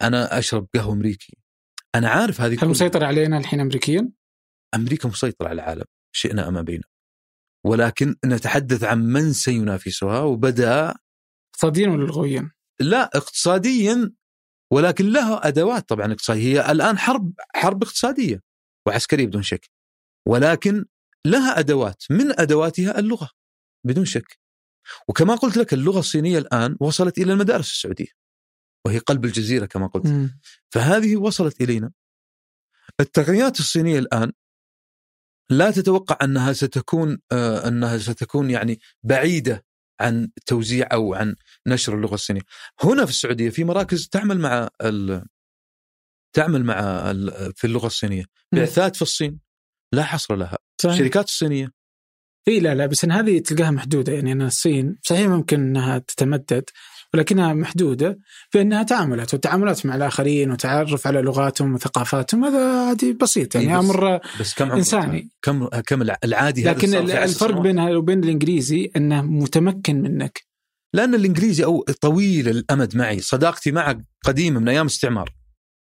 أنا أشرب قهوة أمريكي. أنا عارف هذه هل مسيطر علينا الحين امريكيا؟ أمريكا مسيطرة على العالم شئنا أم أبينا. ولكن نتحدث عن من سينافسها وبدأ اقتصاديا ولا لغويا؟ لا اقتصاديا ولكن لها أدوات طبعا اقتصادية. هي الآن حرب حرب اقتصادية وعسكرية بدون شك. ولكن لها أدوات من أدواتها اللغة. بدون شك وكما قلت لك اللغة الصينية الآن وصلت إلى المدارس السعودية وهي قلب الجزيرة كما قلت مم. فهذه وصلت إلينا التقنيات الصينية الآن لا تتوقع أنها ستكون آه أنها ستكون يعني بعيدة عن توزيع أو عن نشر اللغة الصينية. هنا في السعودية في مراكز تعمل مع ال تعمل مع ال في اللغة الصينية، مم. بعثات في الصين لا حصر لها، صحيح. الشركات الصينية إي لا لا بس إن هذه تلقاها محدودة يعني إن الصين صحيح ممكن إنها تتمدد ولكنها محدودة في انها تعاملات والتعاملات مع الآخرين وتعرف على لغاتهم وثقافاتهم هذا عادي بسيط يعني بس- أمر بس كم عمرها؟ إنساني. كم كم الع- العادي لكن الفرق. بينها وبين الإنجليزي إنه متمكن منك لأن الإنجليزي أو طويل الأمد معي صداقتي معه قديمة من أيام الاستعمار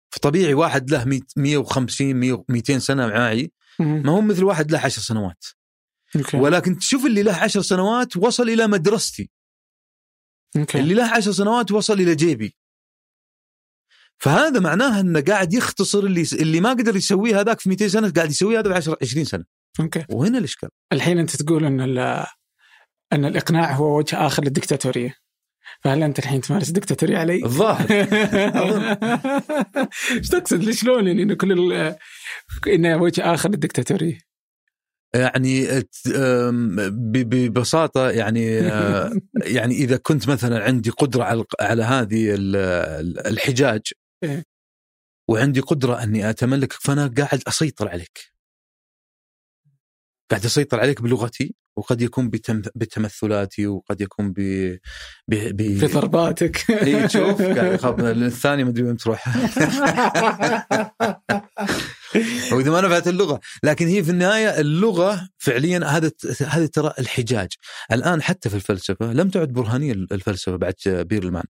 فطبيعي واحد له 100 150 100 200 سنة معي. ما هو مثل واحد له 10 سنوات أوكي ولكن تشوف اللي له 10 سنوات وصل إلى مدرستي. okay اللي له 10 سنوات وصل إلى جيبي. فهذا معناه إنه قاعد يختصر اللي اللي ما قدر يسويه هذاك في 200 سنة قاعد يسويه هذا ب 10 20 سنة. okay وهنا الإشكال. الحين أنت تقول إن إن الإقناع هو وجه آخر للدكتاتورية. فهل أنت الحين تمارس دكتاتوريه علي؟ الظاهر. إيش تقصد؟ ليش شلون يعني انه كل إنه وجه آخر للدكتاتورية؟ يعني ببساطة يعني آه، يعني إذا كنت مثلا عندي قدرة على على هذه ال- ال- الحجاج إيه. وعندي قدرة أني اتملكك فأنا قاعد أسيطر عليك. قاعد أسيطر عليك بلغتي وقد يكون بتم بتمثلاتي وقد يكون ب ب, ب... في ضرباتك اي شوف قاعد يخاف. الثاني ما أدري وين تروح. واذا ما نفعت اللغة. لكن هي في النهاية اللغة فعليا هذا هذا ترى الحجاج. الآن حتى في الفلسفة لم تعد برهانية الفلسفة بعد بيرلمان.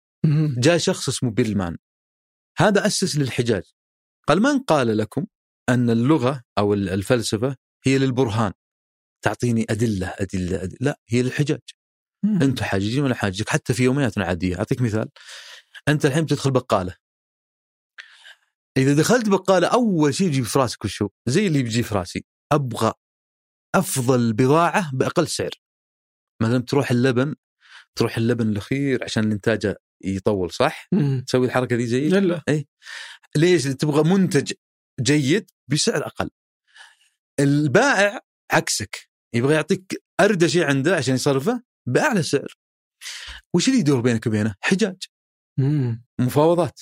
جاء شخص اسمه بيرلمان هذا أسس للحجاج. قال من قال لكم أن اللغة أو الفلسفة هي للبرهان؟ تعطيني أدلة أدلة, أدلة. لا هي للحجاج. أنتم حاججين ولا حاججك. حتى في يومياتنا العاديه أعطيك مثال. أنت الحين بتدخل بقالة. إذا دخلت بقالة أول شيء يجي في راسك وشو زي اللي بيجي في راسي أبغى أفضل بضاعة بأقل سعر. مثلا تروح اللبن تروح اللبن الأخير عشان الانتاج يطول صح؟ مم. تسوي الحركة دي زي؟ لا ليش؟ تبغى منتج جيد بسعر أقل. البائع عكسك. يبغى يعطيك اردى شيء عنده عشان يصرفه بأعلى سعر. وش اللي يدور بينك وبينه؟ حجاج. مم. مفاوضات.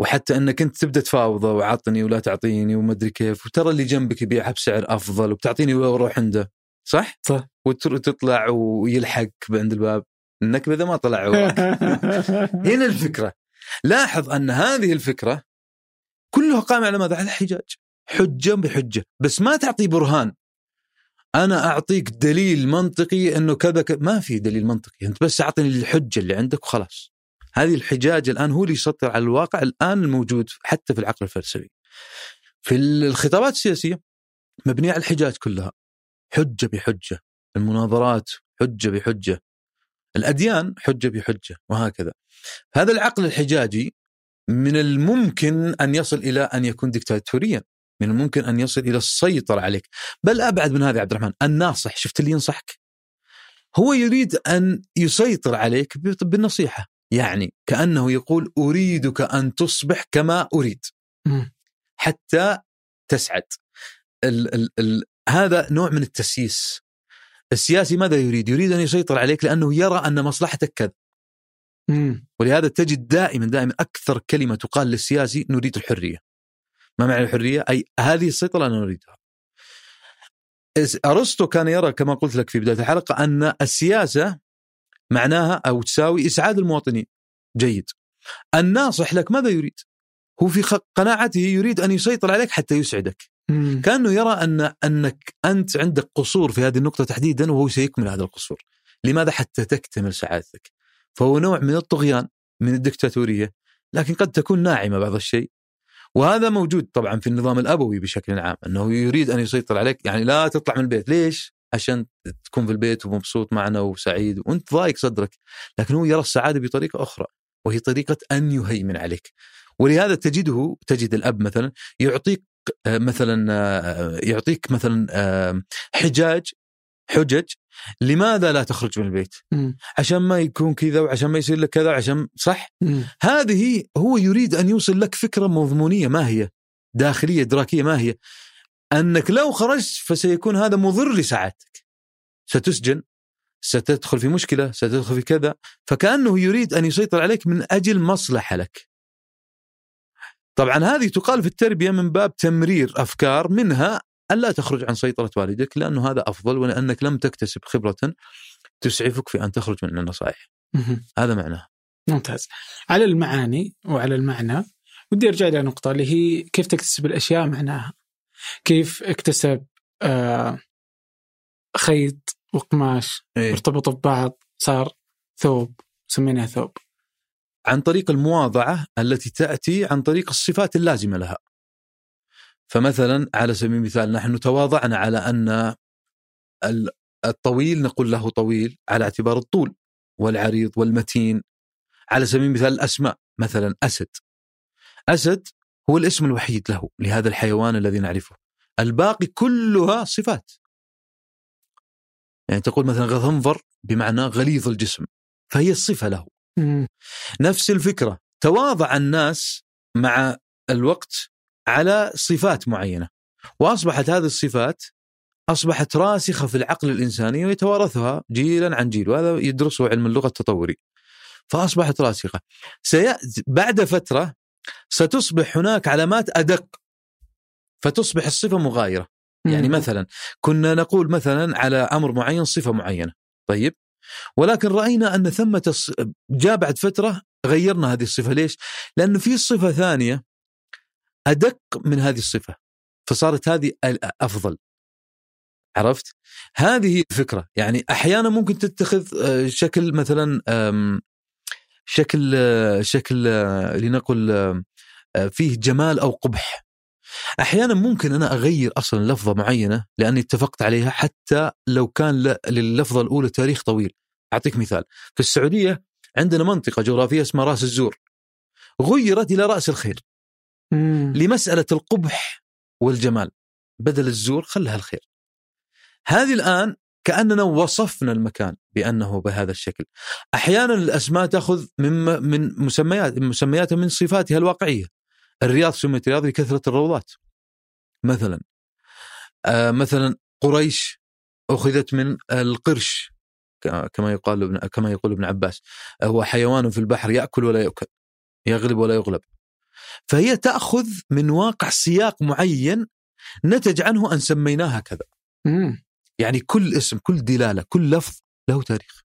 وحتى أنك أنت تبدأ تفاوضه وعطني ولا تعطيني وما أدري كيف وترى اللي جنبك يبيعها بسعر أفضل وبتعطيني وأروح عنده صح؟ صح. وتطلع ويلحق عند الباب النكبه اذا ما طلع وراك هنا الفكرة لاحظ أن هذه الفكرة كلها قائمة على ماذا؟ على الحجاج حجة بحجة بس ما تعطي برهان أنا أعطيك دليل منطقي أنه كذا. ما في دليل منطقي أنت بس أعطني الحجة اللي عندك وخلاص هذه الحجاج الآن هو اللي يسطر على الواقع الآن الموجود حتى في العقل الفلسفي. في الخطابات السياسية مبنية على الحجاج كلها. حجة بحجة. المناظرات حجة بحجة. الأديان حجة بحجة. وهكذا. هذا العقل الحجاجي من الممكن أن يصل إلى أن يكون دكتاتوريا. من الممكن أن يصل إلى السيطرة عليك. بل أبعد من هذا يا عبد الرحمن. الناصح. شفت اللي ينصحك؟ هو يريد أن يسيطر عليك بالنصيحة. يعني كأنه يقول أريدك أن تصبح كما أريد مم. حتى تسعد ال ال ال هذا نوع من التسييس السياسي ماذا يريد؟ يريد أن يسيطر عليك لأنه يرى أن مصلحتك كذا. ولهذا تجد دائما دائما أكثر كلمة تقال للسياسي نريد الحرية. ما معنى الحرية؟ أي هذه السيطرة أنا نريدها. إس- أرسطو كان يرى كما قلت لك في بداية الحلقة أن السياسة معناها أو تساوي إسعاد المواطنين. جيد. الناصح لك ماذا يريد؟ هو في قناعته يريد أن يسيطر عليك حتى يسعدك. مم. كأنه يرى ان أنك أنت عندك قصور في هذه النقطة تحديدا وهو سيكمل هذا القصور. لماذا؟ حتى تكتمل سعادتك. فهو نوع من الطغيان من الدكتاتورية لكن قد تكون ناعمة بعض الشيء. وهذا موجود طبعا في النظام الأبوي بشكل عام أنه يريد أن يسيطر عليك يعني لا تطلع من البيت ليش؟ عشان تكون في البيت ومبسوط معنا وسعيد وأنت ضايق صدرك لكن هو يرى السعادة بطريقة أخرى وهي طريقة أن يهيمن عليك ولهذا تجده تجد الأب مثلا يعطيك آه، مثلا آه، يعطيك مثلا آه، حجاج حجج لماذا لا تخرج من البيت؟ مم. عشان ما يكون كذا وعشان ما يصير لك كذا عشان صح؟ مم. هذه هو يريد أن يوصل لك فكرة مضمونية ما هي؟ داخلية إدراكية ما هي؟ أنك لو خرجت فسيكون هذا مضر لسعادتك. ستسجن ستدخل في مشكلة، ستدخل في كذا، فكأنه يريد أن يسيطر عليك من أجل مصلحة لك. طبعا هذه تقال في التربية من باب تمرير أفكار منها الا تخرج عن سيطرة والدك لأنه هذا أفضل ولأنك لم تكتسب خبرة تسعفك في أن تخرج من النصائح. هذا معناه. ممتاز على المعاني وعلى المعنى ودي أرجع إلى نقطة اللي هي كيف تكتسب الأشياء معناها كيف اكتسب آه خيط وقماش إيه؟ ارتبطوا ببعض صار ثوب سميناها ثوب. عن طريق المواضعة التي تأتي عن طريق الصفات اللازمة لها. فمثلا على سبيل المثال نحن تواضعنا على أن الطويل نقول له طويل على اعتبار الطول والعريض والمتين. على سبيل المثال الأسماء مثلا أسد. أسد هو الاسم الوحيد له لهذا الحيوان الذي نعرفه. الباقي كلها صفات. يعني تقول مثلا غضنفر بمعنى غليظ الجسم فهي الصفة له. مم. نفس الفكرة تواضع الناس مع الوقت على صفات معينة. وأصبحت هذه الصفات أصبحت راسخة في العقل الإنساني ويتوارثها جيلا عن جيل وهذا يدرسه علم اللغة التطوري. فأصبحت راسخة. سيأتي بعد فترة ستصبح هناك علامات أدق. فتصبح الصفة مغايرة. يعني. مثلا كنا نقول مثلا على أمر معين صفة معينة. طيب؟ ولكن رأينا أن ثمة الص- جاء بعد فترة غيرنا هذه الصفة. ليش؟ لأنه في صفة ثانية أدق من هذه الصفة. فصارت هذه أفضل. عرفت؟ هذه الفكرة. يعني أحيانا ممكن تتخذ آه، شكل مثلا شكل شكل لنقل فيه جمال أو قبح. أحيانا ممكن أنا أغير أصلا لفظة معينة لأني اتفقت عليها حتى لو كان ل- لللفظه الأولى تاريخ طويل. أعطيك مثال. في السعودية عندنا منطقة جغرافية اسمها رأس الزور. غيرت إلى رأس الخير مم. لمسألة القبح والجمال. بدل الزور خلها الخير هذه الآن كأننا وصفنا المكان بأنه بهذا الشكل. أحيانا الأسماء تأخذ من من مسميات مسميات من صفاتها الواقعية. الرياض سميت رياض لكثره الروضات. مثلا آه مثلا قريش أخذت من القرش كما يقال ابن كما يقول ابن عباس. هو حيوان في البحر يأكل ولا يؤكل يغلب ولا يغلب. فهي تأخذ من واقع سياق معين نتج عنه أن سميناها كذا. مم. يعني كل اسم كل دلالة كل لفظ له تاريخ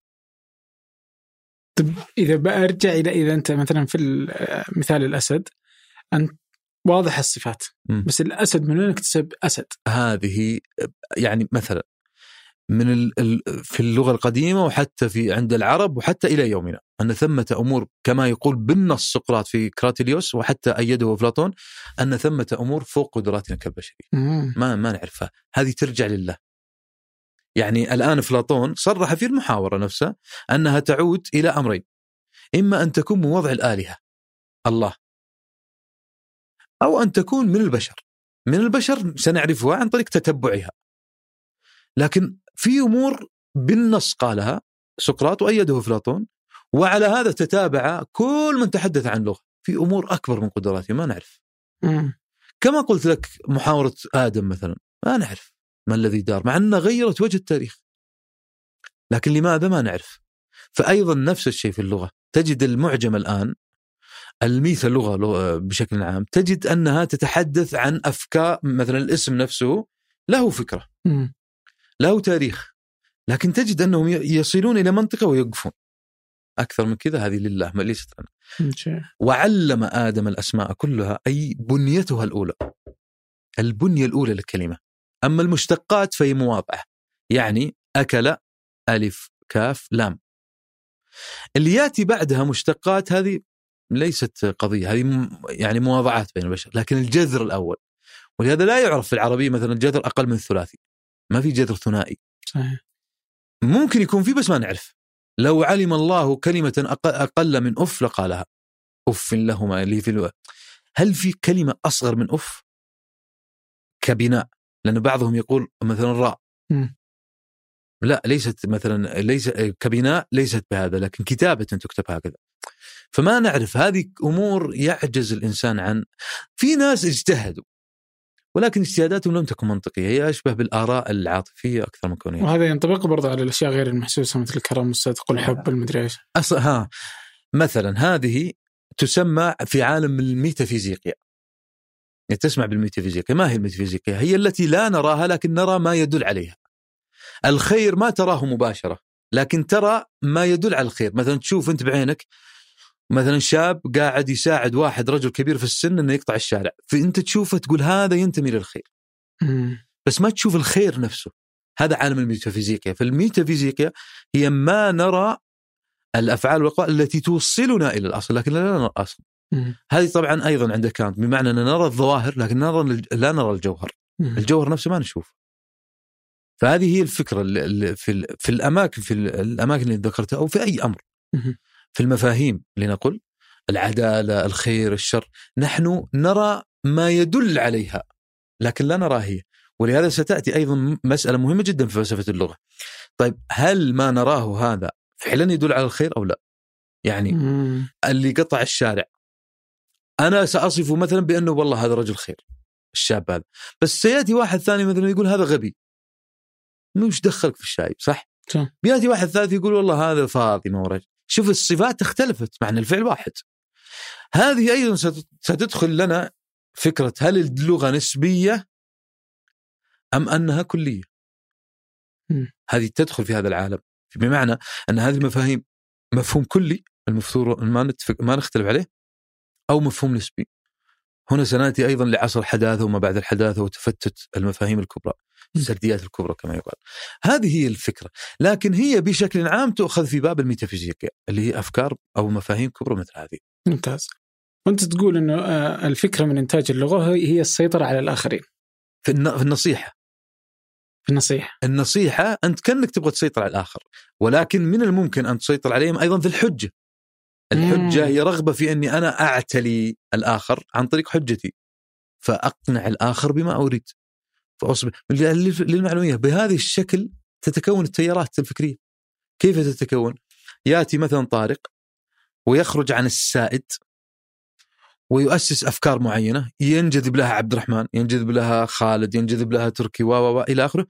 طب إذا برجع إلى إذا أنت مثلا في آه، مثال الأسد انت واضح الصفات مم. بس الأسد من وين اكتسب أسد؟ هذه يعني مثلا من ال ال في اللغة القديمة وحتى في عند العرب وحتى إلى يومنا أن ثمة أمور كما يقول بالنص سقراط في كراتيليوس وحتى أيده افلاطون أن ثمة أمور فوق قدراتنا كالبشرية. ما ما نعرفها هذه ترجع لله يعني الآن افلاطون صرح في المحاورة نفسها أنها تعود إلى أمرين. إما أن تكون من وضع الآلهة الله أو أن تكون من البشر. من البشر سنعرفها عن طريق تتبعها. لكن في أمور بالنص قالها سقراط وأيده افلاطون وعلى هذا تتابع كل من تحدث عن لغة. في أمور أكبر من قدراتي ما نعرف. مم. كما قلت لك محاورة آدم مثلا ما نعرف. ما الذي دار مع انها غيرت وجه التاريخ لكن لماذا ما نعرف فايضا نفس الشيء في اللغة تجد المعجم الآن الميث اللغة لغة بشكل عام تجد أنها تتحدث عن أفكار مثلا الاسم نفسه له فكرة مم. له تاريخ لكن تجد أنهم ي- يصلون إلى منطقة ويقفون أكثر من كذا هذه لله ما ليست. شيء. وعلم آدم الأسماء كلها أي بنيتها الأولى البنية الأولى للكلمة أما المشتقات فهي مواضعه يعني أكل ألف كاف لام. اللي يأتي بعدها مشتقات هذه ليست قضية هذه يعني مواضعات بين البشر لكن الجذر الأول. ولهذا لا يعرف في العربية مثلا الجذر أقل من الثلاثي. ما في جذر ثنائي. صحيح. ممكن يكون في بس ما نعرف. لو علم الله كلمة أق- أقل من أف لقالها. أف لهما اللي في ألو... هل في كلمة أصغر من أف؟ كبناء. لأن بعضهم يقول مثلا راء. لا ليست مثلا ليس كبناء ليست بهذا لكن كتابة تكتب هكذا. فما نعرف هذه أمور يعجز الإنسان عن في ناس اجتهدوا ولكن اجتهاداتهم لم تكن منطقية. هي أشبه بالآراء العاطفية أكثر من كونها وهذا ينطبق برضه على الأشياء غير المحسوسة مثل الكرم والصدق والحب والمدري إيش. أص... ها. مثلا هذه تسمى في عالم الميتافيزيقيا. تسمع بالميتافيزيقيا ما هي الميتافيزيقيا هي التي لا نراها لكن نرى ما يدل عليها. الخير ما تراه مباشرة لكن ترى ما يدل على الخير. مثلا تشوف أنت بعينك مثلا شاب قاعد يساعد واحد رجل كبير في السن إنه يقطع الشارع. فأنت تشوفه تقول هذا ينتمي للخير. بس ما تشوف الخير نفسه. هذا عالم الميتافيزيقيا فالميتافيزيقيا هي ما نرى الأفعال والاقوال التي توصلنا إلى الأصل لكن لا نرى الأصل. هذه طبعا أيضا عند كانت بمعنى أن نرى الظواهر لكن نرى لا نرى الجوهر. الجوهر نفسه ما نشوف فهذه هي الفكرة اللي في في الأماكن في الأماكن اللي ذكرتها أو في أي أمر. في المفاهيم لنقل العدالة الخير الشر نحن نرى ما يدل عليها لكن لا نرى هي. ولهذا ستأتي أيضا مسألة مهمة جدا في فلسفة اللغة. طيب هل ما نراه هذا فعلا يدل على الخير أو لا؟ يعني مم. اللي قطع الشارع أنا ساصفه مثلا بأنه والله هذا رجل خير الشاب هذا. بس سيأتي واحد ثاني مثلا يقول هذا غبي. مش دخلك في الشاي صح؟ صح. بيأتي واحد ثالث يقول والله هذا فاطمة ورجل. شوف الصفات اختلفت مع إن الفعل واحد. هذه أيضا ستدخل لنا فكرة هل اللغة نسبية أم أنها كلية؟ م. هذه تدخل في هذا العالم. بمعنى أن هذه المفاهيم مفهوم كلي المفروض ما نتفق ما نختلف عليه. أو مفهوم نسبي. هنا سنأتي أيضا لعصر الحداثة وما بعد الحداثة وتفتت المفاهيم الكبرى. السرديات الكبرى كما يقال. هذه هي الفكرة. لكن هي بشكل عام تؤخذ في باب الميتافيزيقيا اللي هي أفكار أو مفاهيم كبرى مثل هذه. ممتاز. وأنت تقول إنه آه، الفكرة من إنتاج اللغة هي السيطرة على الآخرين. في النصيحة. في النصيحة. النصيحة أنت كأنك تبغى تسيطر على الآخر ولكن من الممكن أن تسيطر عليهم أيضا في الحجة. الحجة هي رغبة في أني أنا أعتلي الآخر عن طريق حجتي فأقنع الآخر بما أريد فاصبح للمعلومية بهذا الشكل تتكون التيارات الفكرية كيف تتكون؟ يأتي مثلا طارق ويخرج عن السائد ويؤسس أفكار معينة ينجذب لها عبد الرحمن، ينجذب لها خالد، ينجذب لها تركي و و إلى آخره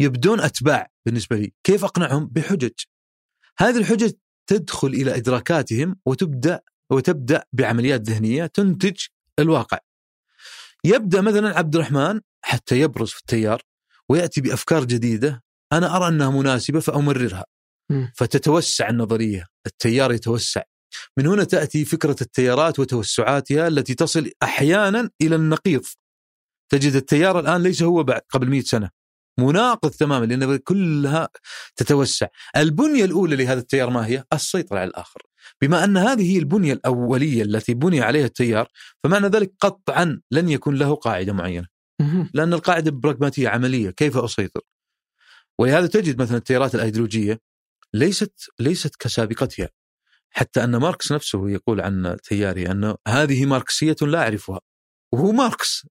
يبدون أتباع بالنسبة لي، كيف أقنعهم؟ بحجج. هذه الحجج تدخل إلى إدراكاتهم وتبدأ وتبدأ بعمليات ذهنية تنتج الواقع. يبدأ مثلا عبد الرحمن حتى يبرز في التيار ويأتي بأفكار جديدة أنا أرى أنها مناسبة فأمررها. فتتوسع النظرية، التيار يتوسع، من هنا تأتي فكرة التيارات وتوسعاتها التي تصل أحيانا إلى النقيض تجد التيار الآن ليس هو بعد قبل مئة سنة مناقض تماما لأن كلها تتوسع. البنية الأولى لهذا التيار ما هي؟ السيطرة على الآخر. بما أن هذه هي البنية الأولية التي بني عليها التيار فمعنى ذلك قطعا لن يكون له قاعدة معينة. لأن القاعدة براغماتية عملية كيف أسيطر؟ ولهذا تجد مثلا التيارات الأيديولوجية ليست ليست كسابقتها. حتى أن ماركس نفسه يقول عن تياري أنه هذه ماركسية لا أعرفها. وهو ماركس.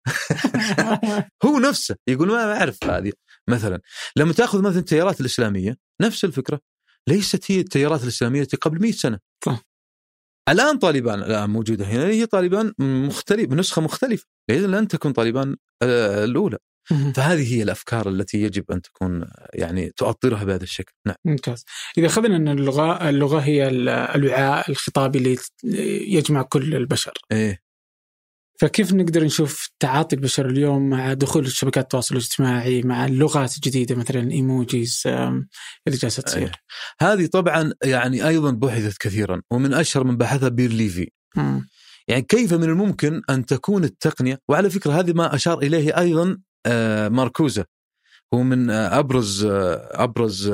هو نفسه يقول ما أعرف هذه. مثلا. لما تأخذ مثلا التيارات الإسلامية نفس الفكرة. ليست هي التيارات الإسلامية قبل 100 سنة. الآن طالبان الآن موجودة هنا. هي طالبان مختلف نسخة مختلفة. لن تكون طالبان آه، الأولى. فهذه هي الأفكار التي يجب أن تكون يعني تؤطرها بهذا الشكل. نعم. ممتاز. إذا أخذنا إن اللغة اللغة هي الوعاء الخطابي اللي يجمع كل البشر. إيه. فكيف نقدر نشوف تعاطي البشر اليوم مع دخول شبكات التواصل الاجتماعي مع اللغات الجديدة مثلا ايموجيز اللي جالسة تصير. هذه طبعا يعني أيضا بحثت كثيرا ومن أشهر من بحثها بيرليفي يعني كيف من الممكن أن تكون التقنية وعلى فكرة هذه ما أشار إليه أيضا آه، ماركوزا هو من آه، أبرز آه، أبرز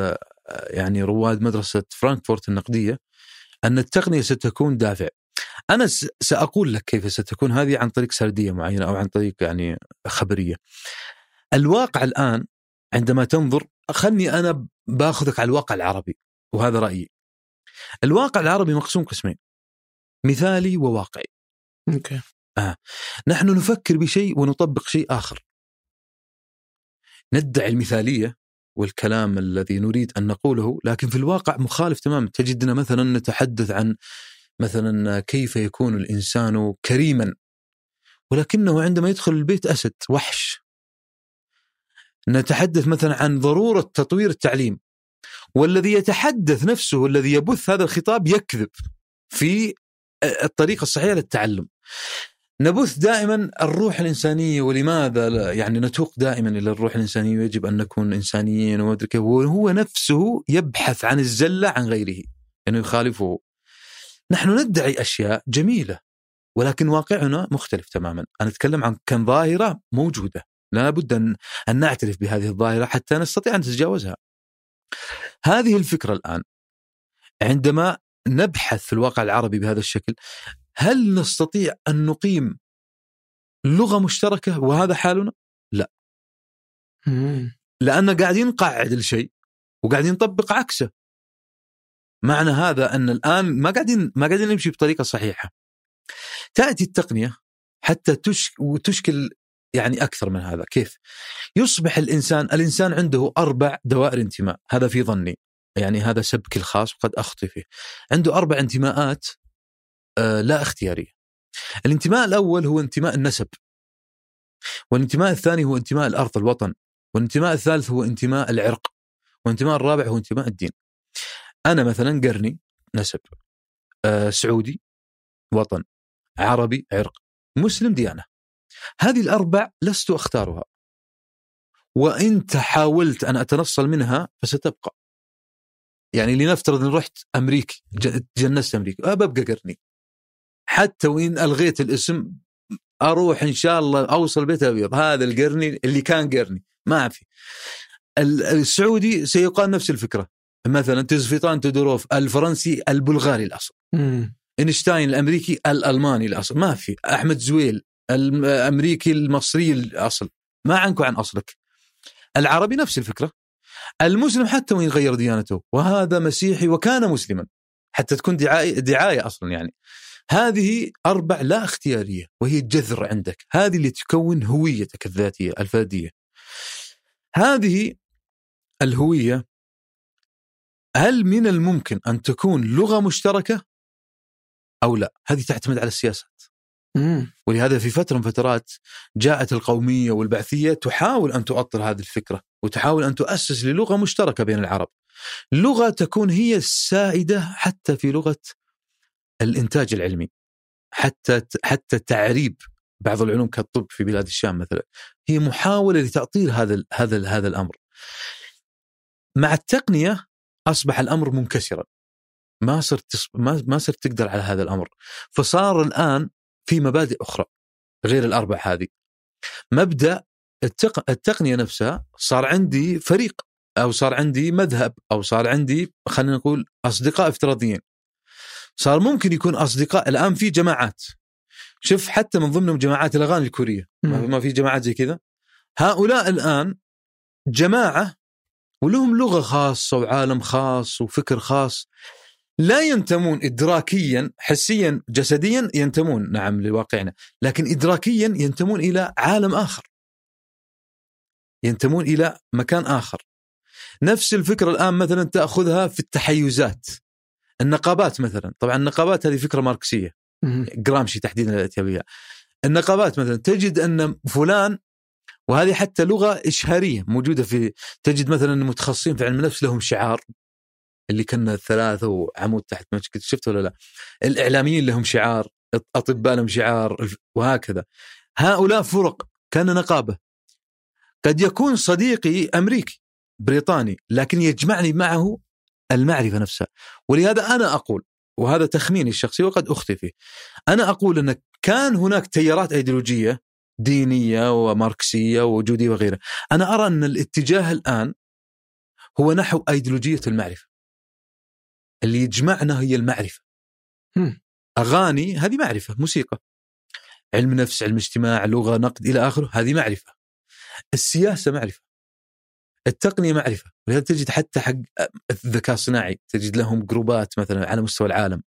يعني رواد مدرسة فرانكفورت النقدية أن التقنية ستكون دافع. أنا سأقول لك كيف ستكون هذه عن طريق سردية معينة أو عن طريق يعني خبرية. الواقع الآن عندما تنظر خلني أنا باخذك على الواقع العربي وهذا رأيي. الواقع العربي مقسوم قسمين. مثالي وواقعي. أوكي. آه. نحن نفكر بشيء ونطبق شيء آخر. ندعي المثالية والكلام الذي نريد أن نقوله لكن في الواقع مخالف تماما تجدنا مثلا نتحدث عن مثلا كيف يكون الإنسان كريما ولكنه عندما يدخل البيت أسد وحش. نتحدث مثلا عن ضرورة تطوير التعليم. والذي يتحدث نفسه والذي يبث هذا الخطاب يكذب في الطريقة الصحيحة للتعلم. نبث دائما الروح الإنسانية ولماذا يعني نتوق دائما إلى الروح الإنسانية ويجب أن نكون إنسانيين وما كيف. وهو نفسه يبحث عن الزلة عن غيره انه يخالفه. نحن ندعي أشياء جميلة ولكن واقعنا مختلف تماما أنا أتكلم عن كان ظاهرة موجودة لا بد ان أن نعترف بهذه الظاهرة حتى نستطيع أن نتجاوزها هذه الفكرة الآن عندما نبحث في الواقع العربي بهذا الشكل هل نستطيع أن نقيم لغة مشتركة وهذا حالنا؟ مم. لأن قاعدين نقعد الشيء وقاعدين نطبق عكسه. معنى هذا أن الآن ما قاعدين ما قاعدين نمشي بطريقة صحيحة. تأتي التقنية حتى تش وتشكل يعني أكثر من هذا، كيف؟ يصبح الانسان الإنسان عنده أربع دوائر انتماء، هذا في ظني. يعني هذا سبك الخاص وقد اخطي فيه. عنده أربع انتماءات آه لا اختيارية. الانتماء الأول هو انتماء النسب. والانتماء الثاني هو انتماء الأرض الوطن. والانتماء الثالث هو انتماء العرق. والانتماء الرابع هو انتماء الدين. أنا مثلا قرني نسب. آه سعودي وطن. عربي عرق. مسلم ديانة. هذه الأربع لست أختارها. وإن حاولت أن أتنصل منها فستبقى. يعني لنفترض إن رحت امريكي تجنست امريكي أه ببقى قرني. حتى وإن ألغيت الاسم أروح إن شاء الله أوصل بيت أبيض هذا القرني اللي كان قرني ما في. ال- السعودي سيقال نفس الفكرة. مثلا تزفيطان تودوروف الفرنسي البلغاري الأصل. مم. إينشتاين الأمريكي الألماني الأصل. ما في. أحمد زويل الامريكي المصري الأصل. ما عنك عن أصلك. العربي نفس الفكرة. المسلم حتى وإن غير ديانته. وهذا مسيحي وكان مسلما. حتى تكون دعاية دعاية أصلا يعني. هذه أربع لا اختيارية وهي الجذر عندك. هذه اللي تكون هويتك الذاتية الفردية. هذه الهوية هل من الممكن أن تكون لغة مشتركة أو لا هذه تعتمد على السياسات مم. ولهذا في فترة من فترات جاءت القومية والبعثية تحاول أن تؤطر هذه الفكرة وتحاول أن تؤسس للغة مشتركة بين العرب. لغة تكون هي السائدة حتى في لغة الإنتاج العلمي. حتى حتى تعريب بعض العلوم كالطب في بلاد الشام مثلا هي محاولة لتأطير هذا ال هذا ال هذا الأمر. مع التقنية أصبح الأمر منكسرا. ما صرت تص- ما ما صرت تقدر على هذا الأمر. فصار الآن في مبادئ أخرى غير الأربع هذه. مبدأ التق... التقنية نفسها صار عندي فريق أو صار عندي مذهب أو صار عندي خلينا نقول أصدقاء افتراضيين. صار ممكن يكون أصدقاء الآن في جماعات. شوف حتى من ضمنهم جماعات الأغاني الكورية. ما في جماعات زي كذا. هؤلاء الآن جماعة ولهم لغة خاصة وعالم خاص وفكر خاص. لا ينتمون ادراكيا حسيا جسديا ينتمون نعم لواقعنا. لكن ادراكيا ينتمون إلى عالم آخر. ينتمون إلى مكان آخر. نفس الفكرة الآن مثلا تأخذها في التحيزات. النقابات مثلا. طبعا النقابات هذه فكرة ماركسية. جرامشي تحديدا التي النقابات مثلا. تجد أن فلان وهذه حتى لغة إشهارية موجودة في تجد مثلا المتخصصين في علم النفس لهم شعار اللي كنا الثلاثه وعمود تحت مسجد شفت ولا لا؟ الإعلاميين لهم شعار، الأطباء لهم شعار وهكذا. هؤلاء فرق كان نقابة. قد يكون صديقي أمريكي بريطاني لكن يجمعني معه المعرفة نفسها ولهذا أنا أقول وهذا تخميني الشخصي وقد اخطي فيه. أنا أقول إن كان هناك تيارات أيديولوجية دينية وماركسية ووجودية وغيرها. أنا أرى أن الاتجاه الآن هو نحو أيديولوجية المعرفة. اللي يجمعنا هي المعرفة. أغاني هذه معرفة، موسيقى. علم نفس، علم اجتماع، لغة، نقد إلى آخره، هذه معرفة. السياسة معرفة. التقنية معرفة، ولهذا تجد حتى حق الذكاء الصناعي، تجد لهم جروبات مثلا على مستوى العالم.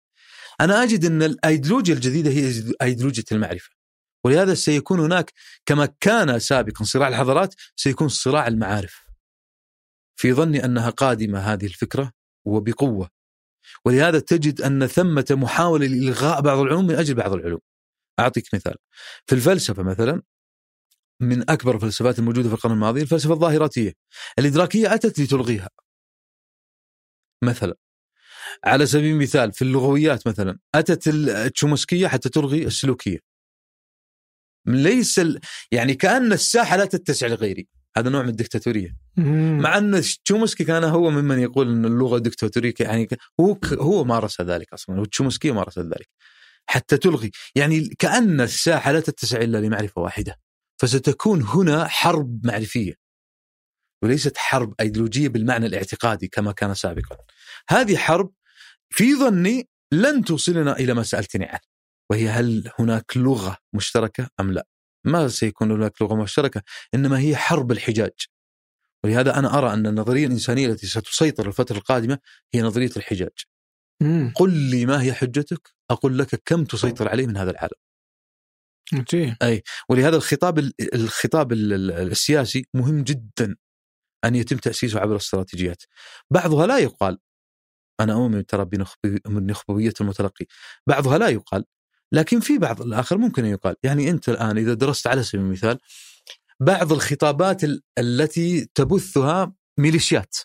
أنا أجد أن الأيديولوجيا الجديدة هي ايديولوجيا المعرفة. ولهذا سيكون هناك كما كان سابقا صراع الحضارات سيكون صراع المعارف. في ظني أنها قادمة هذه الفكرة وبقوة. ولهذا تجد أن ثمة محاولة لإلغاء بعض العلوم من أجل بعض العلوم. أعطيك مثال. في الفلسفة مثلا من أكبر الفلسفات الموجودة في القرن الماضي الفلسفة الظاهراتية. الإدراكية أتت لتلغيها. مثلا على سبيل المثال في اللغويات مثلا أتت التشومسكيه حتى تلغي السلوكية. ليس ال... يعني كأن الساحة لا تتسع لغيري، هذا نوع من الدكتاتورية. مع أن تشومسكي كان هو ممن يقول إن اللغة دكتاتورية يعني هو ك- هو مارس ذلك أصلا وتشومسكي مارس ذلك. حتى تلغي. يعني كأن الساحة لا تتسع إلا لمعرفة واحدة. فستكون هنا حرب معرفية. وليست حرب أيديولوجية بالمعنى الاعتقادي كما كان سابقا. هذه حرب في ظني لن توصلنا إلى ما سالتني عنه وهي هل هناك لغة مشتركة أم لا؟ ما سيكون هناك لغة مشتركة إنما هي حرب الحجاج. ولهذا أنا أرى أن النظرية الإنسانية التي ستسيطر الفترة القادمة هي نظرية الحجاج. مم. قل لي ما هي حجتك أقول لك كم تسيطر عليه من هذا العالم. عجيب ولهذا الخطاب ال- الخطاب ال- ال- السياسي مهم جدا أن يتم تأسيسه عبر الاستراتيجيات. بعضها لا يقال أنا أؤمن ترى بنخب- بنخبويه المتلقي، بعضها لا يقال لكن في بعض الآخر ممكن أن يقال، يعني أنت الآن إذا درست على سبيل المثال بعض الخطابات ال- التي تبثها ميليشيات.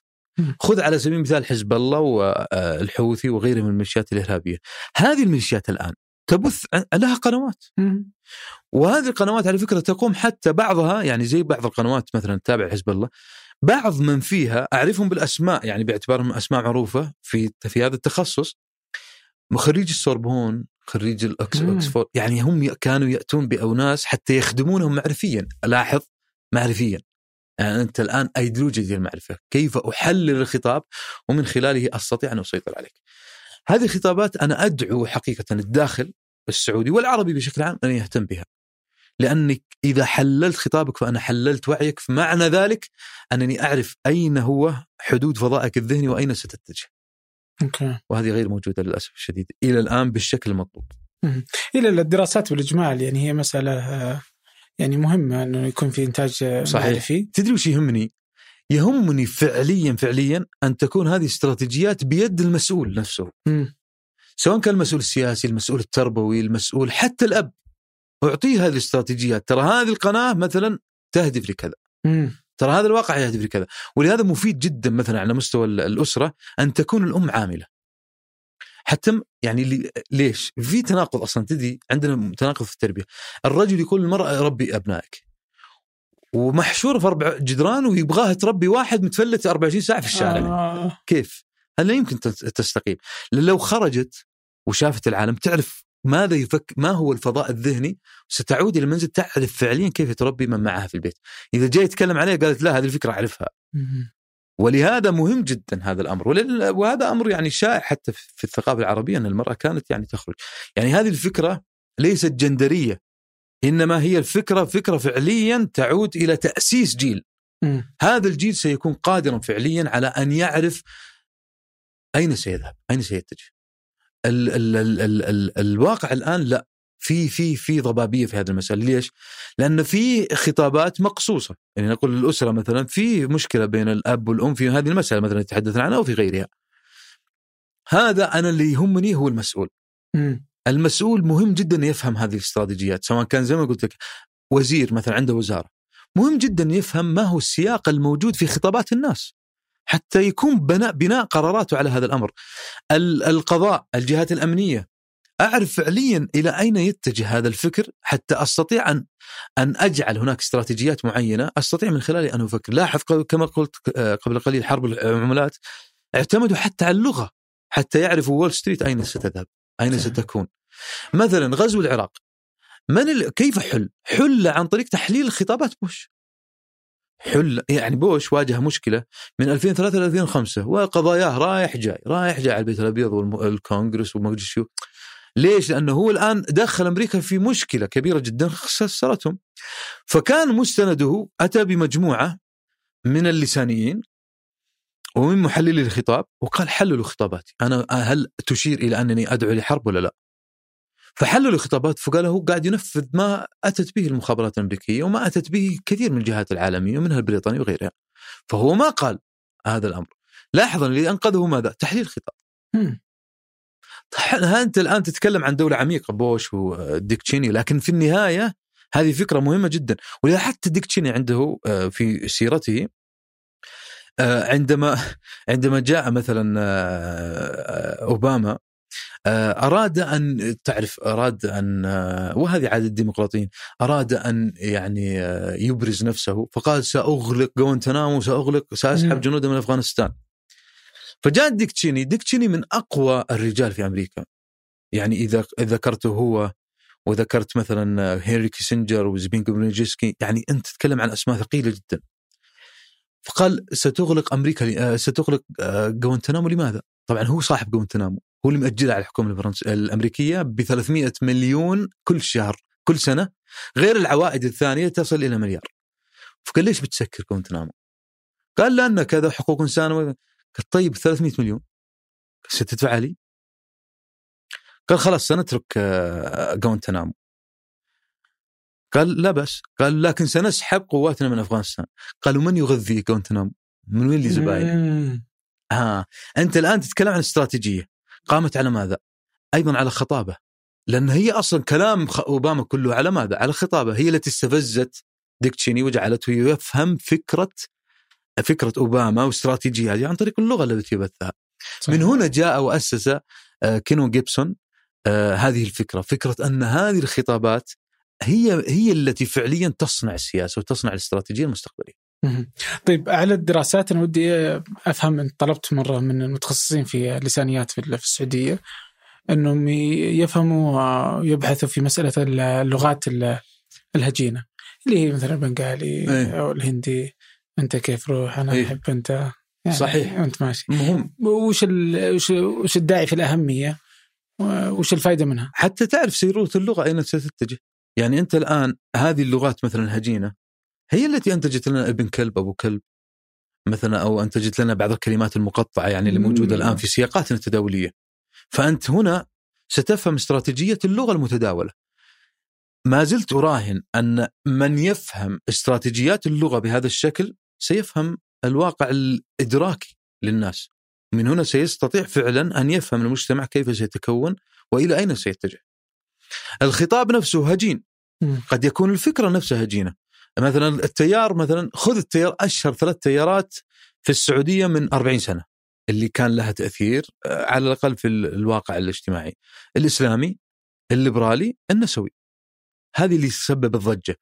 خذ على سبيل المثال حزب الله والحوثي وغيرها من الميليشيات الإرهابية. هذه الميليشيات الآن تبث لها قنوات. وهذه القنوات على فكرة تقوم حتى بعضها يعني زي بعض القنوات مثلا تتابع حزب الله بعض من فيها أعرفهم بالأسماء يعني باعتبارهم أسماء معروفة في في هذا التخصص خريج السوربون خريج. الاكسفورد يعني هم كانوا يأتون باناس حتى يخدمونهم معرفيا. لاحظ معرفيا. يعني أنت الآن ايديولوجيا المعرفة. كيف أحلل الخطاب ومن خلاله أستطيع أن أسيطر عليك. هذه الخطابات أنا أدعو حقيقة الداخل السعودي والعربي بشكل عام أن يهتم بها. لأنك إذا حللت خطابك فأنا حللت وعيك فمعنى ذلك أنني أعرف أين هو حدود فضائك الذهني وأين ستتجه. okay. وهذه غير موجودة للأسف الشديد. إلى الآن بالشكل المطلوب. إلى الدراسات بالإجمال يعني هي مسألة آه، يعني مهمة إنه يكون في إنتاج آه، صحيح. معرفي تدري وش يهمني؟ يهمني فعليا فعليا أن تكون هذه استراتيجيات بيد المسؤول نفسه. مم. سواء كان المسؤول السياسي، المسؤول التربوي، المسؤول حتى الأب. أعطيه هذه الاستراتيجيات، ترى هذه القناة مثلا تهدف لكذا،. ترى هذا الواقع يهدف لكذا، ولهذا مفيد جدا مثلا على مستوى ال- الأسرة أن تكون الأم عاملة. حتى يعني ليش؟ في تناقض أصلا تدري عندنا تناقض في التربية، الرجل يقول للمرأة ربي أبنائك. ومحشوره في أربع جدران ويبغاها تربي واحد متفلت 24 ساعة في الشارع. آه. كيف؟ هل لا يمكن تستقيم؟ لو خرجت وشافت العالم تعرف ماذا يفك ما هو الفضاء الذهني ستعود إلى المنزل تعرف فعليا كيف تربي من معها في البيت. إذا جاي يتكلم عليها قالت لا هذه الفكرة أعرفها. ولهذا مهم جدا هذا الأمر وهذا أمر يعني شائع حتى في الثقافة العربية أن المرأة كانت يعني تخرج. يعني هذه الفكرة ليست جندرية إنما هي الفكرة فكرة فعليا تعود إلى تأسيس جيل. هذا الجيل سيكون قادرا فعليا على أن يعرف أين سيذهب؟ أين سيتجه؟ ال ال ال ال ال الواقع الآن لا في في في ضبابية في هذه المسألة، ليش؟ لأن في خطابات مقصوصة، يعني نقول الاسره مثلا في مشكلة بين الأب والأم في هذه المسألة مثلا تحدثنا عنها وفي غيرها. هذا أنا اللي يهمني هو المسؤول. مم. المسؤول مهم جدا يفهم هذه الاستراتيجيات سواء كان زي ما قلت لك وزير مثلا عنده وزارة مهم جدا يفهم ما هو السياق الموجود في خطابات الناس حتى يكون بناء بناء قراراته على هذا الأمر ال- القضاء الجهات الأمنية أعرف فعليا إلى أين يتجه هذا الفكر حتى أستطيع ان أن أجعل هناك استراتيجيات معينة أستطيع من خلالها أن أفكر لاحظ كما قلت آه، قبل قليل حرب العملات اعتمدوا حتى على اللغة حتى يعرفوا وول ستريت أين ستذهب أين. ستكون مثلا غزو العراق من ال... كيف حل؟ حل عن طريق تحليل خطابات بوش. حل يعني بوش واجه مشكلة من 2003 ل 2005 وقضاياه رايح جاي رايح جاي على البيت الأبيض والكونغرس ومجلس الشيوخ. ليش؟ لأنه هو الآن دخل أمريكا في مشكلة كبيرة جدا خسرتهم. فكان مستنده أتى بمجموعة من اللسانيين ومن محللي الخطاب وقال حللوا خطاباتي، أنا هل تشير إلى أنني أدعو لحرب ولا لا؟ فحللوا الخطابات فقال هو قاعد ينفذ ما أتت به المخابرات الأمريكية وما أتت به كثير من الجهات العالمية ومنها البريطانية وغيرها. فهو ما قال هذا الأمر. لاحظ اللي أنقذه ماذا؟ تحليل الخطاب. أنت الآن تتكلم عن دولة عميقة بوش وديك تشيني لكن في النهاية هذه فكرة مهمة جدا ولذا حتى ديك تشيني عنده آه، في سيرته آه، عندما عندما جاء مثلا آه، أوباما أراد ان تعرف أراد أن آه، وهذه عادة الديمقراطيين أراد أن يعني آه، يبرز نفسه فقال سأغلق جوانتنامو سأغلق سأسحب مم. جنودا من أفغانستان. فجاء ديك تشيني ديك تشيني من أقوى الرجال في أمريكا. يعني إذا إذا ذكرته هو وذكرت مثلا هنري كيسنجر وزبيغنيو بريجنسكي يعني أنت تتكلم عن أسماء ثقيلة جدا. فقال ستغلق أمريكا آه، ستغلق آه، جوانتنامو لماذا؟ طبعا هو صاحب جوانتنامو هو اللي مأجرها على الحكومة الفرنس الأمريكية ب 300 مليون كل شهر كل سنة غير العوائد الثانية تصل إلى مليار. فقال ليش بتسكر جوانتنامو؟ قال لأن كذا حقوق إنسان قال طيب 300 مليون ستدفع لي؟ قال خلاص سنترك آه، جوانتنامو قال لا بس قال لكن سنسحب قواتنا من أفغانستان قال ومن يغذي جوانتنامو؟ من وين لي زباين؟ ها آه. أنت الآن تتكلم عن استراتيجية قامت على ماذا؟ أيضا على خطابه لأن هي أصلا كلام أوباما كله على ماذا؟ على خطابه هي التي استفزت ديك تشيني وجعلته يفهم فكرة فكرة أوباما واستراتيجية عن طريق اللغة التي يبثها. من هنا جاء وأسس آه، كينو جيبسون آه، هذه الفكرة، فكرة أن هذه الخطابات هي هي التي فعليا تصنع السياسة وتصنع الاستراتيجية المستقبلية. طيب على الدراسات أنا ودي أفهم أنت طلبت مرة من المتخصصين في اللسانيات في السعودية أنهم يفهموا ويبحثوا في مسألة اللغات الهجينة اللي هي مثلا البنغالي أيه. أو الهندي أنت كيف روح؟ أنا أيه. أحب أنت. يعني صحيح. وانت ماشي. مهم. وش وش وش الداعي في الأهمية؟ وش الفائده منها؟ حتى تعرف سيروره اللغة أين ستتجه؟ يعني أنت الآن هذه اللغات مثلا الهجينة هي التي انتجت لنا ابن كلب أبو كلب مثلا أو انتجت لنا بعض الكلمات المقطعة يعني اللي موجودة الآن في سياقاتنا التداولية. فأنت هنا ستفهم استراتيجية اللغة المتداولة. ما زلت أراهن أن من يفهم استراتيجيات اللغة بهذا الشكل سيفهم الواقع الإدراكي للناس. من هنا سيستطيع فعلا أن يفهم المجتمع كيف سيتكون وإلى أين سيتجه. الخطاب نفسه هجين قد يكون الفكرة نفسها هجينة مثلا التيار مثلا خذ التيار أشهر ثلاث تيارات في السعودية من 40 سنة اللي كان لها تأثير آه، على الأقل في الواقع الاجتماعي. الإسلامي الليبرالي النسوي. هذه اللي سبب الضجة.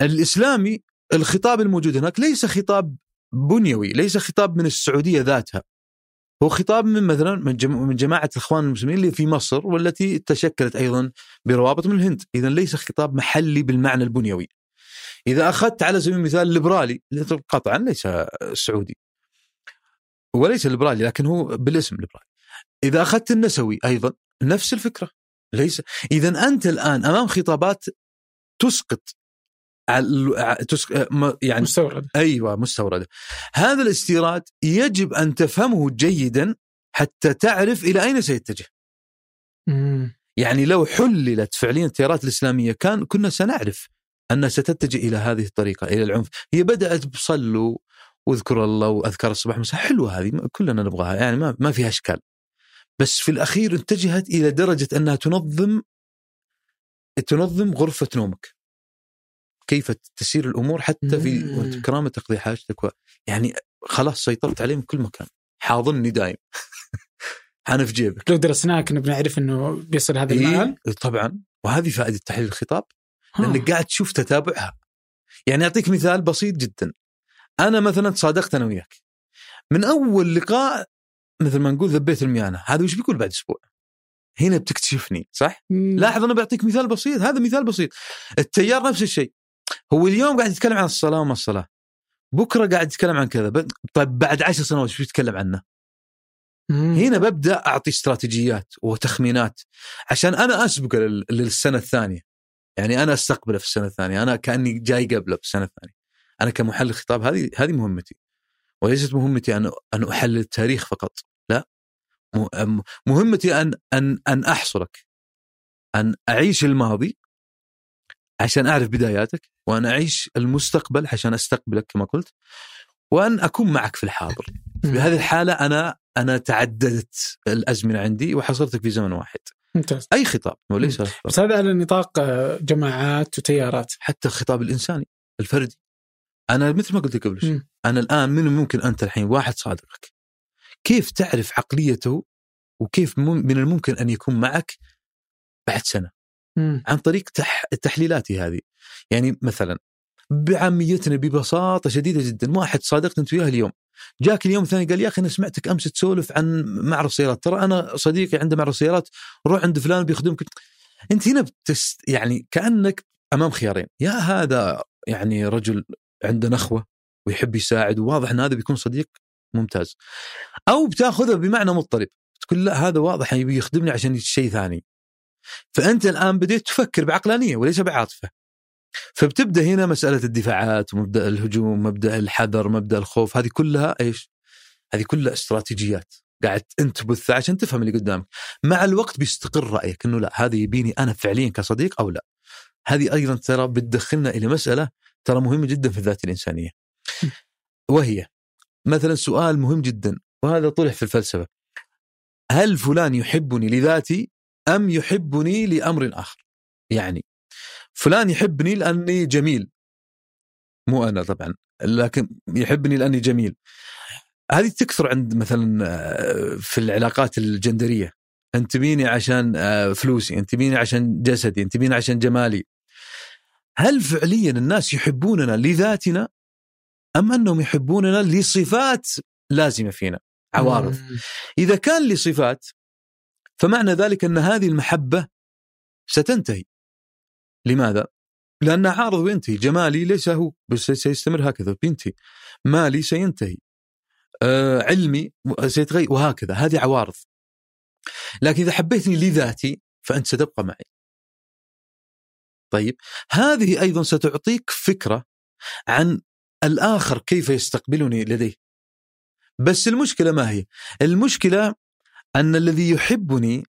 الإسلامي الخطاب الموجود هناك ليس خطاب بنيوي ليس خطاب من السعودية ذاتها. هو خطاب من مثلا من جماعة الإخوان المسلمين اللي في مصر والتي تشكلت أيضا بروابط من الهند، اذا ليس خطاب محلي بالمعنى البنيوي. إذا أخذت على سبيل المثال الليبرالي قطعا ليس سعودي. وليس ليبرالي لكن هو بالاسم ليبرالي. إذا أخذت النسوي أيضا نفس الفكرة. ليس. اذا أنت الآن أمام خطابات تسقط تسق... يعني مستورد. أيوه مستورده هذا الاستيراد يجب أن تفهمه جيدا حتى تعرف إلى أين سيتجه. مم. يعني لو حللت فعليا التيارات الإسلامية كان كنا سنعرف انها ستتجه إلى هذه الطريقة إلى العنف. هي بدأت بصلوا واذكر الله وأذكار الصباح والمساء حلوة هذه كلنا نبغاها يعني ما ما فيها إشكال. بس في الأخير اتجهت إلى درجة أنها تنظم تنظم غرفة نومك. كيف تسير الأمور حتى في كرامة تقضي حاجتك و... يعني خلاص سيطرت عليه من كل مكان. حاضني دايم. أنا في جيبك. لو درسناه كنا بنعرف إنه بيصل هذا المآل. إيه طبعا. وهذه فائدة تحليل الخطاب. لأنك قاعد تشوف تتابعها. يعني أعطيك مثال بسيط جدا. أنا مثلا تصادقت أنا وياك. من أول لقاء مثل ما نقول ذبيت الميانة. هذا وش بيقول بعد أسبوع؟ هنا بتكتشفني صح؟ مم. لاحظ أنا بعطيك مثال بسيط. هذا مثال بسيط. التيار نفس الشيء. هو اليوم قاعد يتكلم عن الصلاة وما الصلاة. بكرة قاعد يتكلم عن كذا. طيب بعد عشر سنوات شو يتكلم عنه؟ مم. هنا ببدأ أعطي استراتيجيات وتخمينات. عشان أنا أسبق لل- للسنة الثانية. يعني أنا أستقبله في السنة الثانية أنا كأني جاي قبله في السنة الثانية. أنا كمحلل خطاب هذه هذه مهمتي. وليست مهمتي أن أن أحلل التاريخ فقط لا. مهمتي أن أن أن أحصرك أن أعيش الماضي عشان أعرف بداياتك وأن أعيش المستقبل عشان أستقبلك كما قلت وأن أكون معك في الحاضر. في هذه الحالة أنا أنا تعددت الأزمنة عندي وحصرتك في زمن واحد. ممتاز. أي خطاب وليس بس هذا على نطاق آه، جماعات وتيارات. حتى الخطاب الإنساني الفردي. أنا مثل ما قلت قبل شوي. أنا الآن من ممكن أنت الحين واحد صادقك؟ كيف تعرف عقليته وكيف من الممكن أن يكون معك بعد سنة؟ مم. عن طريق تح... تحليلاتي هذه. يعني مثلا بعاميتنا ببساطة شديدة جدا واحد صادقت أنت وياه اليوم. جاك اليوم الثاني قال يا أخي أنا سمعتك أمس تسولف عن معرض سيارات. ترى أنا صديقي عنده معرض سيارات روح عند فلان بيخدمك أنت هنا بتست يعني كأنك أمام خيارين. يا هذا يعني رجل عنده نخوه ويحب يساعد وواضح إن هذا بيكون صديق ممتاز. أو بتأخذه بمعنى مضطرب. تقول لا هذا واضح يبي يخدمني عشان شيء ثاني. فأنت الآن بديت تفكر بعقلانية وليس بعاطفة. فبتبدأ هنا مسألة الدفاعات ومبدأ الهجوم مبدأ الحذر مبدأ الخوف هذه كلها إيش؟ هذه كلها استراتيجيات قاعد أنت تبثها عشان تفهم اللي قدامك. مع الوقت بيستقر رأيك إنه لا هذا يبيني أنا فعليا كصديق أو لا. هذه أيضا ترى بتدخلنا إلى مسألة ترى مهمة جدا في الذات الإنسانية. وهي مثلا سؤال مهم جدا وهذا طرح في الفلسفة. هل فلان يحبني لذاتي أم يحبني لأمر آخر؟ يعني فلان يحبني لأني جميل. مو أنا طبعا لكن يحبني لأني جميل. هذه تكثر عند مثلا آه، في العلاقات الجندرية. أنت تبيني عشان آه، فلوسي أنت تبيني عشان جسدي أنت تبيني عشان جمالي. هل فعليا الناس يحبوننا لذاتنا أم أنهم يحبوننا لصفات لازمة فينا؟ عوارض. إذا كان لصفات فمعنى ذلك أن هذه المحبة ستنتهي. لماذا؟ لأن عارض وينتهي جمالي ليس هو. بس سيستمر هكذا. بينتهي مالي سينتهي. آه علمي سيتغير وهكذا. هذه عوارض. لكن إذا حبيتني لذاتي فأنت ستبقى معي. طيب. هذه أيضا ستعطيك فكرة عن الآخر كيف يستقبلني لديه. بس المشكلة ما هي؟ المشكلة أن الذي يحبني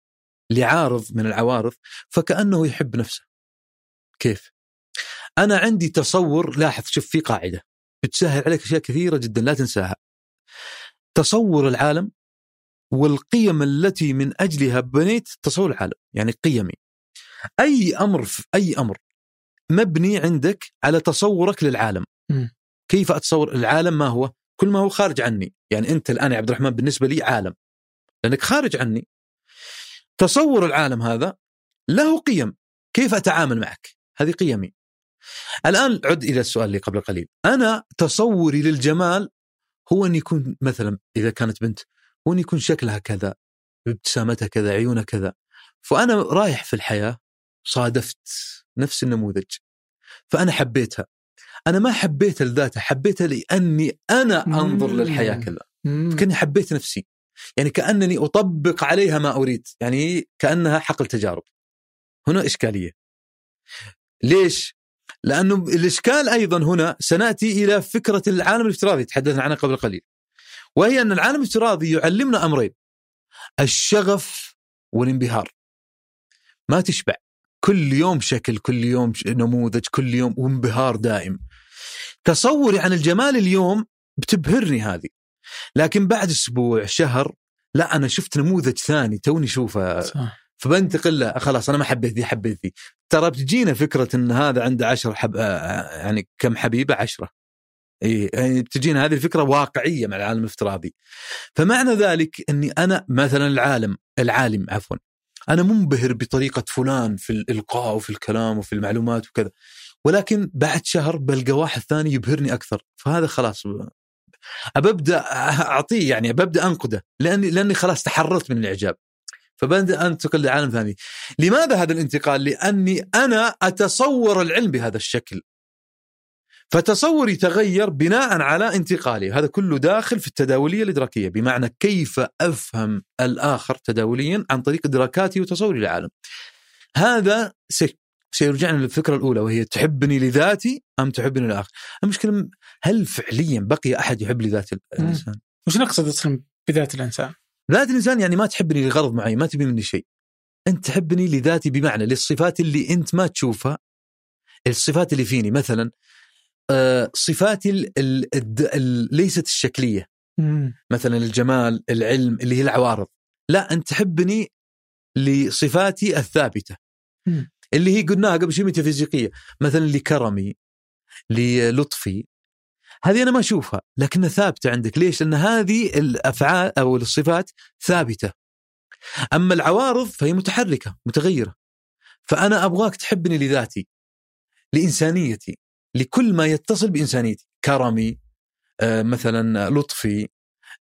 لعارض من العوارض فكأنه يحب نفسه. كيف؟ أنا عندي تصور لاحظ شوف في قاعدة بتسهل عليك أشياء كثيرة جدا لا تنساها. تصور العالم والقيم التي من أجلها بنيت تصور العالم يعني قيمي. أي أمر في أي أمر مبني عندك على تصورك للعالم. م. كيف أتصور؟ العالم ما هو؟ كل ما هو خارج عني. يعني أنت الآن يا عبد الرحمن بالنسبة لي عالم. لأنك خارج عني. تصور العالم هذا له قيم. كيف أتعامل معك؟ هذه قيمي. الآن عد إلى السؤال اللي قبل قليل. أنا تصوري للجمال هو أن يكون مثلا إذا كانت بنت هو أن يكون شكلها كذا ابتسامتها كذا عيونها كذا. فأنا رايح في الحياة صادفت نفس النموذج. فأنا حبيتها. أنا ما حبيتها لذاتها حبيتها لأني أنا أنظر للحياة كذا. كأني حبيت نفسي. يعني كأنني أطبق عليها ما أريد. يعني كأنها حقل تجارب هنا إشكالية. ليش؟ لأنه الإشكال أيضا هنا سنأتي إلى فكرة العالم الافتراضي تحدثنا عنها قبل قليل. وهي أن العالم الافتراضي يعلمنا أمرين. الشغف والانبهار. ما تشبع. كل يوم شكل، كل يوم نموذج، كل يوم وانبهار دائم. تصوري عن الجمال اليوم بتبهرني هذه. لكن بعد أسبوع، شهر، لا أنا شفت نموذج ثاني توني اشوفه صح. فبنتقل له خلاص أنا ما حبيت ذي حبيت ذي. ترى بتجينا فكرة إن هذا عنده عشر حب آه، يعني كم حبيبة؟ عشرة. إي يعني بتجينا هذه الفكرة واقعية مع العالم الافتراضي. فمعنى ذلك إني أنا مثلا العالم العالم عفوا أنا منبهر بطريقة فلان في الإلقاء وفي الكلام وفي المعلومات وكذا ولكن بعد شهر بلقى واحد ثاني يبهرني أكثر. فهذا خلاص ابدا أعطيه يعني ببدا أنقده لأني لأني خلاص تحررت من الإعجاب. فبدأ انتقل لعالم ثاني. لماذا هذا الانتقال؟ لأني أنا أتصور العلم بهذا الشكل. فتصوري تغير بناء على انتقالي. هذا كله داخل في التداولية الإدراكية. بمعنى كيف أفهم الآخر تداوليا عن طريق إدراكاتي وتصوري للعالم. هذا سيرجعنا للفكرة الأولى وهي تحبني لذاتي أم تحبني للآخر؟ المشكلة هل فعليا بقي أحد يحب لذات الإنسان؟ وش نقصد أصلا بذات الإنسان؟ ذات الإنسان يعني ما تحبني لغرض معين ما تبي مني شيء. أنت تحبني لذاتي بمعنى للصفات اللي أنت ما تشوفها. الصفات اللي فيني مثلا آه صفاتي ال ال ال ليست الشكلية. مم. مثلا الجمال العلم اللي هي العوارض. لا أنت تحبني لصفاتي الثابتة. مم. اللي هي قلناها قبل شوي ميتافيزيقية. مثلا لكرمي للطفي. هذه أنا ما أشوفها لكنها ثابتة عندك. ليش؟ لأن هذه الأفعال أو الصفات ثابتة. أما العوارض فهي متحركة متغيرة. فأنا أبغاك تحبني لذاتي لإنسانيتي لكل ما يتصل بإنسانيتي. كرمي آه، مثلا لطفي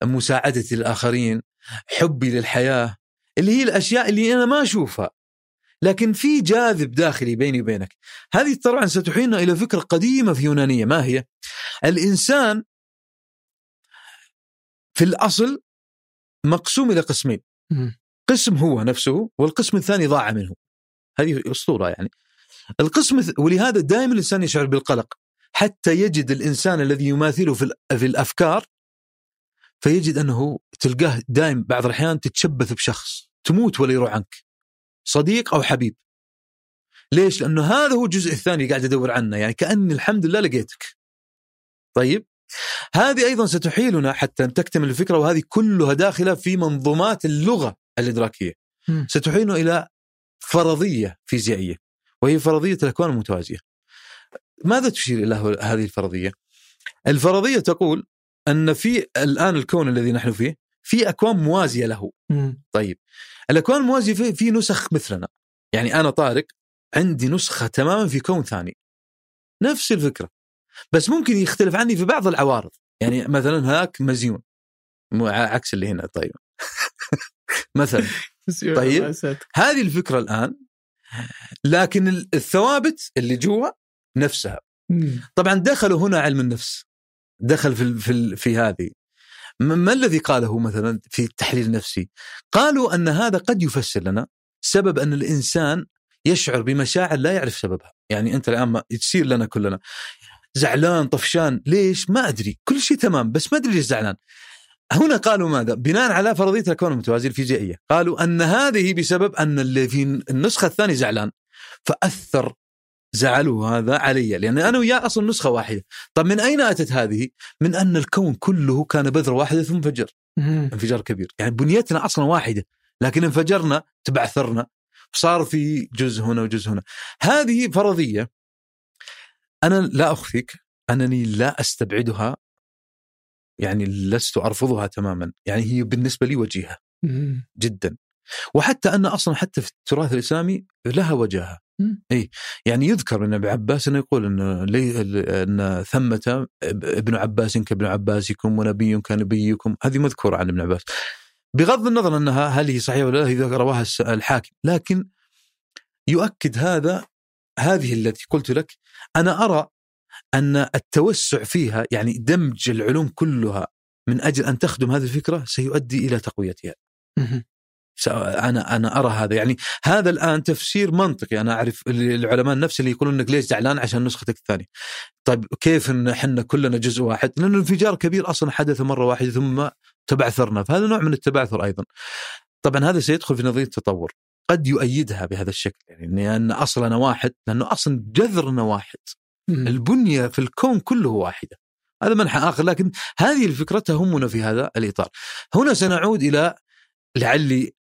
مساعدتي للاخرين حبي للحياة اللي هي الأشياء اللي أنا ما أشوفها. لكن في جاذب داخلي بيني وبينك. هذه طبعا ستحيلنا إلى فكرة قديمة في يونانية. ما هي؟ الإنسان في الأصل مقسوم إلى قسمين. قسم هو نفسه والقسم الثاني ضاع منه. هذه أسطورة يعني. القسم ولهذا دائما الإنسان يشعر بالقلق. حتى يجد الإنسان الذي يماثله في ال- في الأفكار فيجد أنه تلقاه دائم بعض الأحيان تتشبث بشخص تموت ولا يروح عنك. صديق أو حبيب ليش؟ لأنه هذا هو الجزء الثاني قاعد ادور عنه يعني كأني الحمد لله لقيتك. طيب هذه أيضا ستحيلنا حتى تكتمل الفكرة وهذه كلها داخلة في منظومات اللغة الإدراكية. ستحيلنا إلى فرضية فيزيائية وهي فرضية الأكوان المتوازية. ماذا تشير إلى هذه الفرضية؟ الفرضية تقول أن في الآن الكون الذي نحن فيه في أكوان موازية له. مم. طيب. الأكوان الموازية في, في نسخ مثلنا. يعني أنا طارق عندي نسخة تماما في كون ثاني. نفس الفكرة. بس ممكن يختلف عني في بعض العوارض. يعني مثلا هناك مزيون. عكس اللي هنا. طيب. مثلا. طيب. هذه الفكرة الآن. لكن ال- الثوابت اللي جوا نفسها. طبعا دخلوا هنا علم النفس. دخل في في هذه. ما الذي قاله مثلا في التحليل النفسي؟ قالوا أن هذا قد يفسر لنا سبب أن الإنسان يشعر بمشاعر لا يعرف سببها، يعني أنت الآن ما تصير لنا كلنا زعلان طفشان، ليش؟ ما أدري، كل شيء تمام بس ما أدري ليش زعلان. هنا قالوا ماذا؟ بناء على فرضية الكون المتوازي الفيزيائية، قالوا أن هذه بسبب أن اللي في النسخة الثانية زعلان فأثر زعله هذا علي لأن أنا وياه أصلا نسخة واحدة، طب من أين أتت هذه؟ من أن الكون كله كان بذرة واحدة ثم انفجر،. انفجار كبير، يعني بنيتنا أصلا واحدة، لكن انفجرنا تبعثرنا صار في جزء هنا وجزء هنا. هذه فرضية أنا لا أخفيك أنني لا أستبعدها يعني لست أرفضها تماما، يعني هي بالنسبة لي وجيهة. جدا. وحتى أن أصلا حتى في التراث الإسلامي لها وجاهه. اي يعني يذكر من ابن عباس أنه يقول أن لي أن ثمة ابن عباس كابن عباسكم ونبي كنبيكم هذه مذكورة عن ابن عباس. بغض النظر أنها هل هي صحيحة ولا لا هي رواها الحاكم لكن يؤكد هذا هذه التي قلت لك أنا أرى أن التوسع فيها يعني دمج العلوم كلها من أجل أن تخدم هذه الفكرة سيؤدي إلى تقويتها. أنا أنا أرى هذا يعني هذا الآن تفسير منطقي أنا أعرف العلماء النفس اللي يقولون إنك ليش زعلان عشان نسختك الثانية. طيب كيف إن إحنا كلنا جزء واحد؟ لأن الانفجار كبير أصلا حدث مرة واحدة ثم تبعثرنا فهذا نوع من التبعثر أيضا. طبعا هذا سيدخل في نظرية التطور قد يؤيدها بهذا الشكل يعني لأن اصلنا واحد لأنه أصلا جذرنا واحد. البنية في الكون كله واحدة. هذا منحى آخر لكن هذه الفكرة تهمنا في هذا الإطار. هنا سنعود إلى لعلي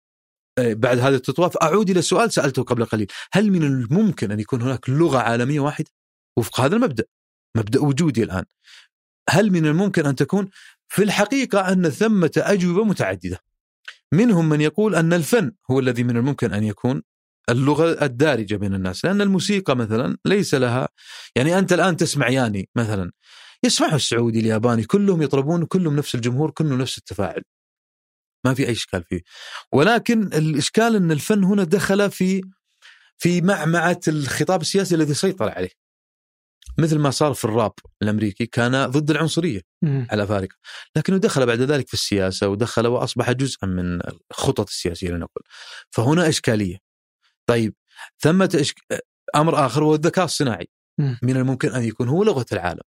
بعد هذا التطواف أعود إلى سؤال سألته قبل قليل، هل من الممكن أن يكون هناك لغة عالمية واحدة؟ وفق هذا المبدأ مبدأ وجودي الآن. هل من الممكن أن تكون في الحقيقة أن ثمه أجوبة متعددة. منهم من يقول أن الفن هو الذي من الممكن أن يكون اللغة الدارجة بين الناس، لأن الموسيقى مثلا ليس لها يعني أنت الآن تسمع ياني مثلا يسمعه السعودي الياباني كلهم يطربون كلهم نفس الجمهور كلهم نفس التفاعل. ما في أي إشكال فيه. ولكن الإشكال إن الفن هنا دخل في في معمعة الخطاب السياسي الذي سيطر عليه. مثل ما صار في الراب الأمريكي كان ضد العنصرية مم. على فارقه، لكنه دخل بعد ذلك في السياسة ودخل وأصبح جزءا من الخطط السياسية لنقل. فهنا إشكالية. طيب ثمة إشك... أمر آخر هو الذكاء الصناعي. مم. من الممكن أن يكون هو لغة العالم.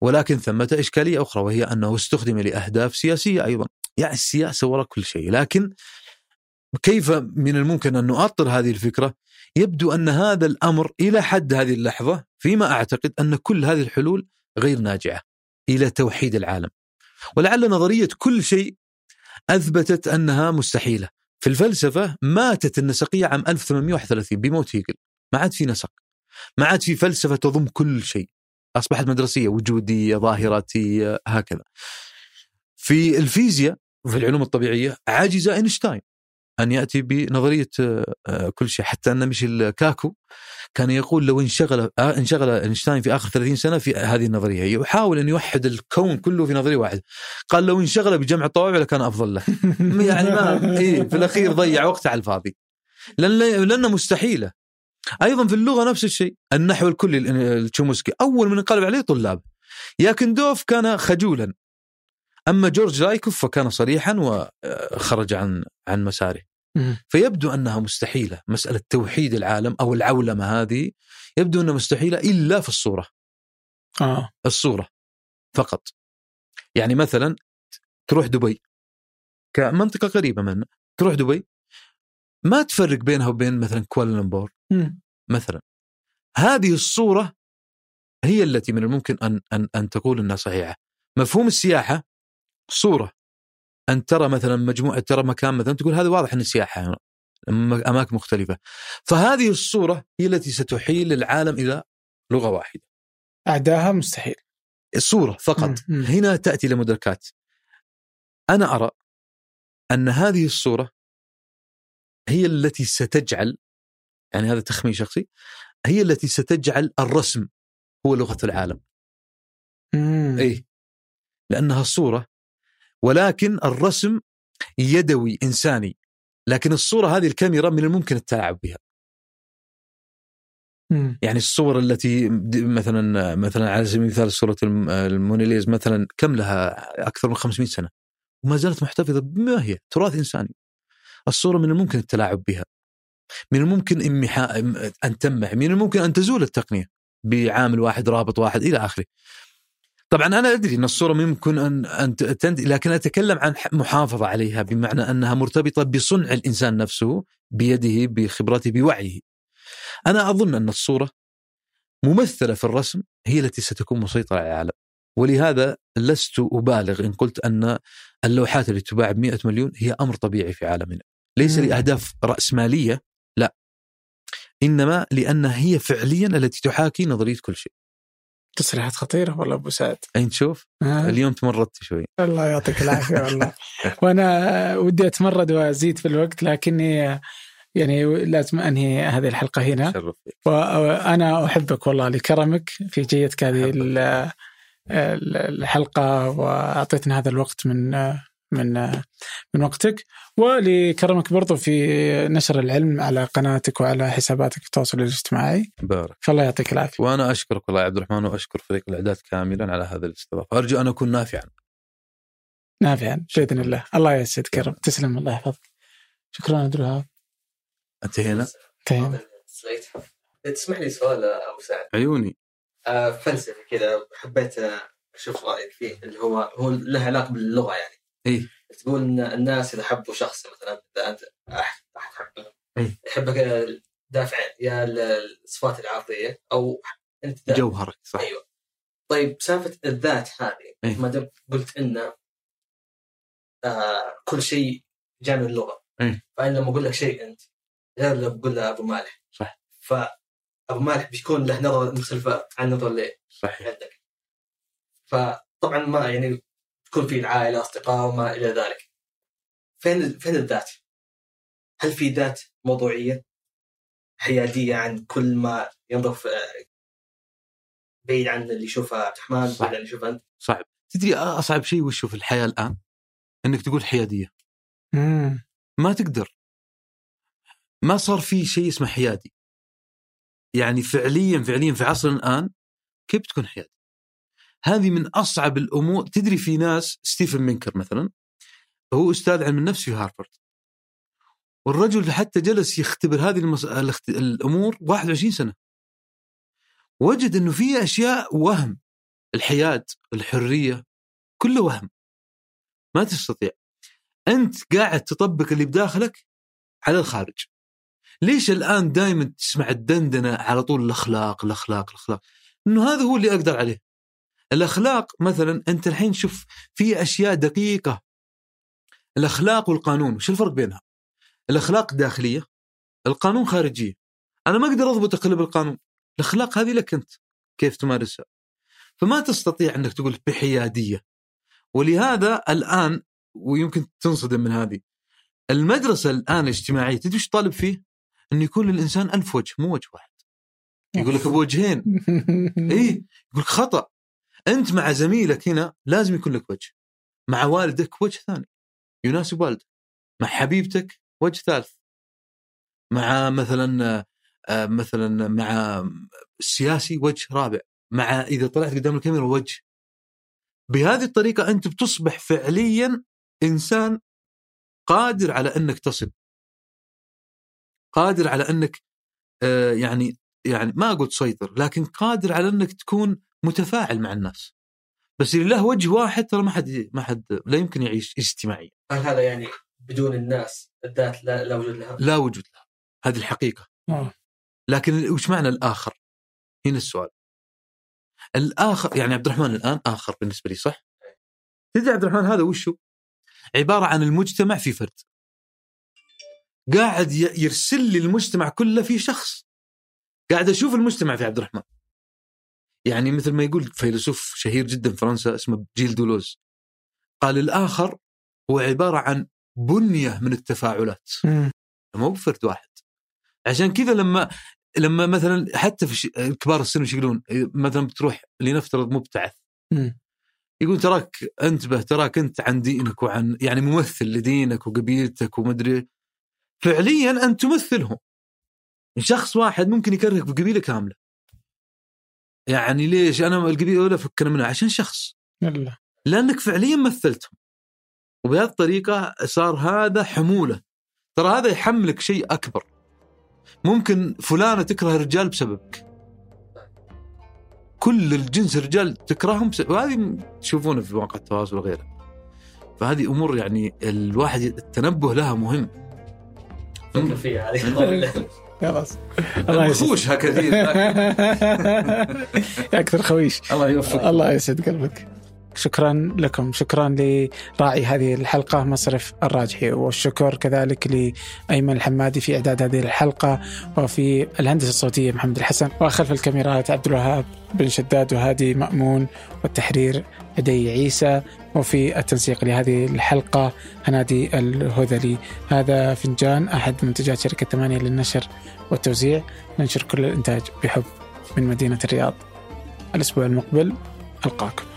ولكن ثمة إشكالية أخرى وهي أنه استخدم لأهداف سياسية أيضا. يعني السياسة وراء كل شيء، لكن كيف من الممكن أن نؤطر هذه الفكرة؟ يبدو أن هذا الأمر إلى حد هذه اللحظة فيما أعتقد أن كل هذه الحلول غير ناجعة إلى توحيد العالم. ولعل نظرية كل شيء أثبتت أنها مستحيلة. في الفلسفة ماتت النسقية عام 1831 بموت هيجل. ما عاد في نسق. ما عاد في فلسفة تضم كل شيء. أصبحت مدرسية وجودية ظاهراتية هكذا. في الفيزياء وفي العلوم الطبيعية عجز أينشتاين أن يأتي بنظرية آه، كل شيء. حتى أن ميشيل كاكو كان يقول لو انشغل آه، انشغل أينشتاين في آخر 30 سنة في هذه النظرية. يحاول أن يوحد الكون كله في نظرية واحدة. قال لو انشغل بجمع الطوابع لكان أفضل له. يعني ما إيه في الأخير ضيع وقته على الفاضي. لأن مستحيلة. أيضا في اللغة نفس الشيء. النحو الكلي التشومسكي أول من انقلب عليه طلاب. جاكندوف كان خجولا. أما جورج لايكوف فكان صريحا وخرج عن عن مساره. فيبدو أنها مستحيلة مسألة توحيد العالم أو العولمة هذه يبدو أنها مستحيلة إلا في الصورة. آه. الصورة فقط. يعني مثلا تروح دبي. كمنطقة قريبه منا تروح دبي. ما تفرق بينها وبين مثلا كوالالمبور. مثلا. هذه الصورة هي التي من الممكن ان ان أن تقول إنها صحيحة. مفهوم السياحة صورة. أن ترى مثلا مجموعة ترى مكان مثلا تقول هذا واضح انه سياحة هنا أماكن مختلفة. فهذه الصورة هي التي ستحيل العالم إلى لغة واحدة. اعداها مستحيل. الصورة فقط. مم. هنا تأتي لمدركات أنا أرى أن هذه الصورة هي التي ستجعل يعني هذا تخمين شخصي هي التي ستجعل الرسم هو لغة العالم. مم. اي لأنها الصورة ولكن الرسم يدوي إنساني. لكن الصورة هذه الكاميرا من الممكن التلاعب بها. يعني الصور التي مثلا مثلا على سبيل المثال صورة الم- الموناليز مثلا كم لها؟ أكثر من 500 سنة. وما زالت محتفظة بما هي؟ تراث إنساني. الصورة من الممكن التلاعب بها. من الممكن أن تمح من الممكن أن تزول التقنية. بعامل واحد رابط واحد إلى آخره. طبعا أنا أدري إن الصورة ممكن ان أن تنتهي لكن أتكلم عن محافظة عليها بمعنى أنها مرتبطة بصنع الإنسان نفسه بيده بخبرته بوعيه. أنا أظن أن الصورة ممثلة في الرسم هي التي ستكون مسيطرة على العالم. ولهذا لست أبالغ إن قلت أن اللوحات اللي تباع ب 100 مليون هي أمر طبيعي في عالمنا. ليس. لأهداف رأسمالية لا. إنما لانها هي فعليا التي تحاكي نظرية كل شيء. تصريحات خطيرة والله أبو سعد أين تشوف؟ آه. اليوم تمردت شوي. الله يعطيك العافية والله وأنا ودي أتمرد وأزيد في الوقت لكني يعني لازم أنهي هذه الحلقة هنا شرف. وأنا أحبك والله لكرمك في جيتك هذه ال- ال- الحلقة واعطيتنا هذا الوقت من من من وقتك. ولكرمك برضو في نشر العلم على قناتك وعلى حساباتك التواصل الاجتماعي. بارك. فالله يعطيك العافية. وأنا أشكرك والله يا عبد الرحمن وأشكر فريق الإعداد كاملا على هذا الاستضافة. ارجو أن أكون نافعا. نافعا بإذن الله. الله يسعدك رب. تسلم الله يحفظك شكرا عبد الوهاب. انتهينا؟ انتهينا. سليت تسمح لي سؤال أبو سعد. عيوني. آه، فلسفي كذا حبيت أشوف رأيك فيه اللي هو هو له علاقة باللغة يعني. اي تقول إن الناس إذا حبوا شخص مثلا إذا أنت احد أحد حبه إيه. يحبك دافعين يا ال- الصفات العاطفيه أو أنت. جوهرك صح أيوه طيب سالفة الذات هذه إيه. ما دام قلت إن آه كل شيء جاء من اللغة إيه. فأنا لما أقول لك شيء أنت غير لما بقول له أبو مالح صح. فابو مالح بيكون له نظره مختلفة عن نظره لي صحيح عندك فطبعا ما يعني تكون في العائله اصدقاء وما إلى ذلك. فين فين الذات؟ هل في ذات موضوعية؟ حيادية عن كل ما ينظر في بعيد عن اللي يشوفه عبد الرحمن. بعيد عن اللي يشوفه أنت؟ صعب. تدري أصعب شيء وشو في الحياة الآن؟ إنك تقول حيادية. مم. ما تقدر. ما صار في شيء اسمه حيادي. يعني فعليا فعليا في عصرنا الآن كيف تكون حيادي؟ هذه من أصعب الأمور. تدري في ناس ستيفن بينكر مثلا هو أستاذ علم النفس في هارفارد. والرجل حتى جلس يختبر هذه المس... الاخت... الأمور 21 سنة. وجد إنه في أشياء وهم. الحياد الحرية كله وهم. ما تستطيع. أنت قاعد تطبق اللي بداخلك على الخارج. ليش الآن دائما تسمع الدندنة على طول الأخلاق الأخلاق الأخلاق؟ إنه هذا هو اللي أقدر عليه. الأخلاق مثلا أنت الحين شوف في أشياء دقيقة. الأخلاق والقانون وش الفرق بينها؟ الأخلاق داخلية القانون خارجية. أنا ما أقدر أضبط الا بالقانون الأخلاق هذه لك أنت كيف تمارسها. فما تستطيع إنك تقول بحيادية. ولهذا الآن ويمكن تنصدم من هذه المدرسة الآن الاجتماعية تدري إيش طالب فيه؟ إنه يكون للإنسان ألف وجه مو وجه واحد. يقول لك بوجهين. اي يقول لك خطأ. أنت مع زميلك هنا لازم يكون لك وجه. مع والدك وجه ثاني. يناسب والدك مع حبيبتك وجه ثالث. مع مثلا آه، مثلا مع السياسي وجه رابع. مع إذا طلعت قدام الكاميرا وجه. بهذه الطريقة أنت بتصبح فعليا إنسان قادر على أنك تصل. قادر على أنك آه يعني يعني ما أقول تسيطر لكن قادر على أنك تكون متفاعل مع الناس بس اللي له وجه واحد ترى ما حد ما حد لا يمكن يعيش اجتماعيا هل هذا يعني بدون الناس الذات لا, لا وجود لها؟ لا وجود لها هذه الحقيقة آه. لكن وش معنى الآخر؟ هنا السؤال الآخر يعني عبد الرحمن الآن آخر بالنسبة لي صح؟ تدري عبد الرحمن هذا وشو؟ عبارة عن المجتمع في فرد قاعد يرسل لي المجتمع كله في شخص قاعد أشوف المجتمع في عبد الرحمن يعني مثل ما يقول فيلسوف شهير جدا في فرنسا اسمه جيل دولوز قال الآخر هو عبارة عن بنية من التفاعلات. مو بفرد واحد. عشان كذا لما لما مثلا حتى في ش- كبار السن وش يقولون؟ مثلا بتروح لنفترض مبتعث. يقول تراك انتبه تراك انت عن دينك وعن يعني ممثل لدينك وقبيلتك ومدري. فعليا انت تمثلهم. شخص واحد ممكن يكرهك بقبيله كاملة. يعني ليش؟ أنا القبيله ولا فكنا منها عشان شخص. يلا. لأنك فعليا مثلتهم. وبهذه الطريقة صار هذا حمولة. ترى هذا يحملك شيء أكبر. ممكن فلانة تكره الرجال بسببك. كل الجنس الرجال تكرههم بسبب وهذه تشوفونه في مواقع التواصل وغيره فهذه أمور يعني الواحد التنبه لها مهم. فكر فيها هذه خلاص. الله يسعد. خوشها كثير أكثر خويش. الله يوفقك. الله يسعد قلبك. شكرا لكم. شكرا لراعي هذه الحلقة مصرف الراجحي. والشكر كذلك لأيمن الحمادي في إعداد هذه الحلقة وفي الهندسة الصوتية محمد الحسن وخلف الكاميرات عبد الوهاب بن شداد وهادي مأمون والتحرير لدي عيسى. وفي التنسيق لهذه الحلقة هنادي الهذلي. هذا فنجان أحد منتجات شركة ثمانية للنشر والتوزيع. ننشر كل الإنتاج بحب من مدينة الرياض. الأسبوع المقبل ألقاكم.